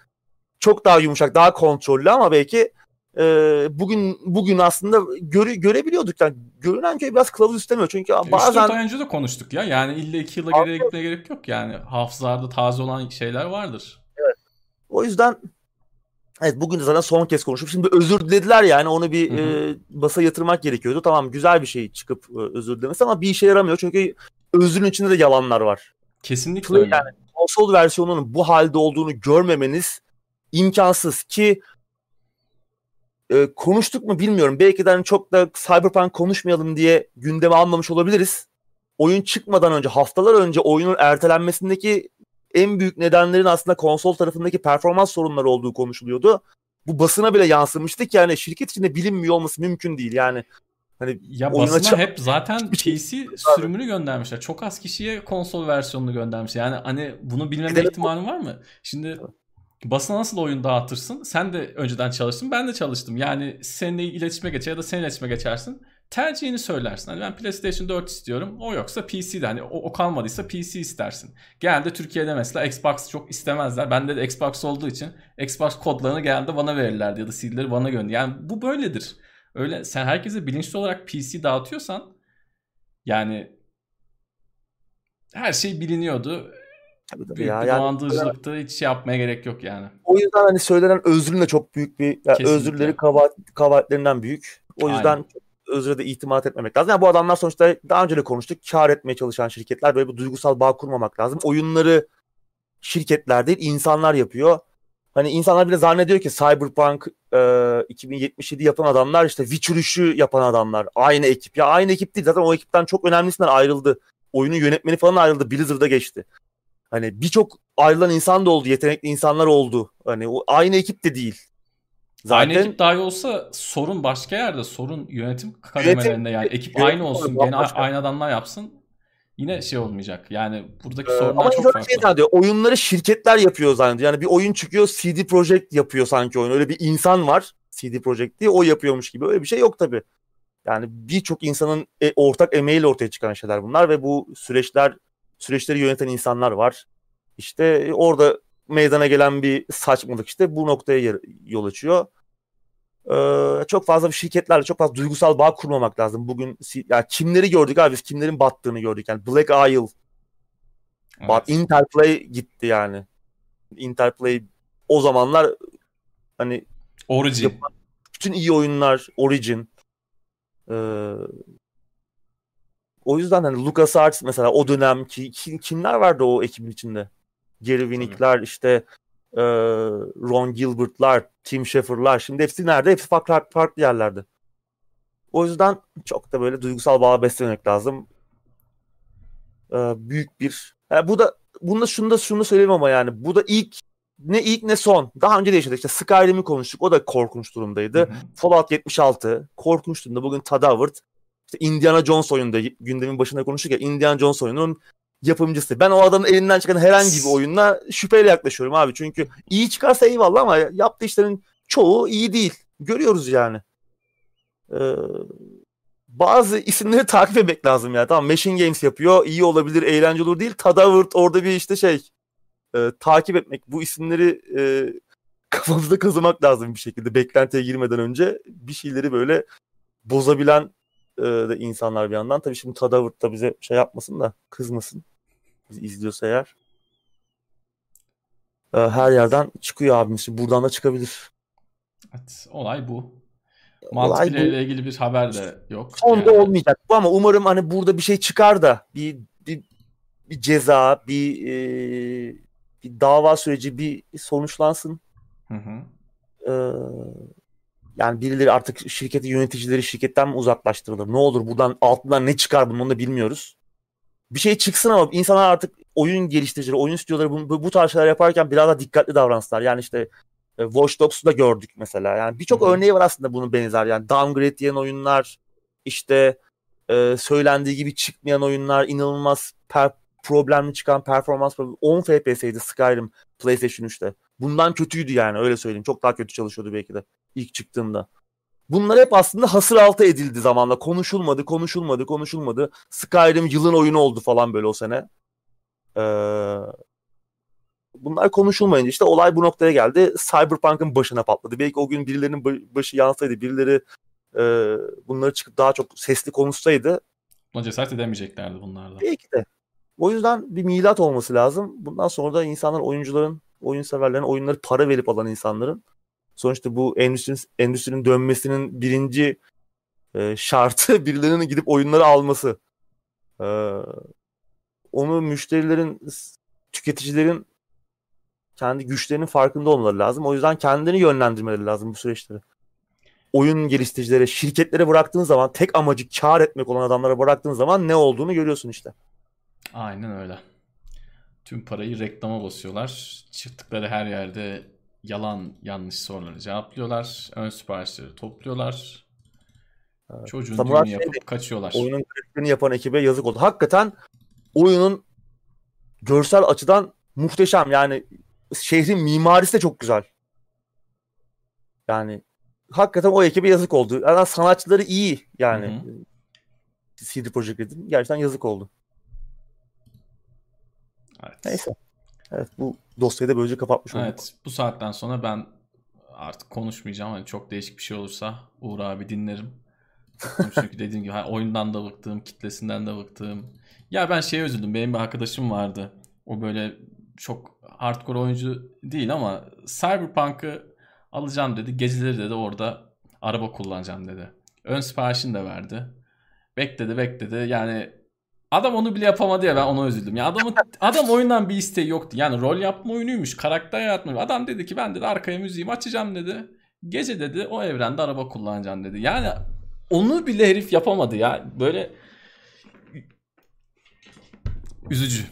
çok daha yumuşak, daha kontrollü ama belki e, bugün bugün aslında göre, görebiliyorduk. Yani görünen köy biraz kılavuz istemiyor. Çünkü e bazen... 3 ay önce de konuştuk ya. Yani illa 2 yıla geriye gitmeye gerek yok. Yani hafızalarda taze olan şeyler vardır. Evet. O yüzden Evet bugün de zaten son kez konuşup şimdi özür dilediler yani onu bir hı hı. e, basa yatırmak gerekiyordu. Tamam güzel bir şey çıkıp e, özür dilemesi ama bir işe yaramıyor çünkü özrün içinde de yalanlar var. Kesinlikle öyle. Yani konsol versiyonunun bu halde olduğunu görmemeniz imkansız ki e, konuştuk mu bilmiyorum. Belki de hani çok da Cyberpunk konuşmayalım diye gündeme almamış olabiliriz. Oyun çıkmadan önce haftalar önce oyunun ertelenmesindeki en büyük nedenlerin aslında konsol tarafındaki performans sorunları olduğu konuşuluyordu. Bu basına bile yansımıştı ki yani şirket içinde bilinmiyor olması mümkün değil. Yani Hani ya basına çok... hep zaten PC sürümünü göndermişler. Çok az kişiye konsol versiyonunu göndermişler. Yani hani bunu bilmeme ihtimalin var mı? Şimdi basına nasıl oyun dağıtırsın? Sen de önceden çalıştın, ben de çalıştım. Yani seninle iletişime geçer ya da sen iletişime geçersin tercihini söylersin. Hani ben PlayStation 4 istiyorum. O yoksa PC'de hani o, o kalmadıysa PC istersin. Genelde Türkiye'de mesela Xbox çok istemezler. Bende de Xbox olduğu için Xbox kodlarını genelde bana verirlerdi ya da CD'leri bana gönder. Yani bu böyledir. Öyle sen herkese bilinçli olarak PC dağıtıyorsan yani her şey biliniyordu. Tabii tabii büyük ya. bir yani, dolandırıcılıktı. Hiç şey yapmaya gerek yok yani. O yüzden hani söylenen özrün de çok büyük bir yani özürleri kabahat, kabahatlerinden büyük. O yüzden Aynen özre de itimat etmemek lazım. Yani bu adamlar sonuçta daha önce de konuştuk. Kar etmeye çalışan şirketler böyle bir duygusal bağ kurmamak lazım. Oyunları şirketler değil insanlar yapıyor. Hani insanlar bile zannediyor ki Cyberpunk e, 2077 yapan adamlar işte Witcher 3'ü yapan adamlar. Aynı ekip. Ya aynı ekip değil zaten o ekipten çok önemlisinden ayrıldı. Oyunun yönetmeni falan ayrıldı. Blizzard'a geçti. Hani birçok ayrılan insan da oldu. Yetenekli insanlar oldu. Hani o aynı ekip de değil. Zaten aynı ekip dahi olsa sorun başka yerde. Sorun yönetim kademelerinde yani ekip yönetim aynı olsun. Gene başka. aynı adamlar yapsın. Yine şey olmayacak. Yani buradaki ee, sorunlar çok farklı. Şey zannediyor, oyunları şirketler yapıyor zannediyor. Yani bir oyun çıkıyor CD Projekt yapıyor sanki oyun. Öyle bir insan var CD Projekt diye o yapıyormuş gibi. Öyle bir şey yok tabii. Yani birçok insanın e, ortak emeğiyle ortaya çıkan şeyler bunlar ve bu süreçler süreçleri yöneten insanlar var. İşte orada meydana gelen bir saçmalık işte bu noktaya yol açıyor. Ee, çok fazla bir şirketlerle çok fazla duygusal bağ kurmamak lazım. Bugün yani kimleri gördük abi biz kimlerin battığını gördük. Yani Black Isle evet. Bak Interplay gitti yani. Interplay o zamanlar hani Origin. Yapan, bütün iyi oyunlar Origin. Ee, o yüzden hani LucasArts mesela o dönem ki kimler vardı o ekibin içinde? Gary Winnick'ler işte e, Ron Gilbert'lar, Tim Schafer'lar şimdi hepsi nerede? Hepsi farklı, farklı yerlerde. O yüzden çok da böyle duygusal bağ beslemek lazım. Ee, büyük bir yani bu da bunda şunu da şunu söyleyeyim ama yani bu da ilk ne ilk ne son. Daha önce de yaşadık. İşte Skyrim'i konuştuk. O da korkunç durumdaydı. Hı hı. Fallout 76 korkunç durumda. Bugün Howard işte Indiana Jones oyunda gündemin başında konuştuk ya Indiana Jones oyunun yapımcısı. Ben o adamın elinden çıkan herhangi bir oyunla şüpheyle yaklaşıyorum abi. Çünkü iyi çıkarsa eyvallah ama yaptığı işlerin çoğu iyi değil. Görüyoruz yani. Ee, bazı isimleri takip etmek lazım ya. Tamam Machine Games yapıyor. iyi olabilir, eğlenceli olur değil. Tadavert orada bir işte şey e, takip etmek. Bu isimleri e, kafamızda kazımak lazım bir şekilde. Beklentiye girmeden önce bir şeyleri böyle bozabilen e, de insanlar bir yandan. Tabii şimdi Tadavert da bize şey yapmasın da kızmasın. Bizi izliyorsa eğer. E, her yerden çıkıyor abimiz. Buradan da çıkabilir. Evet, olay bu. Multiplayer ile ilgili bir haber de yok. Sonda yani. olmayacak bu ama umarım hani burada bir şey çıkar da bir bir, bir ceza, bir, e, bir dava süreci bir sonuçlansın. Hı hı. Ee, yani birileri artık şirketi yöneticileri şirketten mi uzaklaştırılır? Ne olur buradan altından ne çıkar bunu da bilmiyoruz. Bir şey çıksın ama insanlar artık oyun geliştiricileri, oyun stüdyoları bu, bu tarz şeyler yaparken biraz daha dikkatli davransınlar. Yani işte e, Watch Dogs'u da gördük mesela. Yani birçok örneği var aslında bunun benzer. Yani downgrade diyen oyunlar, işte e, söylendiği gibi çıkmayan oyunlar, inanılmaz per- problemli çıkan performans problemi. 10 FPS'ydi Skyrim PlayStation 3'te. Bundan kötüydü yani öyle söyleyeyim. Çok daha kötü çalışıyordu belki de ilk çıktığında. Bunlar hep aslında hasır altı edildi zamanla. Konuşulmadı, konuşulmadı, konuşulmadı. Skyrim yılın oyunu oldu falan böyle o sene. Ee, bunlar konuşulmayınca işte olay bu noktaya geldi. Cyberpunk'ın başına patladı. Belki o gün birilerinin başı yansaydı, birileri e, bunları çıkıp daha çok sesli konuşsaydı. Buna cesaret edemeyeceklerdi bunlardan. Belki de. O yüzden bir milat olması lazım. Bundan sonra da insanlar oyuncuların, oyun severlerin, oyunları para verip alan insanların sonuçta bu endüstrinin, endüstrinin dönmesinin birinci e, şartı birilerinin gidip oyunları alması. E, onu müşterilerin, tüketicilerin kendi güçlerinin farkında olmaları lazım. O yüzden kendini yönlendirmeleri lazım bu süreçleri. Oyun geliştiricilere, şirketlere bıraktığın zaman tek amacı kar etmek olan adamlara bıraktığın zaman ne olduğunu görüyorsun işte. Aynen öyle. Tüm parayı reklama basıyorlar. Çıktıkları her yerde yalan yanlış soruları cevaplıyorlar. Ön siparişleri topluyorlar. Evet. Çocuğun Samuray düğünü yapıp şeydi, kaçıyorlar. Oyunun grafiğini yapan ekibe yazık oldu. Hakikaten oyunun görsel açıdan muhteşem. Yani şehrin mimarisi de çok güzel. Yani hakikaten o ekibe yazık oldu. Yani sanatçıları iyi yani. Hı hı. CD Projekt Red'in gerçekten yazık oldu. Evet. Neyse. Evet bu dosyayı da böylece kapatmış olduk. Evet bu saatten sonra ben artık konuşmayacağım. Hani çok değişik bir şey olursa Uğur abi dinlerim. Çünkü dediğim gibi hani oyundan da bıktım, kitlesinden de bıktım. Ya ben şeye üzüldüm. Benim bir arkadaşım vardı. O böyle çok hardcore oyuncu değil ama Cyberpunk'ı alacağım dedi. Geceleri dedi orada araba kullanacağım dedi. Ön siparişini de verdi. Bekledi bekledi. Yani adam onu bile yapamadı ya ben ona üzüldüm. Ya adamın adam oyundan bir isteği yoktu. Yani rol yapma oyunuymuş, karakter yaratma. Adam dedi ki ben dedi arkaya müziğimi açacağım dedi. Gece dedi o evrende araba kullanacağım dedi. Yani onu bile herif yapamadı ya. Böyle üzücü.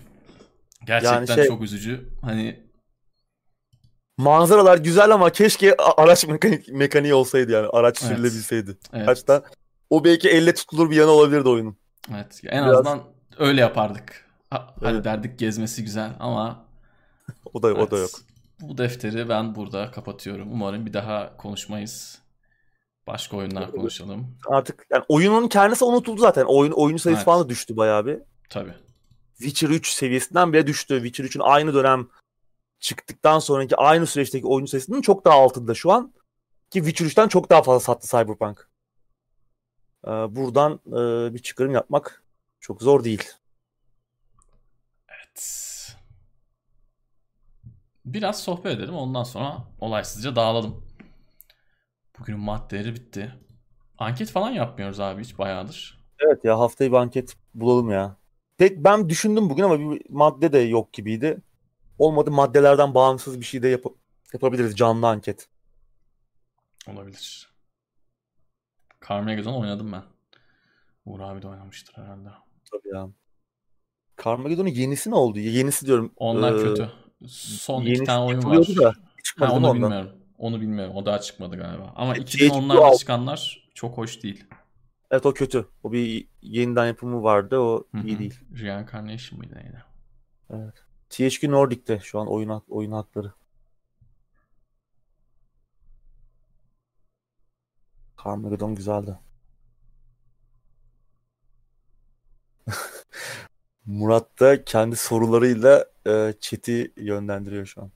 Gerçekten yani şey, çok üzücü. Hani manzaralar güzel ama keşke araç mekanik, mekaniği olsaydı yani. Araç evet. sürülebilseydi. Evet. Hatta o belki elle tutulur bir yanı olabilirdi oyunun. Evet. En Biraz... azından öyle yapardık. Ha, evet. Hadi derdik gezmesi güzel ama o da evet, o da yok. Bu defteri ben burada kapatıyorum. Umarım bir daha konuşmayız. Başka oyunlar konuşalım. Artık yani oyunun kendisi unutuldu zaten. Oyun oyun sayısı evet. falan da düştü bayağı bir. Tabii. Witcher 3 seviyesinden bile düştü. Witcher 3'ün aynı dönem çıktıktan sonraki aynı süreçteki oyuncu sayısının çok daha altında şu an. Ki Witcher 3'ten çok daha fazla sattı Cyberpunk. Ee, buradan e, bir çıkarım yapmak çok zor değil. Evet. Biraz sohbet edelim ondan sonra olaysızca dağılalım. Bugünün maddeleri bitti. Anket falan yapmıyoruz abi hiç bayağıdır. Evet ya haftayı bir anket bulalım ya. Pek ben düşündüm bugün ama bir madde de yok gibiydi. Olmadı maddelerden bağımsız bir şey de yap yapabiliriz canlı anket. Olabilir. Carmageddon oynadım ben. Uğur abi de oynamıştır herhalde. Tabii ya. Carmageddon'un yenisi ne oldu? Yenisi diyorum. Onlar ee... kötü. son iki tane oyun var. da Ha, onu ondan? bilmiyorum. Onu bilmiyorum. O daha çıkmadı galiba. Ama E, 2010'larda THQ çıkanlar çok hoş değil. Evet o kötü. O bir yeniden yapımı vardı. O Hı iyi değil. Reincarnation mıydı neydi? THQ Nordic'te şu an oyun oyun hakları. Carmageddon güzeldi. Murat da kendi sorularıyla e, chat'i yönlendiriyor şu an.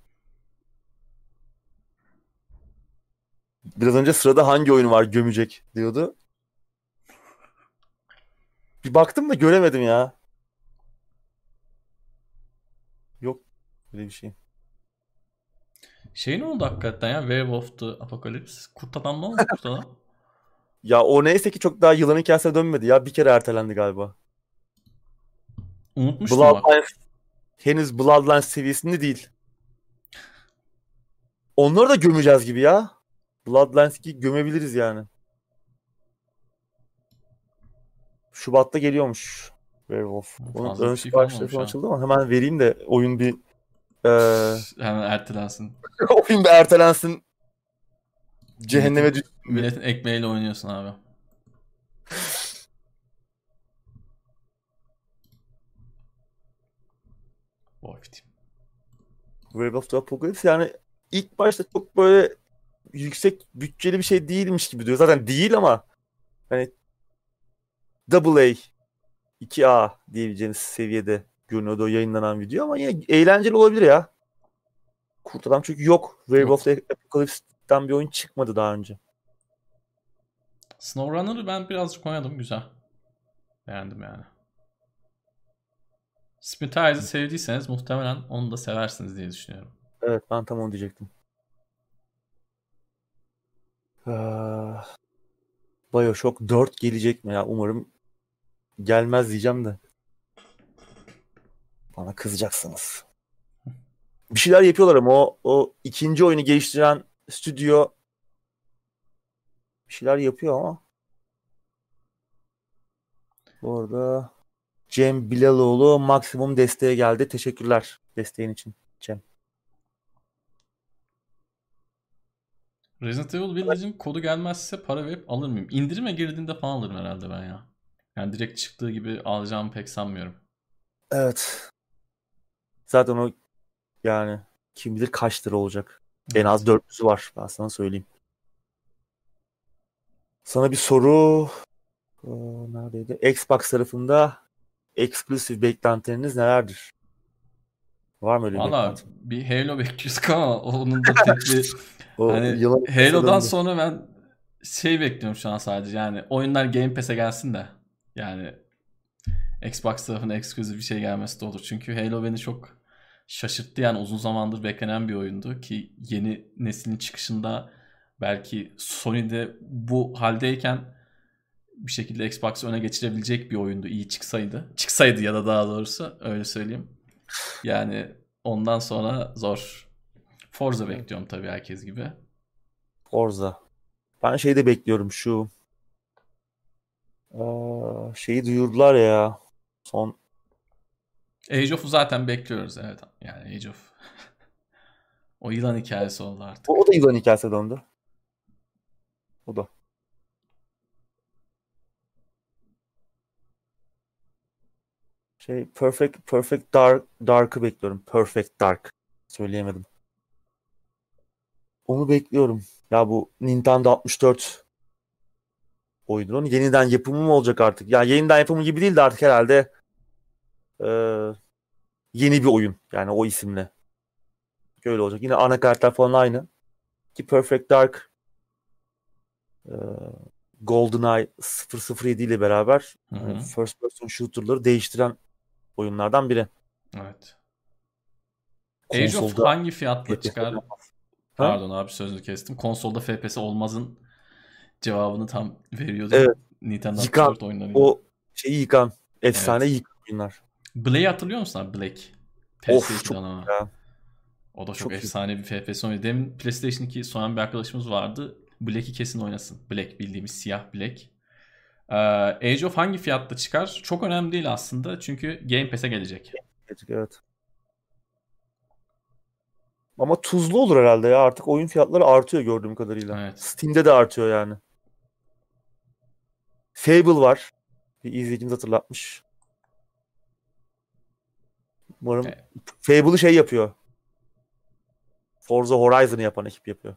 Biraz önce sırada hangi oyun var gömecek diyordu. Bir baktım da göremedim ya. Yok böyle bir şey. Şey ne oldu hakikaten ya? Werewolf the Apocalypse. Kurt adam ne oldu kurt adam? Ya o neyse ki çok daha yılanın hikayesine dönmedi ya. Bir kere ertelendi galiba. Unutmuştum bak. Bloodlines henüz Bloodlines seviyesinde değil. Onları da gömeceğiz gibi ya. Bloodlines'i gömebiliriz yani. Şubat'ta geliyormuş Werewolf. Onun ön şey siparişleri ha. açıldı ama hemen vereyim de oyun bir eee Hemen ertelensin. oyun bir ertelensin. Cehenneme düş. Milletin ekmeğiyle oynuyorsun abi. Team. Werewolf the Apocalypse yani ilk başta çok böyle yüksek bütçeli bir şey değilmiş gibi diyor. Zaten değil ama hani AA 2A diyebileceğimiz seviyede görünüyordu o yayınlanan video ama yine eğlenceli olabilir ya. Kurt Adam çünkü yok. Werewolf the Apocalypse'den bir oyun çıkmadı daha önce. SnowRunner'ı ben birazcık oynadım. Güzel. Beğendim yani. Splinter Eyes'i sevdiyseniz muhtemelen onu da seversiniz diye düşünüyorum. Evet ben tam onu diyecektim. Ah, Bioshock 4 gelecek mi ya? Umarım gelmez diyeceğim de. Bana kızacaksınız. Bir şeyler yapıyorlar ama o, o ikinci oyunu geliştiren stüdyo bir şeyler yapıyor ama. Bu arada Cem Bilaloğlu maksimum desteğe geldi. Teşekkürler desteğin için Cem. Resident Evil Village'in kodu gelmezse para verip alır mıyım? İndirime girdiğinde falan alırım herhalde ben ya. Yani direkt çıktığı gibi alacağımı pek sanmıyorum. Evet. Zaten o yani kim bilir kaç lira olacak. En az 400'ü var ben sana söyleyeyim. Sana bir soru Ee, neredeydi? Xbox tarafında eksklusif beklentileriniz nelerdir? Var mı öyle bir Valla bir Halo bekliyorduk ama onun da tek bir hani Halo'dan sonra ben şey bekliyorum şu an sadece. Yani oyunlar Game Pass'e gelsin de. Yani Xbox tarafına eksklusif bir şey gelmesi de olur. Çünkü Halo beni çok şaşırttı. Yani uzun zamandır beklenen bir oyundu ki yeni neslin çıkışında belki Sony'de bu haldeyken bir şekilde Xbox'ı öne geçirebilecek bir oyundu iyi çıksaydı. Çıksaydı ya da daha doğrusu öyle söyleyeyim. Yani ondan sonra zor. Forza bekliyorum tabii herkes gibi. Forza. Ben şeyi de bekliyorum şu Aa, şeyi duyurdular ya son Age of'u zaten bekliyoruz evet. Yani Age of. o yılan hikayesi oldu artık. o, o da yılan hikayesine döndü. O da. Şey Perfect Perfect Dark Dark'ı bekliyorum. Perfect Dark. Söyleyemedim. Onu bekliyorum. Ya bu Nintendo 64 oyunun yeniden yapımı mı olacak artık? Ya yeniden yapımı gibi değil de artık herhalde eee, yeni bir oyun. Yani o isimle. Öyle olacak. Yine anakartlar falan aynı. Ki Perfect Dark eee GoldenEye 007 ile beraber Hı hani hı. first person shooter'ları değiştiren oyunlardan biri. Evet. Age of Konsolda hangi fiyatla FPS çıkar? olmaz. Pardon abi sözünü kestim. Konsolda FPS olmazın cevabını tam veriyordu. Evet. Nintendo Yıkan 64 oyunlarıyla. O şeyi yıkan, efsane yıkan oyunlar. Black'i hatırlıyor musun abi? Black. Of çok ama. ya. O da çok, Çok iyi. efsane bir FPS oyunu. Demin PlayStation 2 soyan bir arkadaşımız vardı. Black'i kesin oynasın. Black bildiğimiz siyah Black. Ee, Age of hangi fiyatta çıkar? Çok önemli değil aslında. Çünkü Game Pass'e gelecek. Evet. Ama tuzlu olur herhalde ya. Artık oyun fiyatları artıyor gördüğüm kadarıyla. Evet. Steam'de de artıyor yani. Fable var. Bir izleyicimiz hatırlatmış. Umarım Evet. Fable'ı şey yapıyor. Forza Horizon'ı yapan ekip yapıyor.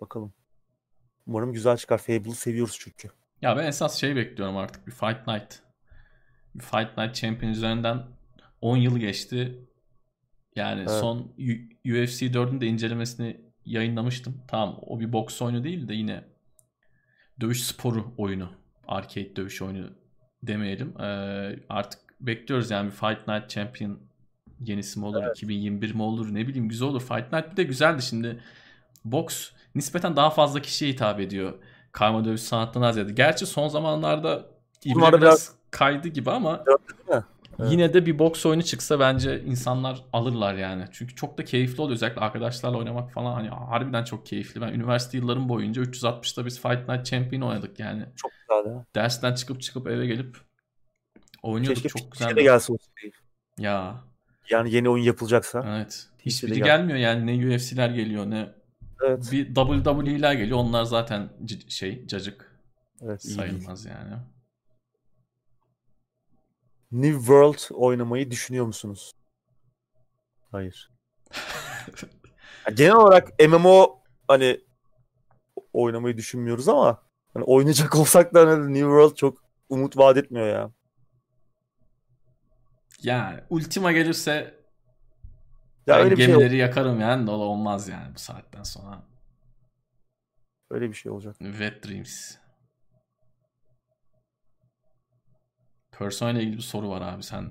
Bakalım. Umarım güzel çıkar. Fable'ı seviyoruz çünkü. Ya ben esas şey bekliyorum artık bir Fight Night. Bir Fight Night Champion üzerinden 10 yıl geçti. Yani Evet. son UFC 4'ün de incelemesini yayınlamıştım. Tamam o bir boks oyunu değil de yine dövüş sporu oyunu. Arcade dövüş oyunu demeyelim. Ee, artık bekliyoruz yani bir Fight Night Champion yenisi mi olur, 2021 mi olur ne bileyim güzel olur. Fight Night bir de güzeldi şimdi. Boks nispeten daha fazla kişiye hitap ediyor. Karma dövüş sanatından ziyade. Gerçi son zamanlarda ibre biraz, biraz- kaydı gibi ama? Evet. yine de bir boks oyunu çıksa bence insanlar alırlar yani. Çünkü çok da keyifli oluyor. Özellikle arkadaşlarla oynamak falan hani harbiden çok keyifli. Ben üniversite yıllarım boyunca 360'da biz Fight Night Champion oynadık yani. Çok güzel ya. Dersten çıkıp çıkıp eve gelip oynuyorduk. Keşke çok güzel. de gelse. Ya Yani yeni oyun yapılacaksa. evet. Hiçbiri Hiçbiri gel- gelmiyor yani. Ne UFC'ler geliyor ne Evet. bir WWE'ler geliyor. Onlar zaten c- şey cacık evet sayılmaz yani. New World oynamayı düşünüyor musunuz? Hayır. Genel olarak MMO hani oynamayı düşünmüyoruz ama hani oynayacak olsak da hani New World çok umut vaat etmiyor ya. Yani Ultima gelirse Ya ben öyle bir şey gemileri yakarım yani. Dola olmaz yani bu saatten sonra. öyle bir şey olacak. Wet Dreams. Persona ile ilgili bir soru var abi. Sen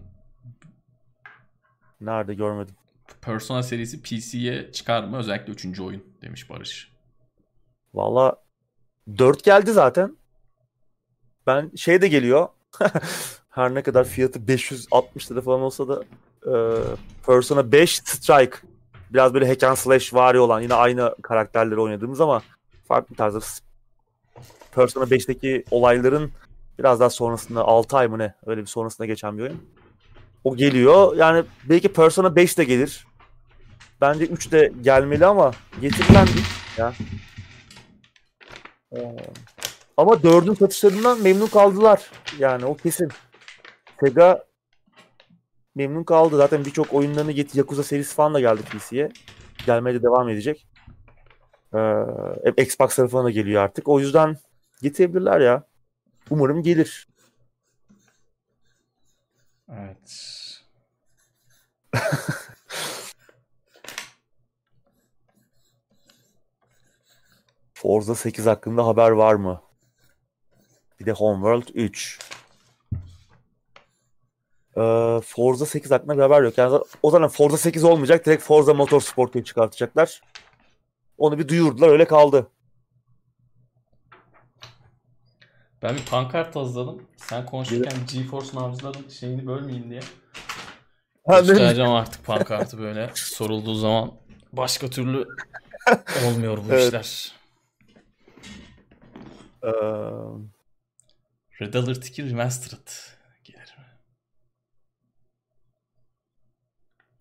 Nerede görmedim. Persona serisi PC'ye çıkar mı? Özellikle 3. oyun demiş Barış. Valla 4 geldi zaten. Ben şey de geliyor. Her ne kadar fiyatı 560 lira falan olsa da Persona 5 Strike. Biraz böyle hack and slash vari olan yine aynı karakterleri oynadığımız ama farklı tarzda Persona 5'teki olayların biraz daha sonrasında 6 ay mı ne öyle bir sonrasında geçen bir oyun. O geliyor. Yani belki Persona 5 de gelir. Bence 3 de gelmeli ama getirilen değil ya. Ee, ama dördün satışlarından memnun kaldılar. Yani o kesin. Sega memnun kaldı. Zaten birçok oyunlarını get Yakuza serisi falan da geldi PC'ye. Gelmeye de devam edecek. Ee, Xbox tarafına da geliyor artık. O yüzden getirebilirler ya. Umarım gelir. Evet. Forza 8 hakkında haber var mı? Bir de Homeworld 3. Ee, Forza 8 hakkında bir haber yok. Yani o zaman Forza 8 olmayacak. Direkt Forza Motorsport diye çıkartacaklar. Onu bir duyurdular. Öyle kaldı. Ben bir pankart hazırladım. Sen konuşurken GeForce Now'cuların şeyini bölmeyeyim diye. Göstereceğim artık pankartı böyle sorulduğu zaman. Başka türlü olmuyor bu Evet. işler. Ee, Red Alert 2 Remastered gelir mi?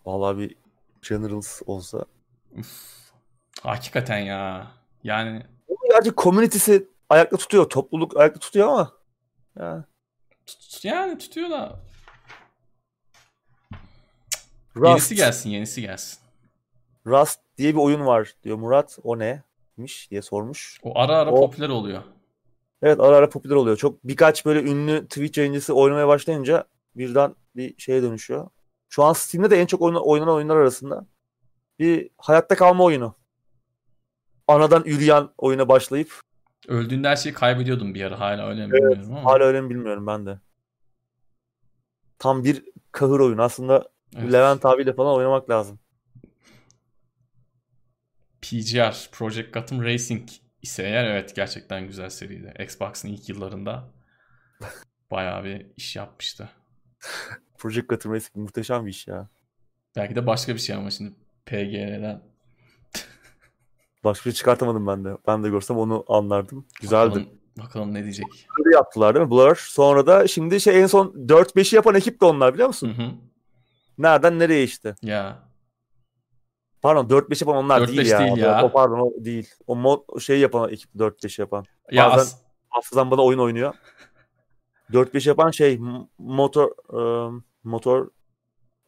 Vallahi bir Generals olsa. Uf. Hakikaten ya. Yani gerçi community'si ayakta tutuyor. Topluluk ayakta tutuyor ama. Ya. tut- yani tutuyor da Rust, yenisi gelsin yenisi gelsin. Rust diye bir oyun var diyor Murat. O neymiş diye sormuş. O ara ara O- popüler oluyor. Evet ara ara popüler oluyor. Çok birkaç böyle ünlü Twitch yayıncısı oynamaya başlayınca birden bir şeye dönüşüyor. Şu an Steam'de de en çok oyna- oynanan oyunlar arasında bir hayatta kalma oyunu. Anadan yürüyen oyuna başlayıp Öldüğünde her şeyi kaybediyordum bir ara. Hala öyle mi bilmiyorum ama. hala öyle mi bilmiyorum ben de. Tam bir kahır oyun. Aslında Evet. Levent abiyle falan oynamak lazım. PGR, Project Gotham Racing ise eğer evet gerçekten güzel seriydi. Xbox'ın ilk yıllarında bayağı bir iş yapmıştı. Project Racing muhteşem bir iş ya. Belki de başka bir şey ama şimdi PGR'den Başka bir şey çıkartamadım ben de. Ben de görsem onu anlardım. Güzeldi. bakalım, bakalım ne diyecek. Blur'ı yaptılar değil mi? Blur. Sonra da şimdi şey en son 4-5'i yapan ekip de onlar biliyor Hı musun? hı. Nereden nereye işte. Ya Pardon 4-5 yapan onlar 4-5 değil ya. değil ya. O, pardon o değil. O mod o şey yapan ekip 4-5 yapan. Ya Bazen- as- Hafızam bana oyun oynuyor. 4-5 yapan şey motor ıı, motor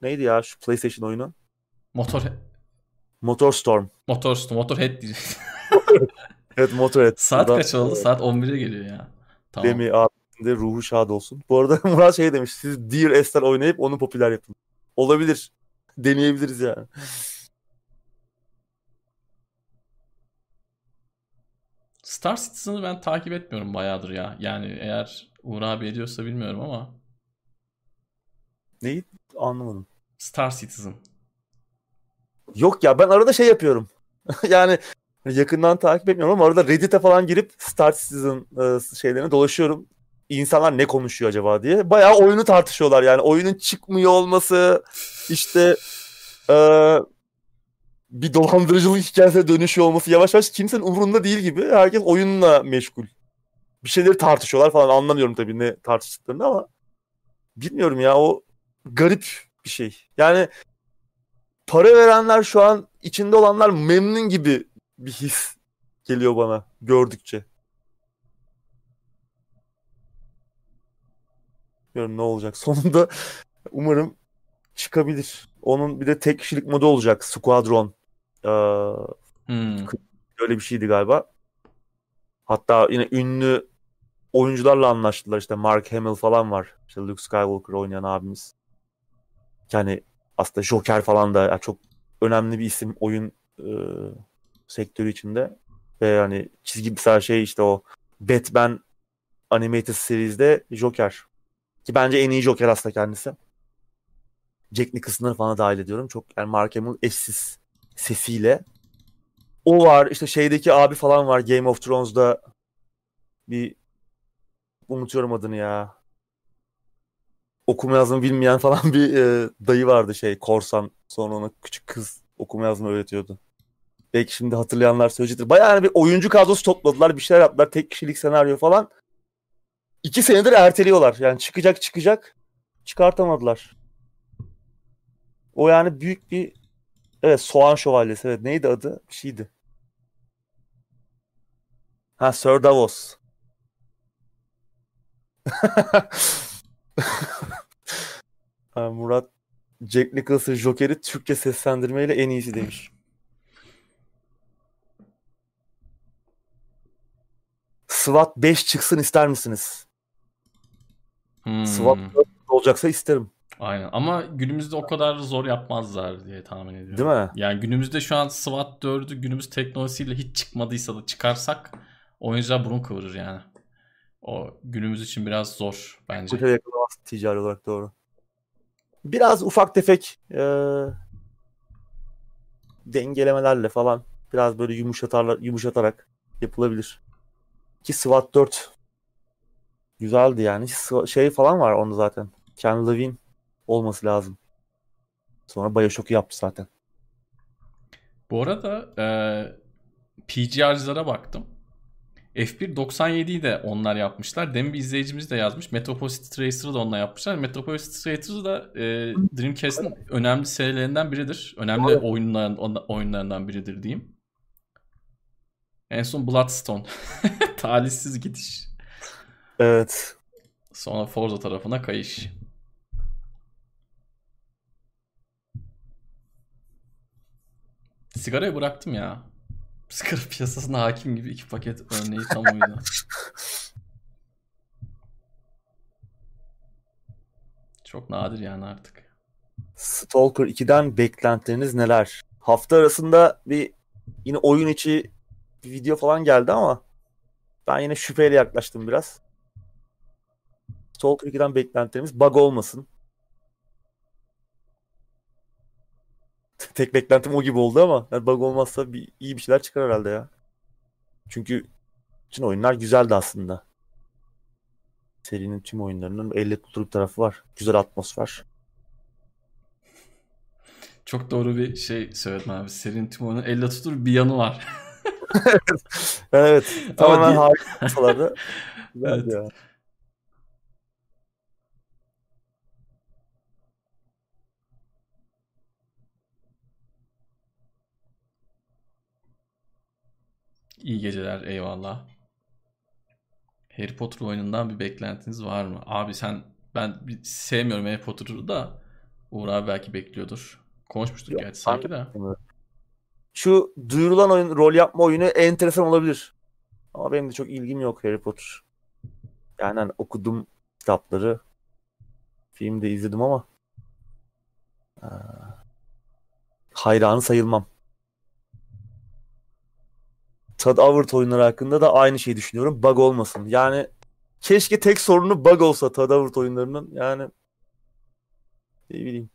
neydi ya şu PlayStation oyunu? motor Motor Storm. motor motorhead diyecek. Evet Motorhead. Saat Buradan, kaç oldu? Saat 11'e geliyor ya. Tamam. Demi abinin de ruhu şad olsun. Bu arada Murat şey demiş. Siz Dear Esther oynayıp onu popüler yapın. Olabilir. Deneyebiliriz yani. Star Citizen'ı ben takip etmiyorum bayağıdır ya. Yani eğer Uğur abi ediyorsa bilmiyorum ama Neyi? Anlamadım. Star Citizen. Yok ya ben arada şey yapıyorum. yani yakından takip etmiyorum ama arada Reddit'e falan girip Star Citizen e, şeylerine dolaşıyorum. İnsanlar ne konuşuyor acaba diye. Bayağı oyunu tartışıyorlar yani. Oyunun çıkmıyor olması işte e, bir dolandırıcılık hikayesine dönüşüyor olması yavaş yavaş kimsenin umurunda değil gibi. Herkes oyunla meşgul. Bir şeyleri tartışıyorlar falan anlamıyorum tabii ne tartıştıklarını ama bilmiyorum ya o garip bir şey. Yani para verenler şu an içinde olanlar memnun gibi bir his geliyor bana gördükçe. Bilmiyorum ne olacak. Sonunda umarım çıkabilir. Onun bir de tek kişilik modu olacak. Squadron. Ee, Hmm. öyle bir şeydi galiba. Hatta yine ünlü oyuncularla anlaştılar. İşte Mark Hamill falan var. İşte Luke Skywalker oynayan abimiz. Yani aslında Joker falan da yani çok önemli bir isim oyun e, sektörü içinde. Ve yani çizgi bir şey işte o Batman Animated Series'de Joker. Ki bence en iyi Joker aslında kendisi. Jack Nicholson'ları falan dahil ediyorum. Çok yani Mark Hamill eşsiz sesiyle. O var işte şeydeki abi falan var Game of Thrones'da bir unutuyorum adını ya. Okuma yazma bilmeyen falan bir e, dayı vardı şey korsan. Sonra ona küçük kız okuma yazma öğretiyordu. Belki şimdi hatırlayanlar söyleyecektir. Bayağı yani bir oyuncu kadrosu topladılar. Bir şeyler yaptılar. Tek kişilik senaryo falan. İki senedir erteliyorlar. Yani çıkacak çıkacak. Çıkartamadılar. O yani büyük bir evet Soğan Şövalyesi. Evet neydi adı? Bir şeydi. Ha Sir Davos. ha, Murat Jack Nicholson Joker'i Türkçe seslendirmeyle en iyisi demiş. SWAT 5 çıksın ister misiniz? Hmm. SWAT 4 olacaksa isterim. Aynen ama günümüzde o kadar zor yapmazlar diye tahmin ediyorum. Değil mi? Yani günümüzde şu an SWAT 4'ü günümüz teknolojisiyle hiç çıkmadıysa da çıkarsak oyuncular burun kıvırır yani. O günümüz için biraz zor bence. Kutaya yakalamaz ticari olarak doğru. Biraz ufak tefek e, dengelemelerle falan biraz böyle yumuşatarlar, yumuşatarak yapılabilir. Ki SWAT 4 güzeldi yani. Şey falan var onda zaten. Ken Levine olması lazım. Sonra Bioshock'u yaptı zaten. Bu arada e, PGR'lara baktım. F1 97'yi de onlar yapmışlar. Demin bir izleyicimiz de yazmış. Metropolis Tracer'ı da onlar yapmışlar. Metropolis Tracer da e, Dreamcast'in önemli serilerinden biridir. Önemli Evet. oyunların, oyunlarından biridir diyeyim. En son Bloodstone. Talihsiz gidiş. Evet. Sonra Forza tarafına kayış. Sigarayı bıraktım ya. Sigara piyasasına hakim gibi iki paket örneği tam oydu. Çok nadir yani artık. Stalker 2'den beklentileriniz neler? Hafta arasında bir yine oyun içi bir video falan geldi ama ben yine şüpheyle yaklaştım biraz. Stalker 2'den beklentilerimiz bug olmasın. Tek beklentim o gibi oldu ama yani bug olmazsa bir, iyi bir şeyler çıkar herhalde ya. Çünkü bütün oyunlar güzeldi aslında. Serinin tüm oyunlarının elle tutulur tarafı var. Güzel atmosfer. Çok doğru bir şey söyledin abi. Serinin tüm oyunun elle tutulur bir yanı var. Evet. Ama Tamamen harika Evet. ya. İyi geceler eyvallah. Harry Potter oyunundan bir beklentiniz var mı? Abi sen ben sevmiyorum Harry Potter'ı da Uğur abi belki bekliyordur. Konuşmuştuk Yok, gerçi sanki de. Şu duyurulan oyun, rol yapma oyunu enteresan olabilir. Ama benim de çok ilgim yok Harry Potter. Yani hani okudum kitapları. Filmde izledim ama hayranı sayılmam. Todd Howard oyunları hakkında da aynı şeyi düşünüyorum. Bug olmasın. Yani keşke tek sorunu bug olsa Todd Howard oyunlarının. Yani ne bileyim.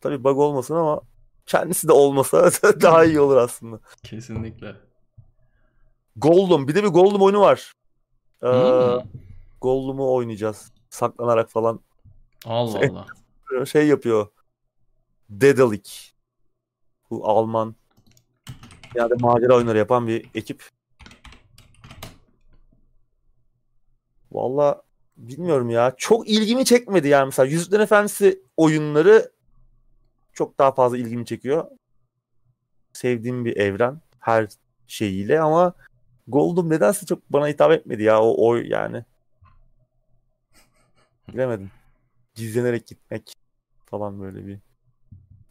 Tabii bug olmasın ama kendisi de olmasa daha iyi olur aslında. Kesinlikle. Gollum. Bir de bir Gollum oyunu var. Ee, Hmm. Gollum'u oynayacağız. Saklanarak falan. Allah Allah. Şey yapıyor. Daedalic. Bu Alman. Yani macera oyunları yapan bir ekip. Valla bilmiyorum ya. Çok ilgimi çekmedi yani. Mesela Yüzüklerin Efendisi oyunları çok daha fazla ilgimi çekiyor. Sevdiğim bir evren. Her şeyiyle ama Goldum nedense çok bana hitap etmedi ya o oy yani. Bilemedim. Gizlenerek gitmek falan böyle bir.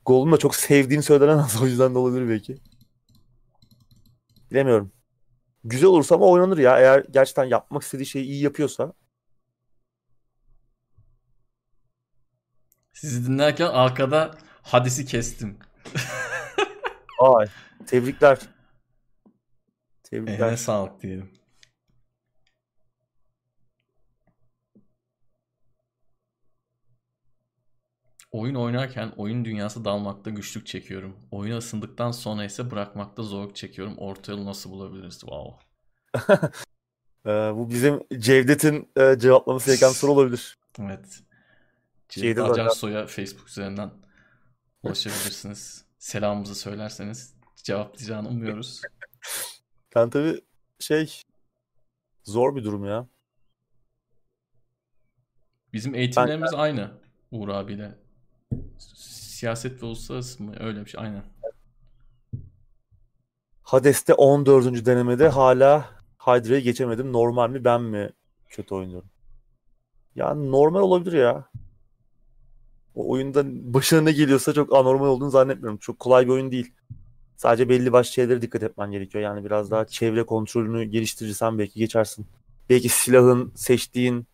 Goldum da çok sevdiğim söylenemez o yüzden de olabilir belki. Bilemiyorum. Güzel olursa ama oynanır ya. Eğer gerçekten yapmak istediği şeyi iyi yapıyorsa. Sizi dinlerken arkada hadisi kestim. Ay, tebrikler. Tebrikler. Eline sağlık diyelim. Oyun oynarken oyun dünyası dalmakta güçlük çekiyorum. Oyuna ısındıktan sonra ise bırakmakta zorluk çekiyorum. Orta yolu nasıl bulabiliriz? Wow. Ee, bu bizim Cevdet'in e, cevaplaması gereken soru olabilir. Evet. Cevdet Acarsoy'a Facebook üzerinden ulaşabilirsiniz. Selamımızı söylerseniz cevaplayacağını umuyoruz. Yani tabii şey zor bir durum ya. Bizim eğitimlerimiz aynı Uğur abiyle. Siyaset ve uluslararası mı? Öyle bir şey. Aynen. Hades'te 14. denemede hala Hydra'yı geçemedim. Normal mi ben mi kötü oynuyorum? Yani normal olabilir ya. O oyunda başına ne geliyorsa çok anormal olduğunu zannetmiyorum. Çok kolay bir oyun değil. Sadece belli başlı şeylere dikkat etmen gerekiyor. Yani biraz daha çevre kontrolünü geliştirirsen belki geçersin. Belki silahın, seçtiğin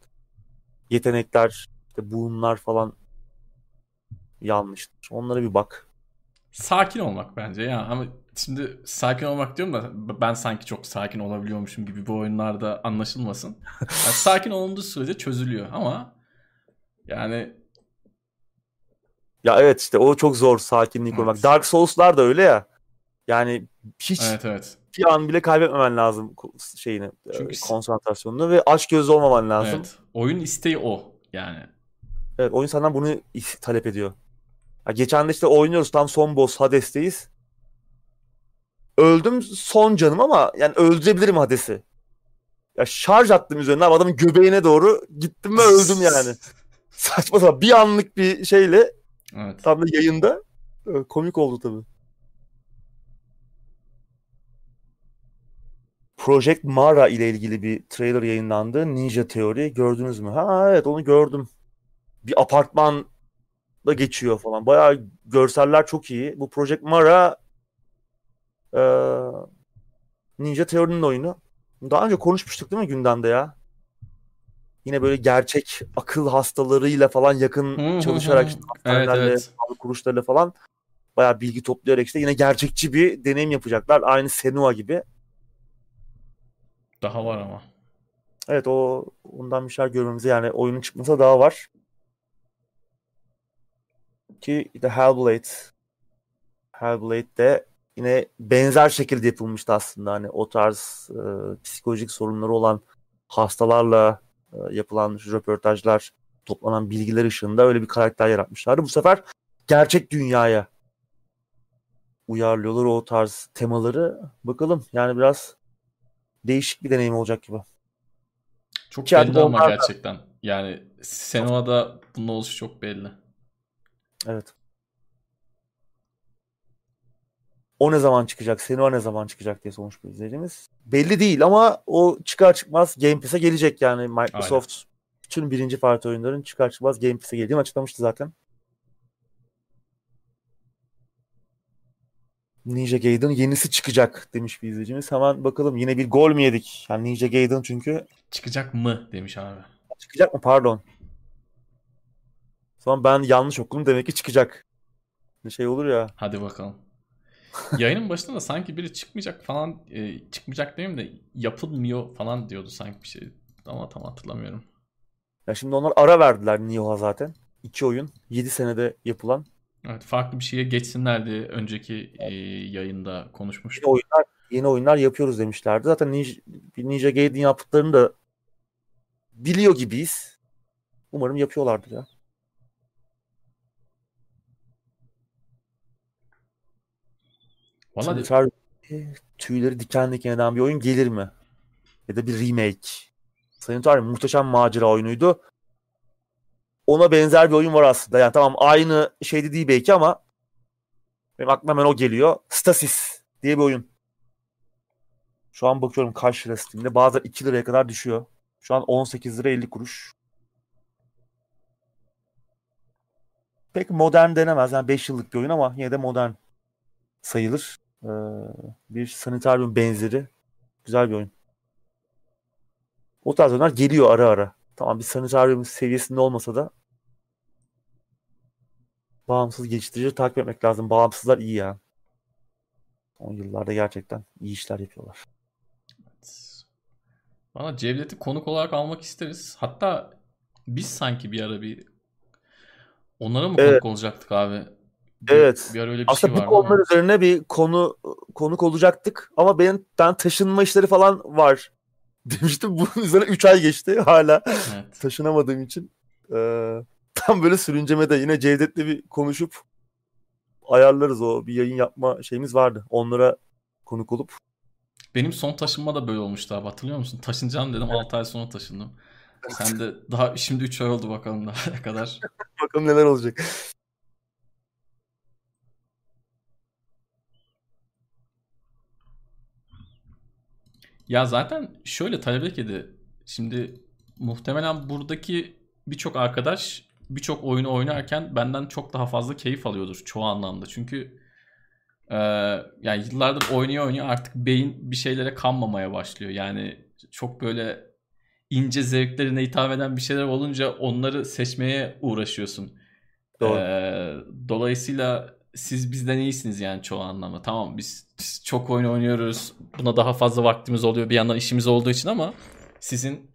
yetenekler, işte boom'lar falan yanlıştır. Onlara bir bak. Sakin olmak bence ya. Ama şimdi sakin olmak diyorum da ben sanki çok sakin olabiliyormuşum gibi bu oyunlarda anlaşılmasın. Yani sakin olunduğu sürece çözülüyor ama yani Ya evet işte o çok zor sakinliği Evet. korumak. Dark Souls'lar da öyle ya. Yani hiç evet evet. bir an bile kaybetmemen lazım şeyini, Çünkü- e, konsantrasyonunu ve aç gözlü olmaman lazım. Evet. Evet. Oyun isteği o yani. oyun senden bunu talep ediyor. Ya geçen de işte oynuyoruz tam son boss Hades'teyiz. Öldüm son canım ama yani öldürebilirim Hades'i. Ya şarj attım üzerine abi adamın göbeğine doğru gittim ve öldüm yani. Saçma sapan bir anlık bir şeyle Evet. tam da yayında komik oldu tabii. Project Mara ile ilgili bir trailer yayınlandı. Ninja Theory gördünüz mü? Ha evet onu gördüm. Bir apartmanda geçiyor falan. Bayağı görseller çok iyi. Bu Project Mara e, Ninja Theory'nin oyunu. Daha önce konuşmuştuk değil mi gündemde ya? Yine böyle gerçek akıl hastalarıyla falan yakın çalışarak işte Evet evet. kuruluşlarıyla falan bayağı bilgi toplayarak işte yine gerçekçi bir deneyim yapacaklar. Aynı Senua gibi. Daha var ama. Evet o ondan bir şeyler görmemize yani oyunun çıkmasına daha var. Ki The Hellblade Hellblade de yine benzer şekilde yapılmıştı aslında. Hani o tarz e, psikolojik sorunları olan hastalarla e, yapılan röportajlar, toplanan bilgiler ışığında öyle bir karakter yaratmışlardı. Bu sefer gerçek dünyaya uyarlıyorlar o tarz temaları. Bakalım yani biraz değişik bir deneyim olacak gibi. Çok Ki belli ama gerçekten. Yani Senua'da bunun oluşu çok belli. Evet. O ne zaman çıkacak? Senua ne zaman çıkacak diye sormuş bir izleyicimiz. Belli değil ama o çıkar çıkmaz Game Pass'e gelecek yani Microsoft Aynen. tüm birinci parti oyunların çıkar çıkmaz Game Pass'e geldiğini açıklamıştı zaten. Ninja Gaiden yenisi çıkacak demiş bir izleyicimiz. Hemen bakalım yine bir gol mü yedik? Yani Ninja Gaiden çünkü... Çıkacak mı demiş abi. Çıkacak mı pardon. Sonra ben yanlış okudum demek ki çıkacak. Bir şey olur ya. Hadi bakalım. Yayının başında da sanki biri çıkmayacak falan e, çıkmayacak demeyeyim de yapılmıyor falan diyordu sanki bir şey. Ama tam hatırlamıyorum. Ya şimdi onlar ara verdiler Nioh'a zaten. İki oyun. 7 senede yapılan. Evet farklı bir şeye geçsinler diye önceki e, yayında konuşmuştuk. Yeni oyunlar, yeni oyunlar yapıyoruz demişlerdi. Zaten Ninja, Ninja Gaiden yaptıklarını da biliyor gibiyiz. Umarım yapıyorlardır ya. Valla de... tüyleri diken diken eden bir oyun gelir mi? Ya da bir remake. Sayın Tarih muhteşem macera oyunuydu. Ona benzer bir oyun var aslında. Yani tamam aynı şeyde değil belki ama benim aklıma hemen o geliyor. Stasis diye bir oyun. Şu an bakıyorum kaç lira Steam'de. Bazen 2 liraya kadar düşüyor. Şu an 18 lira 50 kuruş. Pek modern denemez. Yani 5 yıllık bir oyun ama yine de modern sayılır. Ee, bir sanitaryum benzeri. Güzel bir oyun. O tarz oyunlar geliyor ara ara. Tamam bir sanitaryum seviyesinde olmasa da bağımsız geliştirici takip etmek lazım. Bağımsızlar iyi ya. Son yıllarda gerçekten iyi işler yapıyorlar. Bana Cevdet'i konuk olarak almak isteriz. Hatta biz sanki bir ara bir onlara mı evet. konuk olacaktık abi? Bir, evet. Bir ara öyle bir Aslında şey bu konular ama. üzerine bir konu konuk olacaktık ama benim ben taşınma işleri falan var demiştim. Bunun üzerine 3 ay geçti hala evet. taşınamadığım için. Ee, tam böyle sürünceme de yine Cevdet'le bir konuşup ayarlarız o bir yayın yapma şeyimiz vardı. Onlara konuk olup. Benim son taşınma da böyle olmuştu abi hatırlıyor musun? Taşınacağım dedim 6 ay sonra taşındım. Sen de daha şimdi 3 ay oldu bakalım daha ne kadar. bakalım neler olacak. Ya zaten şöyle talep kedi. Şimdi muhtemelen buradaki birçok arkadaş birçok oyunu oynarken benden çok daha fazla keyif alıyordur çoğu anlamda. Çünkü e, yani yıllardır oynuyor oynuyor artık beyin bir şeylere kanmamaya başlıyor. Yani çok böyle ince zevklerine hitap eden bir şeyler olunca onları seçmeye uğraşıyorsun. Doğru. E, dolayısıyla siz bizden iyisiniz yani çoğu anlamda. Tamam biz, biz çok oyun oynuyoruz. Buna daha fazla vaktimiz oluyor bir yandan işimiz olduğu için ama sizin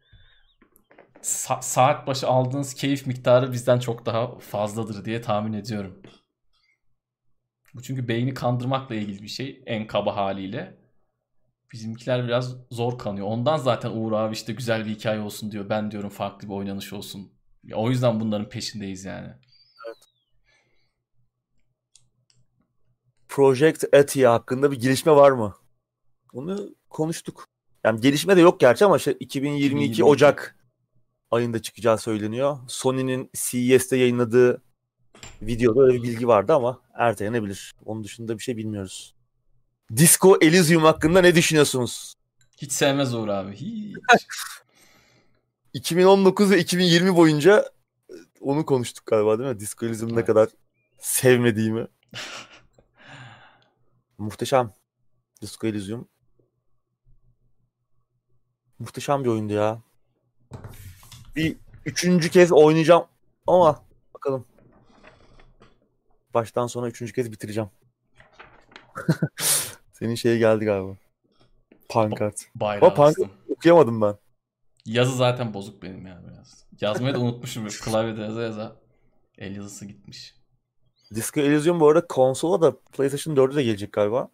sa- saat başı aldığınız keyif miktarı bizden çok daha fazladır diye tahmin ediyorum. Bu çünkü beyni kandırmakla ilgili bir şey en kaba haliyle. Bizimkiler biraz zor kanıyor. Ondan zaten Uğur abi işte güzel bir hikaye olsun diyor. Ben diyorum farklı bir oynanış olsun. O yüzden bunların peşindeyiz yani. Project Atia hakkında bir gelişme var mı? Onu konuştuk. Yani gelişme de yok gerçi ama şey 2022, 2022. Ocak ayında çıkacağı söyleniyor. Sony'nin CES'te yayınladığı videoda öyle bir bilgi vardı ama ertelenebilir. Onun dışında bir şey bilmiyoruz. Disco Elysium hakkında ne düşünüyorsunuz? Hiç sevmez Uğur abi. Hiç. 2019 ve 2020 boyunca onu konuştuk galiba değil mi? Disco Elysium evet. ne kadar sevmediğimi. Muhteşem. Disco Elysium. Muhteşem bir oyundu ya bir üçüncü kez oynayacağım ama bakalım. Baştan sona üçüncü kez bitireceğim. Senin şeye geldi galiba. Pankart. Bayrağı Ama pankart okuyamadım ben. Yazı zaten bozuk benim yani biraz. Yazmayı da unutmuşum. Klavyede yaza yaza el yazısı gitmiş. Disco Elysium bu arada konsola da PlayStation 4'e de gelecek galiba.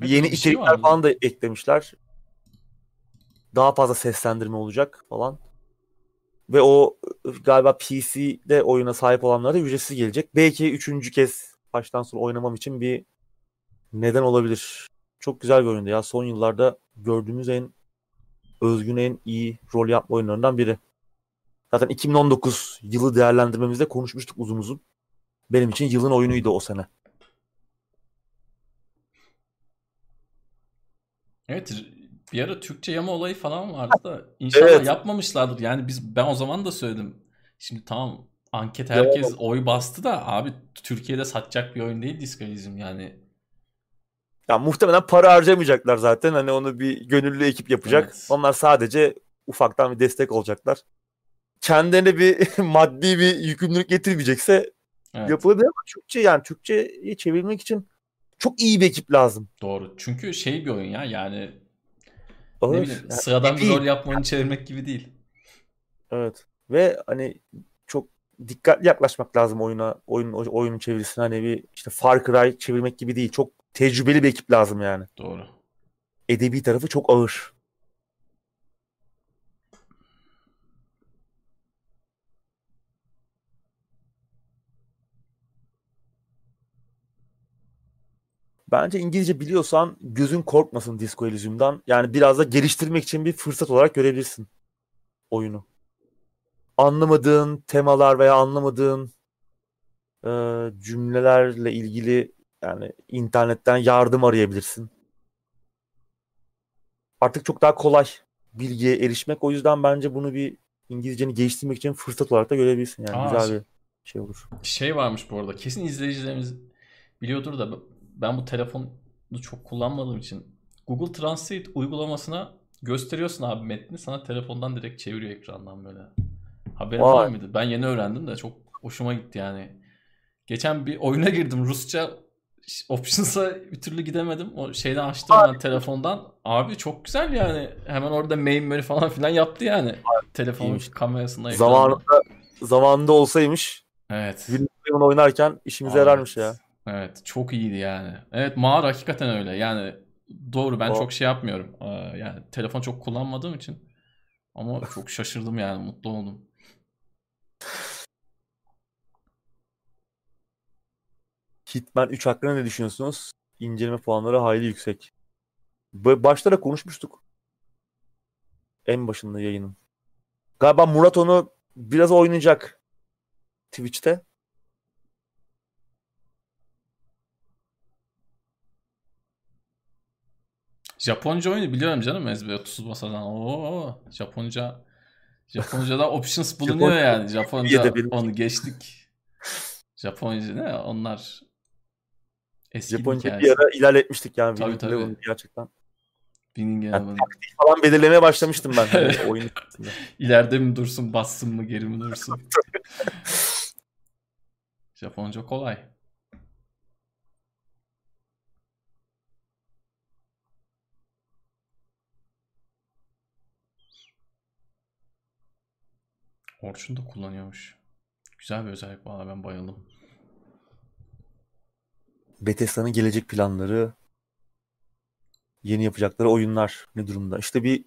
Evet, yeni bir şey içerikler şey falan da eklemişler. Daha fazla seslendirme olacak falan. Ve o galiba PC'de oyuna sahip olanlara da ücretsiz gelecek. Belki üçüncü kez baştan sonra oynamam için bir neden olabilir. Çok güzel bir oyundu ya. Son yıllarda gördüğümüz en özgün, en iyi rol yapma oyunlarından biri. Zaten 2019 yılı değerlendirmemizde konuşmuştuk uzun uzun. Benim için yılın oyunuydu o sene. Evet bir ara Türkçe yama olayı falan vardı da inşallah evet. yapmamışlardır. Yani biz ben o zaman da söyledim. Şimdi tamam anket herkes evet. oy bastı da abi Türkiye'de satacak bir oyun değil diskalizm yani. Ya muhtemelen para harcamayacaklar zaten. Hani onu bir gönüllü ekip yapacak. Evet. Onlar sadece ufaktan bir destek olacaklar. Kendine bir maddi bir yükümlülük getirmeyecekse evet. yapılabilir ama Türkçe yani Türkçe'yi çevirmek için çok iyi bir ekip lazım. Doğru. Çünkü şey bir oyun ya yani Olur. ne bileyim yani, sıradan bir rol yapmanı çevirmek gibi değil. Evet. Ve hani çok dikkatli yaklaşmak lazım oyuna, oyun oyunun çevirisine. Hani bir işte Far Cry çevirmek gibi değil. Çok tecrübeli bir ekip lazım yani. Doğru. Edebi tarafı çok ağır. Bence İngilizce biliyorsan gözün korkmasın Disco Elysium'dan. Yani biraz da geliştirmek için bir fırsat olarak görebilirsin oyunu. Anlamadığın temalar veya anlamadığın e, cümlelerle ilgili yani internetten yardım arayabilirsin. Artık çok daha kolay bilgiye erişmek. O yüzden bence bunu bir İngilizceni geliştirmek için fırsat olarak da görebilirsin. Yani Aa, güzel bir şey olur. Şey varmış bu arada. Kesin izleyicilerimiz biliyordur da ben bu telefonu çok kullanmadığım için Google Translate uygulamasına gösteriyorsun abi metni sana telefondan direkt çeviriyor ekrandan böyle. Haberin Vay. var mıydı? Ben yeni öğrendim de çok hoşuma gitti yani. Geçen bir oyuna girdim Rusça Options'a bir türlü gidemedim. O şeyden açtım abi. ben telefondan. Abi çok güzel yani. Hemen orada main menü falan filan yaptı yani. Telefonun kamerasında. Zamanında, zamanında olsaymış. Evet. Windows oynarken işimize evet. yararmış ya. Evet çok iyiydi yani. Evet mağara hakikaten öyle. Yani doğru ben o. çok şey yapmıyorum. Yani telefon çok kullanmadığım için. Ama çok şaşırdım yani mutlu oldum. Hitman 3 hakkında ne düşünüyorsunuz? İnceleme puanları hayli yüksek. Başta da konuşmuştuk. En başında yayının. Galiba Murat onu biraz oynayacak Twitch'te. Japonca oyunu biliyorum canım ezber 30 masadan. Oo, Japonca Japonca'da options bulunuyor yani. Japonca onu geçtik. Japonca ne? Onlar eski Japonca bir ara ilerletmiştik yani. Tabii tabii. Onu gerçekten. Binin yani falan belirlemeye başlamıştım ben. Hani oyun İleride mi dursun, bassın mı, geri mi dursun? Japonca kolay. Orçun da kullanıyormuş. Güzel bir özellik valla ben bayıldım. Bethesda'nın gelecek planları, yeni yapacakları oyunlar ne durumda? İşte bir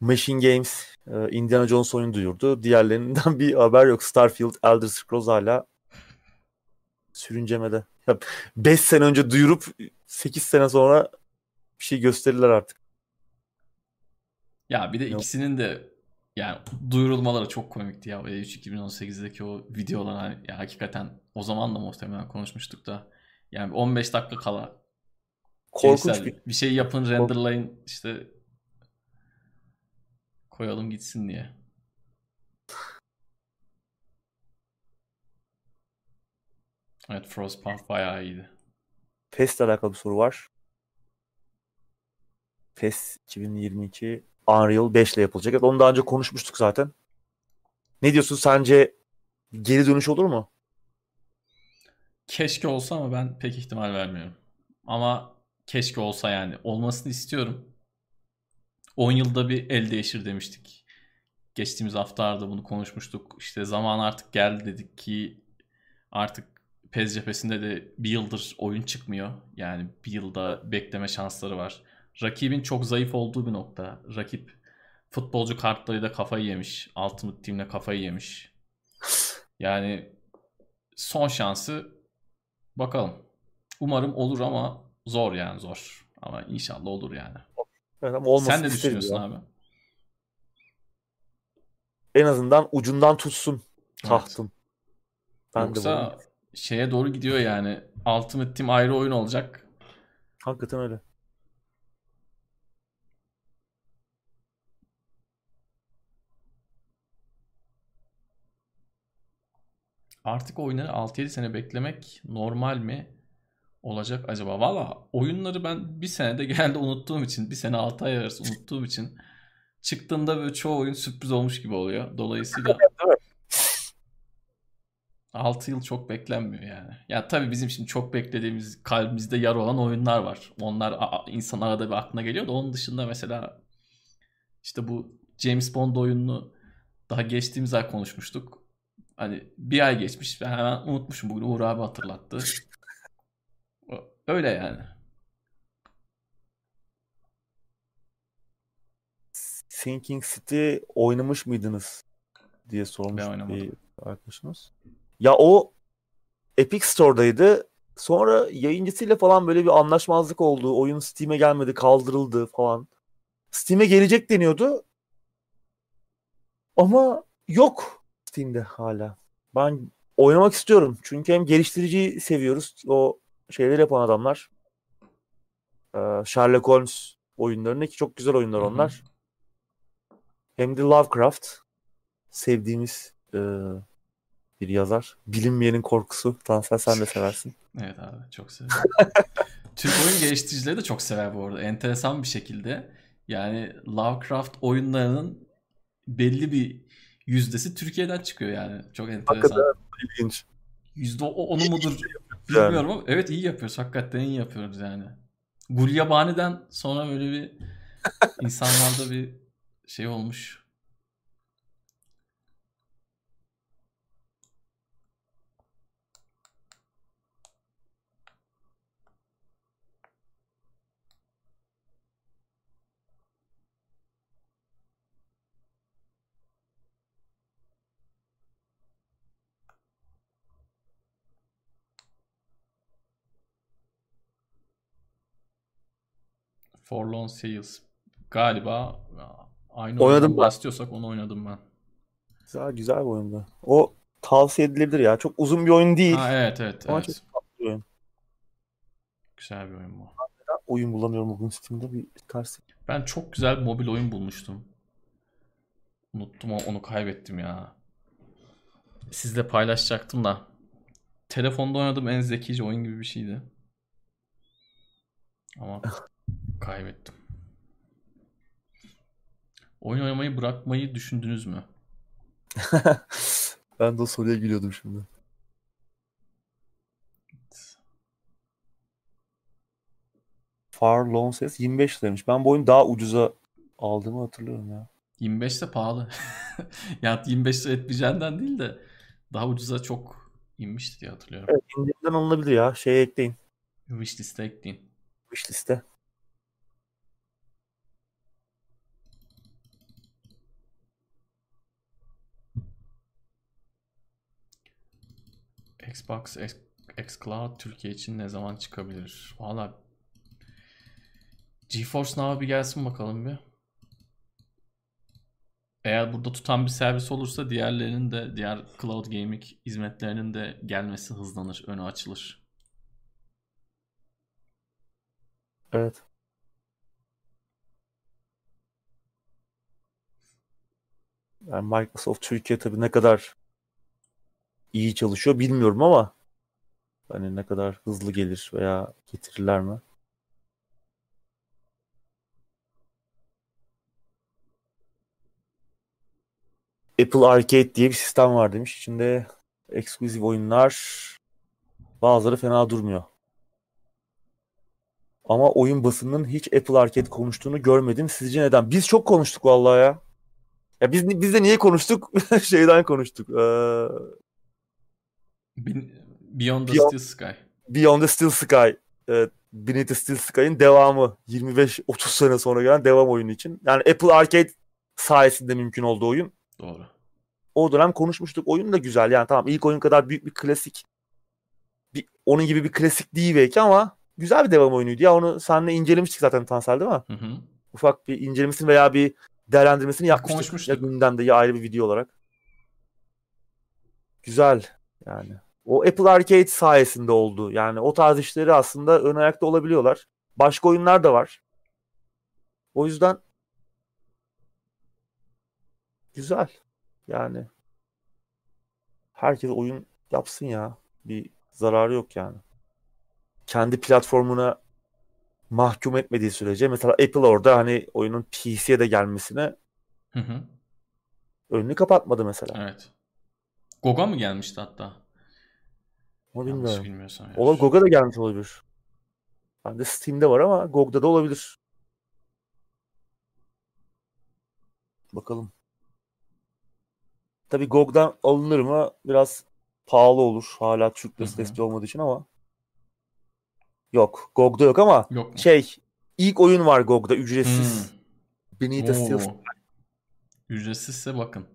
Machine Games e, Indiana Jones oyunu duyurdu. Diğerlerinden bir haber yok. Starfield, Elder Scrolls hala sürüncemede. 5 sene önce duyurup 8 sene sonra bir şey gösterirler artık. Ya bir de ikisinin de yani duyurulmaları çok komikti ya. E3 2018'deki o videolar hani ya hakikaten o zaman da muhtemelen konuşmuştuk da. Yani 15 dakika kala Korkunç bir... bir şey yapın renderlayın işte koyalım gitsin diye. Evet Frostpunk bayağı iyiydi. PES'le alakalı bir soru var. PES 2022 Unreal 5 ile yapılacak. Onu daha önce konuşmuştuk zaten. Ne diyorsun sence geri dönüş olur mu? Keşke olsa ama ben pek ihtimal vermiyorum. Ama keşke olsa yani. Olmasını istiyorum. 10 yılda bir el değişir demiştik. Geçtiğimiz haftalarda bunu konuşmuştuk. İşte zaman artık geldi dedik ki artık PES cephesinde de bir yıldır oyun çıkmıyor. Yani bir yılda bekleme şansları var rakibin çok zayıf olduğu bir nokta. Rakip futbolcu kartlarıyla kafayı yemiş. Ultimate Team'le kafayı yemiş. Yani son şansı bakalım. Umarım olur ama zor yani zor. Ama inşallah olur yani. Evet, Sen ne düşünüyorsun ya. abi? En azından ucundan tutsun tahtın. Evet. Ben Yoksa de şeye doğru gidiyor yani. Ultimate Team ayrı oyun olacak. Hakikaten öyle. Artık oyunları 6-7 sene beklemek normal mi olacak acaba? Valla oyunları ben bir senede genelde unuttuğum için, bir sene 6 ay arası unuttuğum için çıktığında böyle çoğu oyun sürpriz olmuş gibi oluyor. Dolayısıyla 6 yıl çok beklenmiyor yani. Ya tabii bizim şimdi çok beklediğimiz kalbimizde yar olan oyunlar var. Onlar insan arada bir aklına geliyor da onun dışında mesela işte bu James Bond oyununu daha geçtiğimiz ay konuşmuştuk. Hani bir ay geçmiş ben hemen unutmuşum bugün Uğur abi hatırlattı. Öyle yani. Sinking City oynamış mıydınız diye sormuş bir arkadaşımız. Ya o Epic Store'daydı. Sonra yayıncısıyla falan böyle bir anlaşmazlık oldu. Oyun Steam'e gelmedi, kaldırıldı falan. Steam'e gelecek deniyordu. Ama yok Steam'de hala. Ben oynamak istiyorum. Çünkü hem geliştiriciyi seviyoruz. O şeyleri yapan adamlar. Ee, Sherlock Holmes oyunlarını ki çok güzel oyunlar onlar. Hem de Lovecraft sevdiğimiz e, bir yazar. Bilinmeyenin korkusu. Tansel sen de seversin. Evet abi çok severim. Türk oyun geliştiricileri de çok sever bu arada. Enteresan bir şekilde. Yani Lovecraft oyunlarının belli bir yüzdesi Türkiye'den çıkıyor yani. Çok enteresan. Hakikaten ilginç. Yüzde onu mudur yani. bilmiyorum ama evet iyi yapıyoruz. Hakikaten iyi yapıyoruz yani. Gulyabani'den sonra böyle bir insanlarda bir şey olmuş. Forlorn Sales. Galiba aynı Oynadım ben. bahsediyorsak onu oynadım ben. Güzel, güzel bir oyundu. O tavsiye edilebilir ya. Çok uzun bir oyun değil. Ha evet evet Ama evet. çok tatlı bir oyun. Güzel bir oyun bu. Ben oyun bulamıyorum bugün Steam'de bir ters. Ben çok güzel bir mobil oyun bulmuştum. Unuttum onu kaybettim ya. Sizle paylaşacaktım da. Telefonda oynadığım en zekice oyun gibi bir şeydi. Ama kaybettim. Oyun oynamayı bırakmayı düşündünüz mü? ben de o soruya gülüyordum şimdi. Far Long Says 25 liraymış. Ben bu oyunu daha ucuza aldığımı hatırlıyorum ya. 25 de pahalı. ya 25 lira etmeyeceğinden değil de daha ucuza çok inmişti diye hatırlıyorum. Evet, indirimden alınabilir ya. Şeye ekleyin. Wishlist'e ekleyin. Wishlist'e. Xbox X, xCloud Türkiye için ne zaman çıkabilir? Valla GeForce Now bir gelsin bakalım bir. Eğer burada tutan bir servis olursa diğerlerinin de diğer cloud gaming hizmetlerinin de gelmesi hızlanır, önü açılır. Evet. Yani Microsoft Türkiye tabii ne kadar iyi çalışıyor bilmiyorum ama hani ne kadar hızlı gelir veya getirirler mi? Apple Arcade diye bir sistem var demiş. İçinde eksklusif oyunlar bazıları fena durmuyor. Ama oyun basınının hiç Apple Arcade konuştuğunu görmedim. Sizce neden? Biz çok konuştuk vallahi ya. Ya biz biz de niye konuştuk? Şeyden konuştuk. Ee, Beyond the Beyond- Steel Sky. Beyond the Steel Sky. Evet, Beneath the Steel Sky'ın devamı. 25-30 sene sonra gelen devam oyunu için. Yani Apple Arcade sayesinde mümkün oldu oyun. Doğru. O dönem konuşmuştuk. Oyun da güzel. Yani tamam ilk oyun kadar büyük bir klasik. Bir, onun gibi bir klasik değil belki ama güzel bir devam oyunuydu. Ya onu seninle incelemiştik zaten Tansel değil mi? Hı hı. ufak bir incelemesini veya bir değerlendirmesini yapmıştık. konuşmuştuk. Ya gündemde ya ayrı bir video olarak. Güzel yani. O Apple Arcade sayesinde oldu. Yani o tarz işleri aslında ön ayakta olabiliyorlar. Başka oyunlar da var. O yüzden güzel. Yani herkes oyun yapsın ya. Bir zararı yok yani. Kendi platformuna mahkum etmediği sürece mesela Apple orada hani oyunun PC'ye de gelmesine Hı hı. önünü kapatmadı mesela. Evet. GOG'a mı gelmişti hatta? Ama bilmiyorum. bilmiyorsam. GOG'a da gelmiş olabilir. Bende Steam'de var ama GOG'da da olabilir. Bakalım. Tabii GOG'dan alınır mı? Biraz pahalı olur. Hala Türk desteği olmadığı için ama. Yok. GOG'da yok ama Yok mu? şey ilk oyun var GOG'da ücretsiz. Hmm. Beneath Steel Oo. Ücretsizse bakın.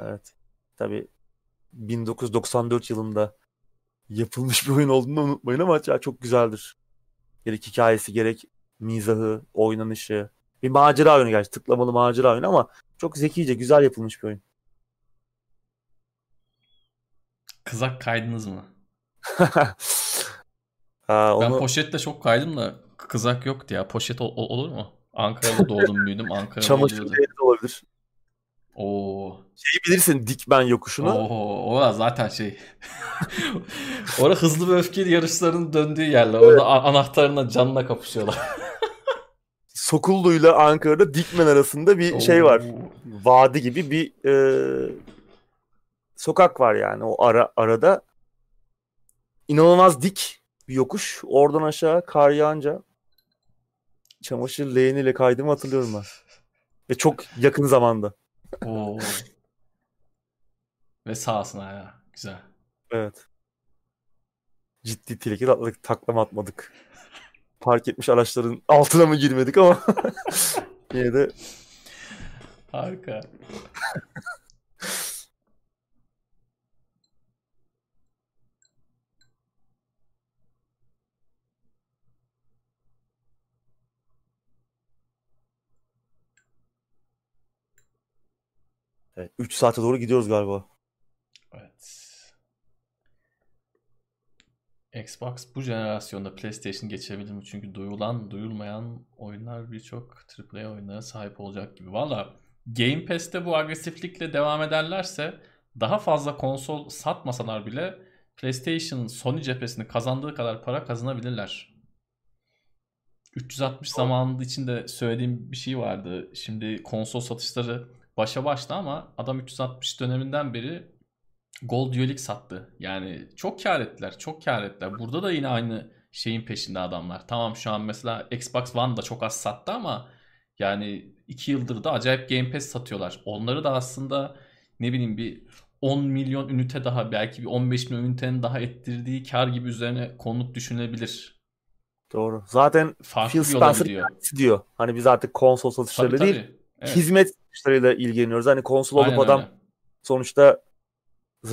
Evet. Tabii 1994 yılında yapılmış bir oyun olduğunu unutmayın ama ya çok güzeldir. Gerek hikayesi gerek mizahı, oynanışı. Bir macera oyunu gerçi. Tıklamalı macera oyunu ama çok zekice, güzel yapılmış bir oyun. Kızak kaydınız mı? ha, Ben onu poşetle çok kaydım da kızak yoktu ya. Poşet ol- ol- olur mu? Ankara'da doğdum büyüdüm. Ankara'da çamaşır olabilir. Oo. Şeyi bilirsin Dikmen yokuşunu. Oo, o da zaten şey. Orada hızlı ve öfkeli yarışların döndüğü yerler. Orada a- anahtarına canla kapışıyorlar. Sokullu'yla Ankara'da Dikmen arasında bir şey var. Oo. Vadi gibi bir e, sokak var yani o ara arada. İnanılmaz dik bir yokuş. Oradan aşağı kar yağınca çamaşır leğeniyle kaydığımı hatırlıyorum ben. Ve çok yakın zamanda. Oo. Ve sahasına ya. Güzel. Evet. Ciddi tileki atladık, taklama atmadık. Park etmiş araçların altına mı girmedik ama yine de Harika. Evet, 3 saate doğru gidiyoruz galiba. Evet. Xbox bu jenerasyonda PlayStation geçebilir mi? Çünkü duyulan, duyulmayan oyunlar birçok AAA oyunlara sahip olacak gibi. Valla Game Pass'te bu agresiflikle devam ederlerse daha fazla konsol satmasalar bile PlayStation Sony cephesini kazandığı kadar para kazanabilirler. 360 zamanında içinde söylediğim bir şey vardı. Şimdi konsol satışları başa başta ama adam 360 döneminden beri Gold Duelix sattı. Yani çok kar ettiler. Çok kar ettiler. Burada da yine aynı şeyin peşinde adamlar. Tamam şu an mesela Xbox One da çok az sattı ama yani 2 yıldır da acayip Game Pass satıyorlar. Onları da aslında ne bileyim bir 10 milyon ünite daha belki bir 15 milyon ünitenin daha ettirdiği kar gibi üzerine konuluk düşünülebilir. Doğru. Zaten Farklı Phil Spencer kendisi diyor. Hani biz artık konsol Tabii satışlarıyla değil, tabii. Evet. hizmet satışlarıyla ilgileniyoruz. Hani konsol Aynen adam öyle. sonuçta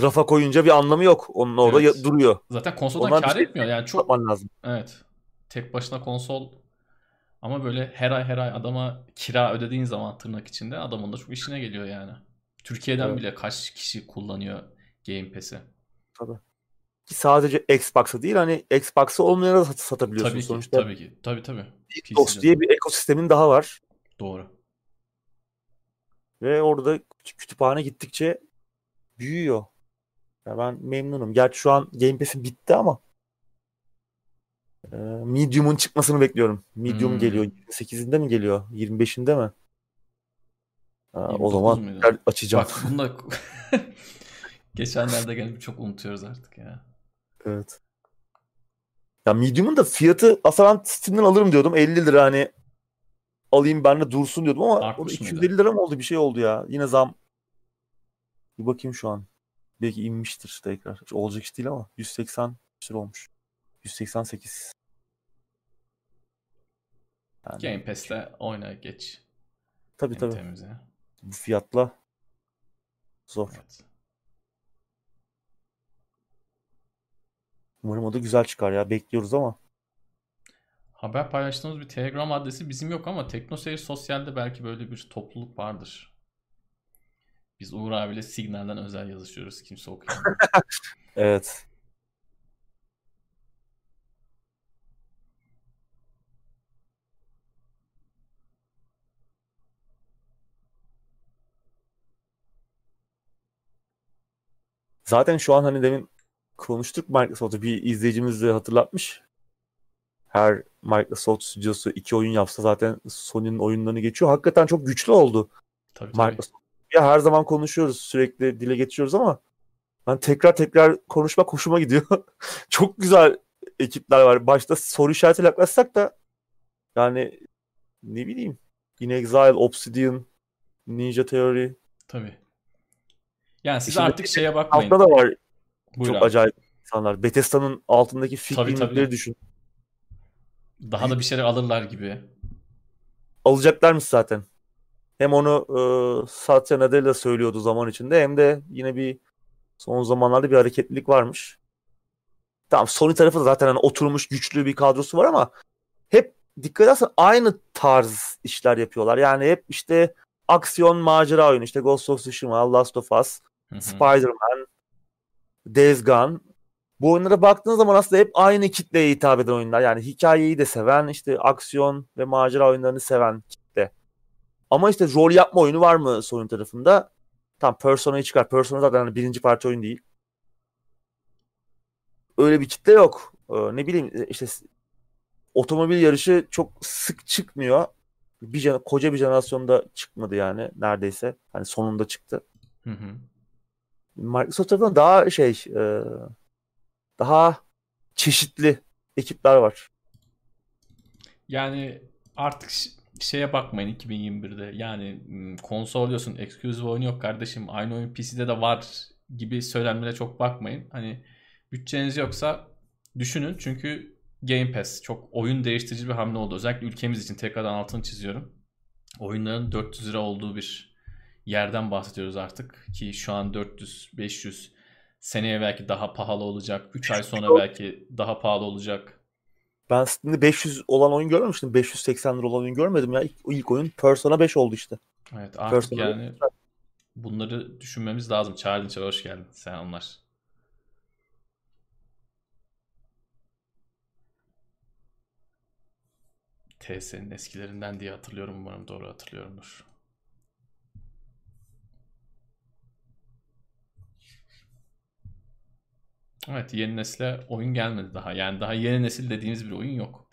rafa koyunca bir anlamı yok. Onun orada Evet. ya- duruyor. Zaten konsoldan Ondan bir kar şey etmiyor. Yani çok lazım. Evet. Tek başına konsol ama böyle her ay her ay adama kira ödediğin zaman tırnak içinde adamın da çok işine geliyor yani. Türkiye'den Evet. bile kaç kişi kullanıyor Game Pass'i? Ki sadece Xbox'a değil hani Xbox'a olmayana da sat- satabiliyorsun Tabii ki, sonuçta. tabii ki. Tabii tabii. Xbox diye bir ekosistemin daha var. Doğru. Ve orada kütü- kütüphane gittikçe büyüyor. Ya ben memnunum. Gerçi şu an Game Pass'in bitti ama e, Medium'un çıkmasını bekliyorum. Medium Hmm. geliyor. 28'inde mi geliyor? 25'inde mi? Ha, o 29 zaman muydu? açacağım. Bak bunu da geçenlerde gelip çok unutuyoruz artık ya. Evet. Ya Medium'un da fiyatı aslında ben Steam'den alırım diyordum. 50 lira hani alayım ben de dursun diyordum ama Artmış mıydı? 250 lira mı oldu bir şey oldu ya. Yine zam. Bir bakayım şu an. Belki inmiştir tekrar. Hiç olacak iş değil ama 180 lira olmuş. 188. Yani Game Pass'te oyna geç. tabii En tabii. temizi. Bu fiyatla zor. Evet. Umarım o da güzel çıkar ya. Bekliyoruz ama. Haber paylaştığımız bir Telegram adresi bizim yok ama TeknoSeyir Sosyal'de belki böyle bir topluluk vardır. Biz Uğur abiyle Signal'den özel yazışıyoruz. Kimse okuyamıyor. Evet. Zaten şu an hani demin konuştuk Microsoft'u. Bir izleyicimiz de hatırlatmış. Her Microsoft stüdyosu iki oyun yapsa zaten Sony'nin oyunlarını geçiyor. Hakikaten çok güçlü oldu. Tabii, tabii. Microsoft. Ya her zaman konuşuyoruz, sürekli dile getiriyoruz ama ben tekrar tekrar konuşmak hoşuma gidiyor. çok güzel ekipler var. Başta soru işaretiyle yaklaşsak da yani ne bileyim In Exile, Obsidian, Ninja Theory. Tabii. Yani siz Şimdi artık şeye bakmayın. Altta da var Buyur çok abi. acayip insanlar. Bethesda'nın altındaki Tabii, tabii. fikirleri düşün. Daha da bir şeyler alırlar gibi. Alacaklarmış zaten. Hem onu e, Satya Nadella söylüyordu zaman içinde hem de yine bir son zamanlarda bir hareketlilik varmış. Tamam Sony tarafı da zaten hani oturmuş güçlü bir kadrosu var ama hep dikkat edersen aynı tarz işler yapıyorlar. Yani hep işte aksiyon macera oyunu işte Ghost of Tsushima, Last of Us, Hı hı. Spider-Man, Days Gone. Bu oyunlara baktığın zaman aslında hep aynı kitleye hitap eden oyunlar. Yani hikayeyi de seven, işte aksiyon ve macera oyunlarını seven kitle. Ama işte rol yapma oyunu var mı Sony tarafında? Tam Persona'yı çıkar. Persona zaten hani birinci parça oyun değil. Öyle bir kitle yok. Ee, ne bileyim işte s- otomobil yarışı çok sık çıkmıyor. Bir koca bir jenerasyonda çıkmadı yani neredeyse. Hani sonunda çıktı. Hı hı. Microsoft tarafından daha şey e, daha çeşitli ekipler var. Yani artık şeye bakmayın 2021'de. Yani konsol diyorsun, exclusive oyun yok kardeşim. Aynı oyun PC'de de var gibi söylemlere çok bakmayın. Hani bütçeniz yoksa düşünün çünkü Game Pass çok oyun değiştirici bir hamle oldu. Özellikle ülkemiz için tekrardan altını çiziyorum. Oyunların 400 lira olduğu bir yerden bahsediyoruz artık ki şu an 400 500 seneye belki daha pahalı olacak. 3 ay sonra belki daha pahalı olacak. Ben Steam'de 500 olan oyun görmemiştim. 580 lira olan oyun görmedim ya. İlk, ilk oyun Persona 5 oldu işte. Evet artık Persona yani bunları düşünmemiz lazım. Çağrı hoş geldin. Sen onlar. TS'nin eskilerinden diye hatırlıyorum. Umarım doğru hatırlıyorumdur. Evet yeni nesile oyun gelmedi daha. Yani daha yeni nesil dediğimiz bir oyun yok.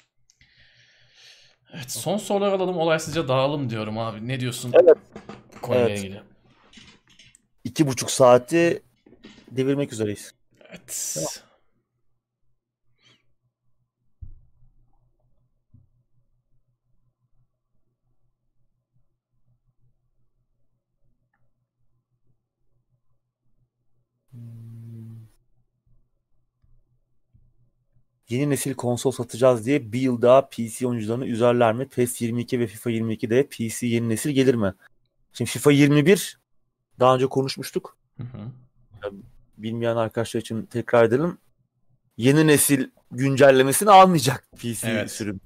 Evet son sorular alalım olaysızca dağılım diyorum abi. Ne diyorsun? Evet. Konuyla Evet. ilgili. İki buçuk saati devirmek üzereyiz. Evet. Yeni nesil konsol satacağız diye bir yıl daha PC oyuncularını üzerler mi? PES 22 ve FIFA 22'de PC yeni nesil gelir mi? Şimdi FIFA 21 daha önce konuşmuştuk. Hı hı. Bilmeyen arkadaşlar için tekrar edelim. Yeni nesil güncellemesini almayacak PC Evet. sürüm.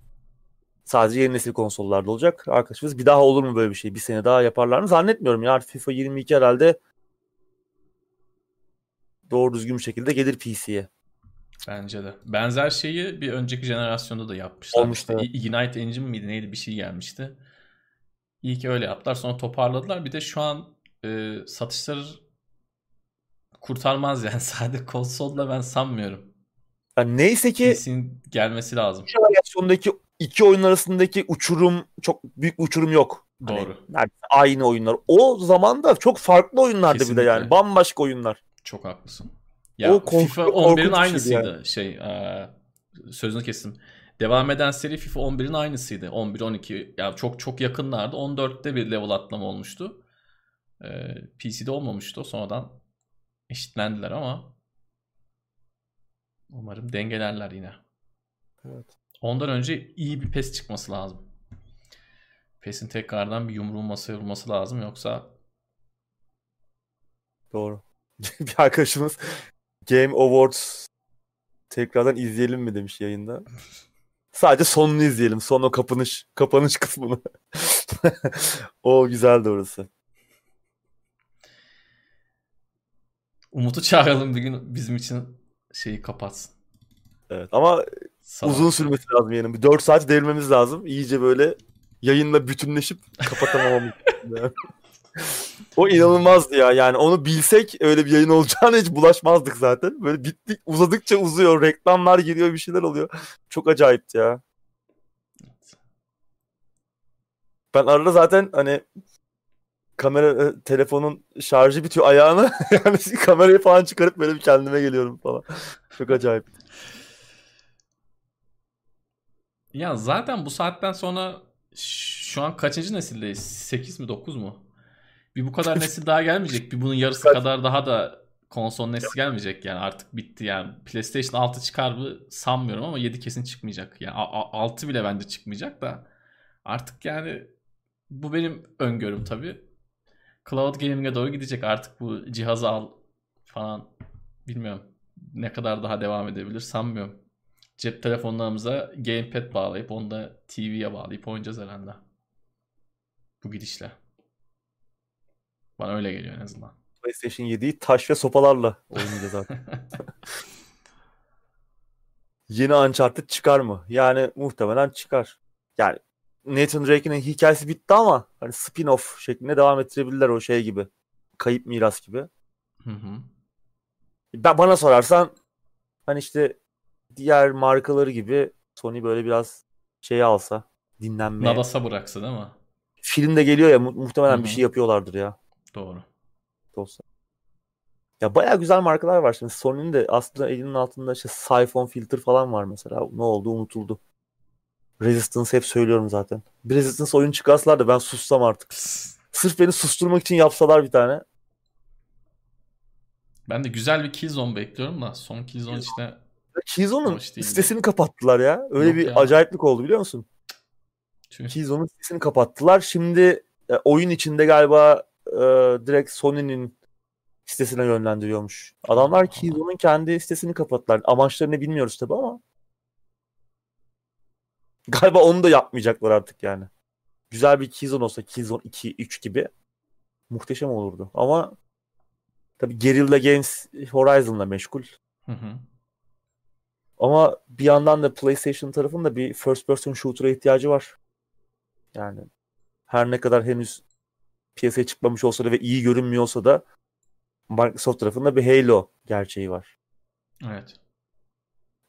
Sadece yeni nesil konsollarda olacak. Arkadaşımız bir daha olur mu böyle bir şey? Bir sene daha yaparlar mı? Zannetmiyorum ya. FIFA 22 herhalde doğru düzgün bir şekilde gelir PC'ye. Bence de. Benzer şeyi bir önceki jenerasyonda da yapmışlar. Olmuştu, İşte. Ignite Engine miydi neydi bir şey gelmişti. İyi ki öyle yaptılar. Sonra toparladılar. Bir de şu an e, satışları kurtarmaz yani. Sadece konsolla ben sanmıyorum. Yani neyse ki PC'nin gelmesi lazım. jenerasyondaki iki oyun arasındaki uçurum çok büyük uçurum yok. Hani Doğru. neredeyse aynı oyunlar. O zaman da çok farklı oyunlardı bir de Kesinlikle. yani. Bambaşka oyunlar. Çok haklısın. Ya O FIFA korkunç bir 11'in şeydi aynısıydı. Şey, e, sözünü kestim. Devam eden seri FIFA 11'in aynısıydı. 11 12 ya çok çok yakınlardı. 14'te bir level atlama olmuştu. E, PC'de olmamıştı o. Sonradan eşitlendiler ama umarım dengelerler yine. Evet. Ondan önce iyi bir PES çıkması lazım. PES'in tekrardan bir yumruğun masaya vurması lazım yoksa Doğru. bir arkadaşımız Game Awards tekrardan izleyelim mi demiş yayında. Sadece sonunu izleyelim. Son o kapanış kapanış kısmını. o güzeldi orası. Umut'u çağıralım bir gün bizim için şeyi kapatsın. Evet ama Sabah. uzun sürmesi lazım yayının. Bir 4 saat devirmemiz lazım. İyice böyle yayınla bütünleşip kapatamamamız. Yani. o inanılmazdı ya. Yani onu bilsek öyle bir yayın olacağını hiç bulaşmazdık zaten. Böyle bittik uzadıkça uzuyor. Reklamlar geliyor bir şeyler oluyor. Çok acayipti ya. Ben arada zaten hani kamera e, telefonun şarjı bitiyor ayağına. yani kamerayı falan çıkarıp böyle bir kendime geliyorum falan. Çok acayip. Ya zaten bu saatten sonra şu an kaçıncı nesildeyiz? 8 mi 9 mu? Bir bu kadar nesil daha gelmeyecek. Bir bunun yarısı kadar daha da konsol nesli gelmeyecek yani artık bitti yani. PlayStation 6 çıkar mı sanmıyorum ama 7 kesin çıkmayacak. Yani 6 bile bence çıkmayacak da artık yani bu benim öngörüm tabii. Cloud gaming'e doğru gidecek artık bu cihazı al falan bilmiyorum. Ne kadar daha devam edebilir sanmıyorum. Cep telefonlarımıza gamepad bağlayıp onu da TV'ye bağlayıp oynayacağız herhalde. Bu gidişle. Bana öyle geliyor en azından. PlayStation 7'yi taş ve sopalarla oynayacağız zaten. Yeni Uncharted çıkar mı? Yani muhtemelen çıkar. Yani Nathan Drake'in hikayesi bitti ama hani spin-off şeklinde devam ettirebilirler o şey gibi. Kayıp miras gibi. Hı hı. Ben bana sorarsan hani işte diğer markaları gibi Sony böyle biraz şey alsa dinlenmeye. Nadas'a bıraksa değil mi? Film de geliyor ya mu- muhtemelen Hı-hı. bir şey yapıyorlardır ya. Doğru. Olsa. Ya baya güzel markalar var şimdi. Sony'nin de aslında elinin altında işte Siphon Filter falan var mesela. Ne oldu unutuldu. Resistance hep söylüyorum zaten. Bir Resistance oyun çıkarsalar da ben sussam artık. Sırf beni susturmak için yapsalar bir tane. Ben de güzel bir Killzone bekliyorum da son Killzone işte Killzone'un sitesini kapattılar ya. Öyle Yok bir ya. acayiplik oldu biliyor musun? Killzone'un sitesini kapattılar. Şimdi e, oyun içinde galiba e, direkt Sony'nin sitesine yönlendiriyormuş. Adamlar Killzone'un kendi sitesini kapattılar. Amaçlarını bilmiyoruz tabi ama galiba onu da yapmayacaklar artık yani. Güzel bir Killzone olsa Killzone 2, 3 gibi muhteşem olurdu. Ama tabi Guerrilla Games Horizon'la meşgul. Hı hı. Ama bir yandan da PlayStation tarafında bir first person shooter'a ihtiyacı var. Yani her ne kadar henüz piyasaya çıkmamış olsa da ve iyi görünmüyorsa da Microsoft tarafında bir Halo gerçeği var. Evet.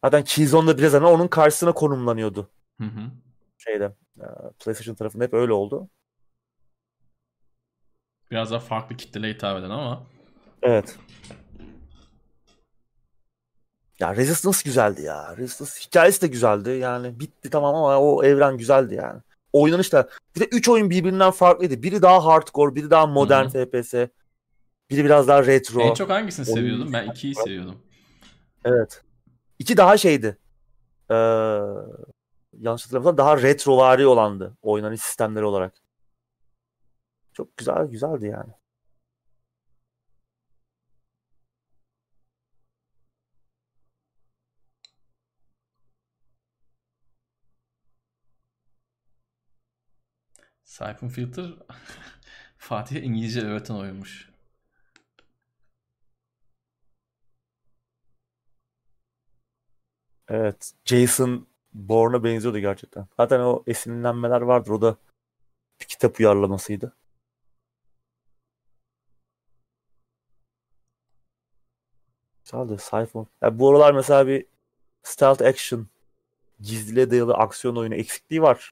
Zaten Killzone'da biraz hani onun karşısına konumlanıyordu. Hı hı. Şeyde e, PlayStation tarafında hep öyle oldu. Biraz daha farklı kitleye hitap eden ama. Evet. Ya Resistance güzeldi ya. Resistance hikayesi de güzeldi. Yani bitti tamam ama o evren güzeldi yani. Oynanış da bir de 3 oyun birbirinden farklıydı. Biri daha hardcore, biri daha modern Hı-hı. FPS. Biri biraz daha retro. En çok hangisini Oyun... seviyordun? Ben 2'yi seviyordum. Evet. 2 daha şeydi. Ee, yanlış hatırlamıyorsam daha retrovari olandı oynanış sistemleri olarak. Çok güzel güzeldi yani. Siphon Filter Fatih'e İngilizce öğreten oyunmuş. Evet. Jason Bourne'a benziyordu gerçekten. Zaten o esinlenmeler vardır. O da bir kitap uyarlamasıydı. Güzeldi. Siphon. Yani bu aralar mesela bir stealth action gizliliğe dayalı aksiyon oyunu eksikliği var.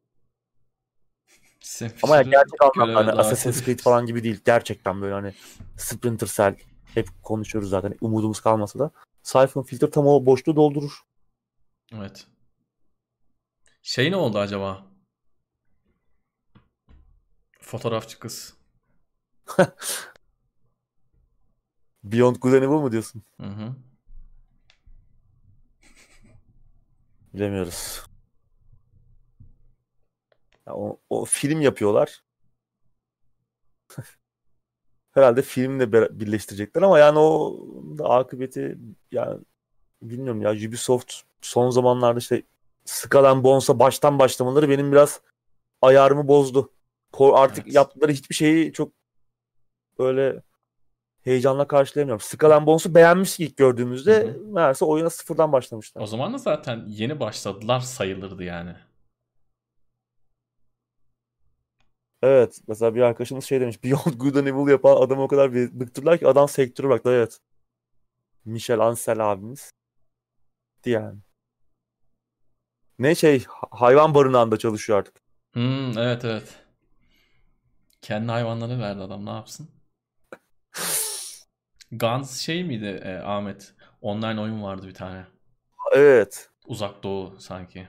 Ama yani gerçek anlamda hani Assassin's Creed falan gibi değil. Gerçekten böyle hani Splinter Cell hep konuşuyoruz zaten. Umudumuz kalmasa da. Siphon Filter tam o boşluğu doldurur. Evet. Şey ne oldu acaba? Fotoğrafçı kız. Beyond Good and Evil mu diyorsun? Hı hı. Bilemiyoruz. Ya o, o film yapıyorlar. Herhalde filmle birleştirecekler ama yani o da akıbeti yani bilmiyorum ya Ubisoft son zamanlarda işte Skull and Bones'a baştan başlamaları benim biraz ayarımı bozdu. Artık evet. yaptıkları hiçbir şeyi çok böyle heyecanla karşılayamıyorum. Skull and Bones'u beğenmiştik ilk gördüğümüzde. Hı hı. Meğerse oyuna sıfırdan başlamışlar. O zaman da zaten yeni başladılar sayılırdı yani. Evet. Mesela bir arkadaşımız şey demiş. Beyond Good and Evil yapan adamı o kadar bir bıktırdılar ki adam sektörü bıraktı. Evet. Michel Ancel abimiz. Yani. Ne şey hayvan barınağında çalışıyor artık. Hmm, evet evet. Kendi hayvanları verdi adam ne yapsın? Guns şey miydi e, Ahmet? Online oyun vardı bir tane. Evet. Uzak Doğu sanki.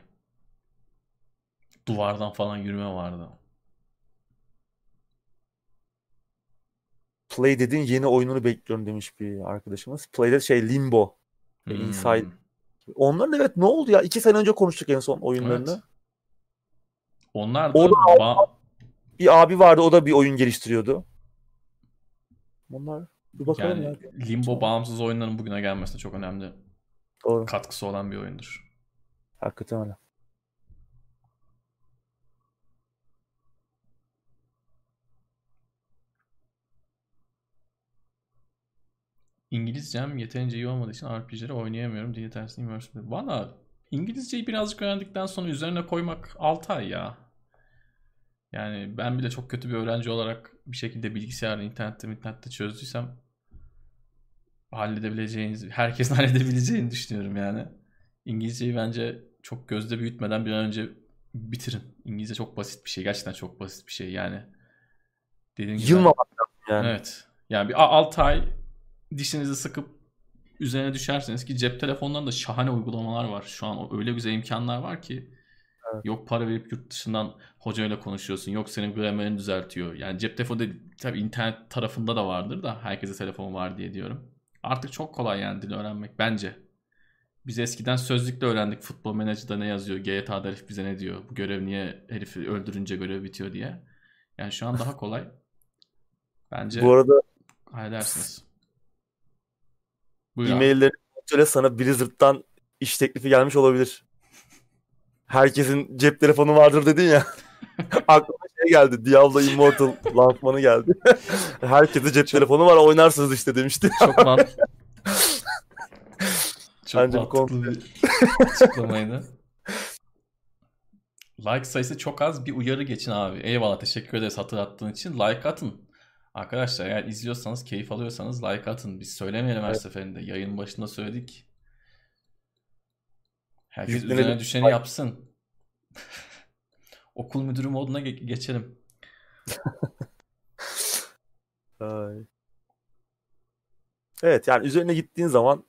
Duvardan falan yürüme vardı. Playdead'in yeni oyununu bekliyorum demiş bir arkadaşımız. Playdead şey Limbo. Hmm. Inside. Onların evet ne oldu ya? İki sene önce konuştuk en son oyunlarını. Evet. Onlar da O da ba- Bir abi vardı o da bir oyun geliştiriyordu. Bunlar bir bakalım yani ya. Limbo bağımsız oyunların bugüne gelmesine çok önemli Doğru. katkısı olan bir oyundur. Hakikaten öyle. İngilizcem yeterince iyi olmadığı için RPG'leri oynayamıyorum diye tersine immersive. Valla İngilizceyi birazcık öğrendikten sonra üzerine koymak 6 ay ya. Yani ben bile çok kötü bir öğrenci olarak bir şekilde bilgisayarla internette internette çözdüysem halledebileceğiniz, herkesin halledebileceğini düşünüyorum yani. İngilizceyi bence çok gözde büyütmeden bir an önce bitirin. İngilizce çok basit bir şey. Gerçekten çok basit bir şey yani. Dediğim gibi Yılmamak lazım yani. Evet. Yani bir 6 ay dişinizi sıkıp üzerine düşerseniz ki cep telefonlarında şahane uygulamalar var. Şu an öyle güzel imkanlar var ki Evet. yok para verip yurt dışından hocayla konuşuyorsun. Yok senin gramerini düzeltiyor. Yani cep telefonu değil, tabii internet tarafında da vardır da herkese telefon var diye diyorum. Artık çok kolay yani dil öğrenmek bence. Biz eskiden sözlükle öğrendik futbol menajerde ne yazıyor, GTA'da herif bize ne diyor, bu görev niye herifi öldürünce görev bitiyor diye. Yani şu an daha kolay. Bence Bu arada halledersiniz. Buyur abi. e-maillerini kontrole sana Blizzard'dan iş teklifi gelmiş olabilir. Herkesin cep telefonu vardır dedin ya. Aklıma şey geldi. Diablo Immortal lansmanı geldi. Herkesin cep telefonu var oynarsınız işte demişti. Çok mantıklı. Çok Bence mantıklı bir açıklamaydı. Like sayısı çok az bir uyarı geçin abi. Eyvallah teşekkür ederiz hatırlattığın için. Like atın. Arkadaşlar eğer izliyorsanız, keyif alıyorsanız like atın. Biz söylemeyelim her Evet. seferinde. Yayın başında söyledik. Herkes Yüklenelim. üzerine düşeni yapsın. Okul müdürü moduna ge- geçelim. Ay. Evet yani üzerine gittiğin zaman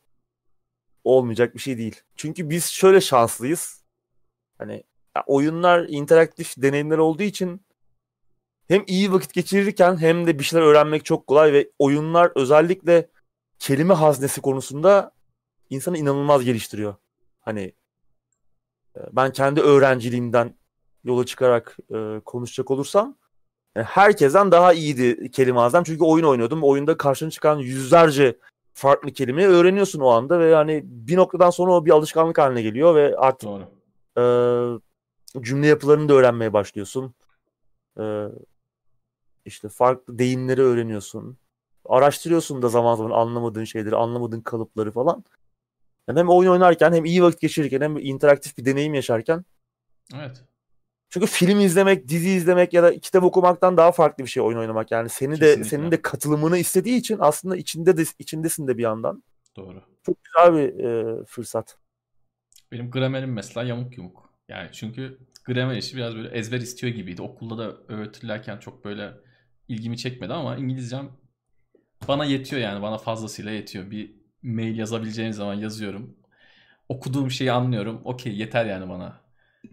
olmayacak bir şey değil. Çünkü biz şöyle şanslıyız. Hani oyunlar interaktif deneyimler olduğu için hem iyi vakit geçirirken hem de bir şeyler öğrenmek çok kolay ve oyunlar özellikle kelime haznesi konusunda insanı inanılmaz geliştiriyor. Hani e, ben kendi öğrenciliğimden yola çıkarak e, konuşacak olursam yani herkesten daha iyiydi kelime haznem. Çünkü oyun oynuyordum. Oyunda karşına çıkan yüzlerce farklı kelimeyi öğreniyorsun o anda ve yani bir noktadan sonra o bir alışkanlık haline geliyor ve artık Doğru. e, cümle yapılarını da öğrenmeye başlıyorsun. E, işte farklı deyimleri öğreniyorsun. Araştırıyorsun da zaman zaman anlamadığın şeyleri, anlamadığın kalıpları falan. Yani hem oyun oynarken hem iyi vakit geçirirken hem interaktif bir deneyim yaşarken Evet. çünkü film izlemek, dizi izlemek ya da kitap okumaktan daha farklı bir şey oyun oynamak. Yani seni de Kesinlikle. senin de katılımını istediği için aslında içinde de içindesin de bir yandan. Doğru. Çok güzel bir e, fırsat. Benim gramerim mesela yamuk yumuk. Yani çünkü gramer işi biraz böyle ezber istiyor gibiydi. Okulda da öğretirlerken çok böyle ilgimi çekmedi ama İngilizcem bana yetiyor yani. Bana fazlasıyla yetiyor. Bir mail yazabileceğim zaman yazıyorum. Okuduğum şeyi anlıyorum. Okey yeter yani bana.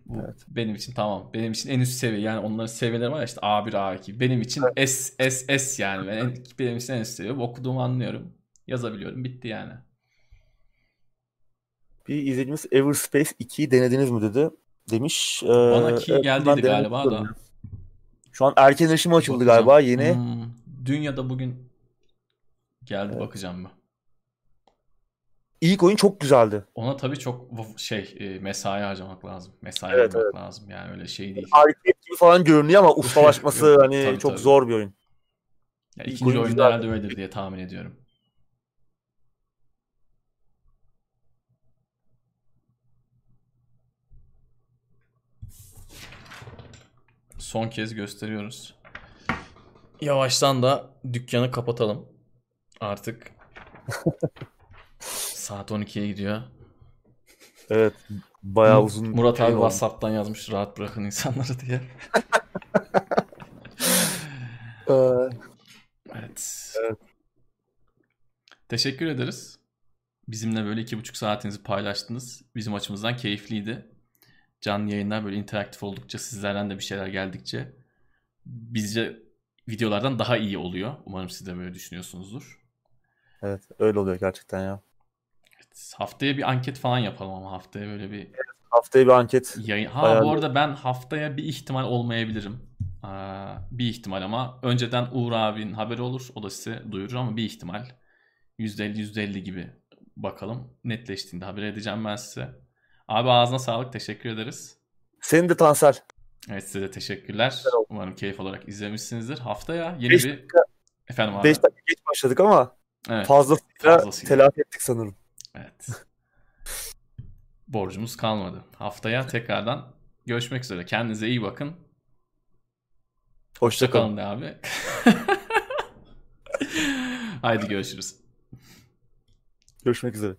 Bu Evet. benim için tamam. Benim için en üst seviye. Yani onların seviyeleri var ya işte A1, A2. Benim için S, S, S yani. Ben- benim için en üst seviye. Okuduğumu anlıyorum. Yazabiliyorum. Bitti yani. Bir izleyicimiz Everspace 2'yi denediniz mi dedi. Demiş. Ee, Bana ki evet, geldiydi galiba da. Şu an erken erişim açıldı Bakacağım. galiba yeni. Hmm, Dünyada bugün geldi Evet. bakacağım mı? İlk oyun çok güzeldi. Ona tabii çok şey e, mesai harcamak lazım. Mesai Evet, harcamak lazım. Yani öyle şey değil. Arcade gibi falan görünüyor ama ustalaşması hani tabii, çok tabii. zor bir oyun. Ya ilk ikinci oyun oyunda herhalde öyledir diye tahmin ediyorum. Son kez gösteriyoruz. yavaştan da dükkanı kapatalım. Artık saat 12'ye gidiyor. Evet. Bayağı uzun. Murat şey abi. WhatsApp'tan yazmış rahat bırakın insanları diye. Ee, Evet. Evet. Teşekkür ederiz. Bizimle böyle iki buçuk saatinizi paylaştınız. Bizim açımızdan keyifliydi. Canlı yayınlar böyle interaktif oldukça sizlerden de bir şeyler geldikçe bizce videolardan daha iyi oluyor. Umarım siz de böyle düşünüyorsunuzdur. evet öyle oluyor gerçekten ya. Evet, haftaya bir anket falan yapalım ama haftaya böyle bir Haftaya bir anket. yayın. Ha Bayağı bu arada ben haftaya bir ihtimal olmayabilirim. Aa, bir ihtimal ama önceden Uğur abinin haberi olur. O da size duyurur ama bir ihtimal. %50 %50 gibi bakalım. Netleştiğinde haber edeceğim ben size. Abi ağzına sağlık. Teşekkür ederiz. Senin de Tansel. Evet size de teşekkürler. Umarım keyif olarak izlemişsinizdir. Haftaya yeni Beş bir... Efendim abi. 5 dakika geç başladık ama Evet. fazlasıyla, fazlasıyla. telafi ettik sanırım. Evet. Borcumuz kalmadı. Haftaya tekrardan görüşmek üzere. Kendinize iyi bakın. Hoşçakalın. Hoşçakalın de abi. Haydi görüşürüz. Görüşmek üzere.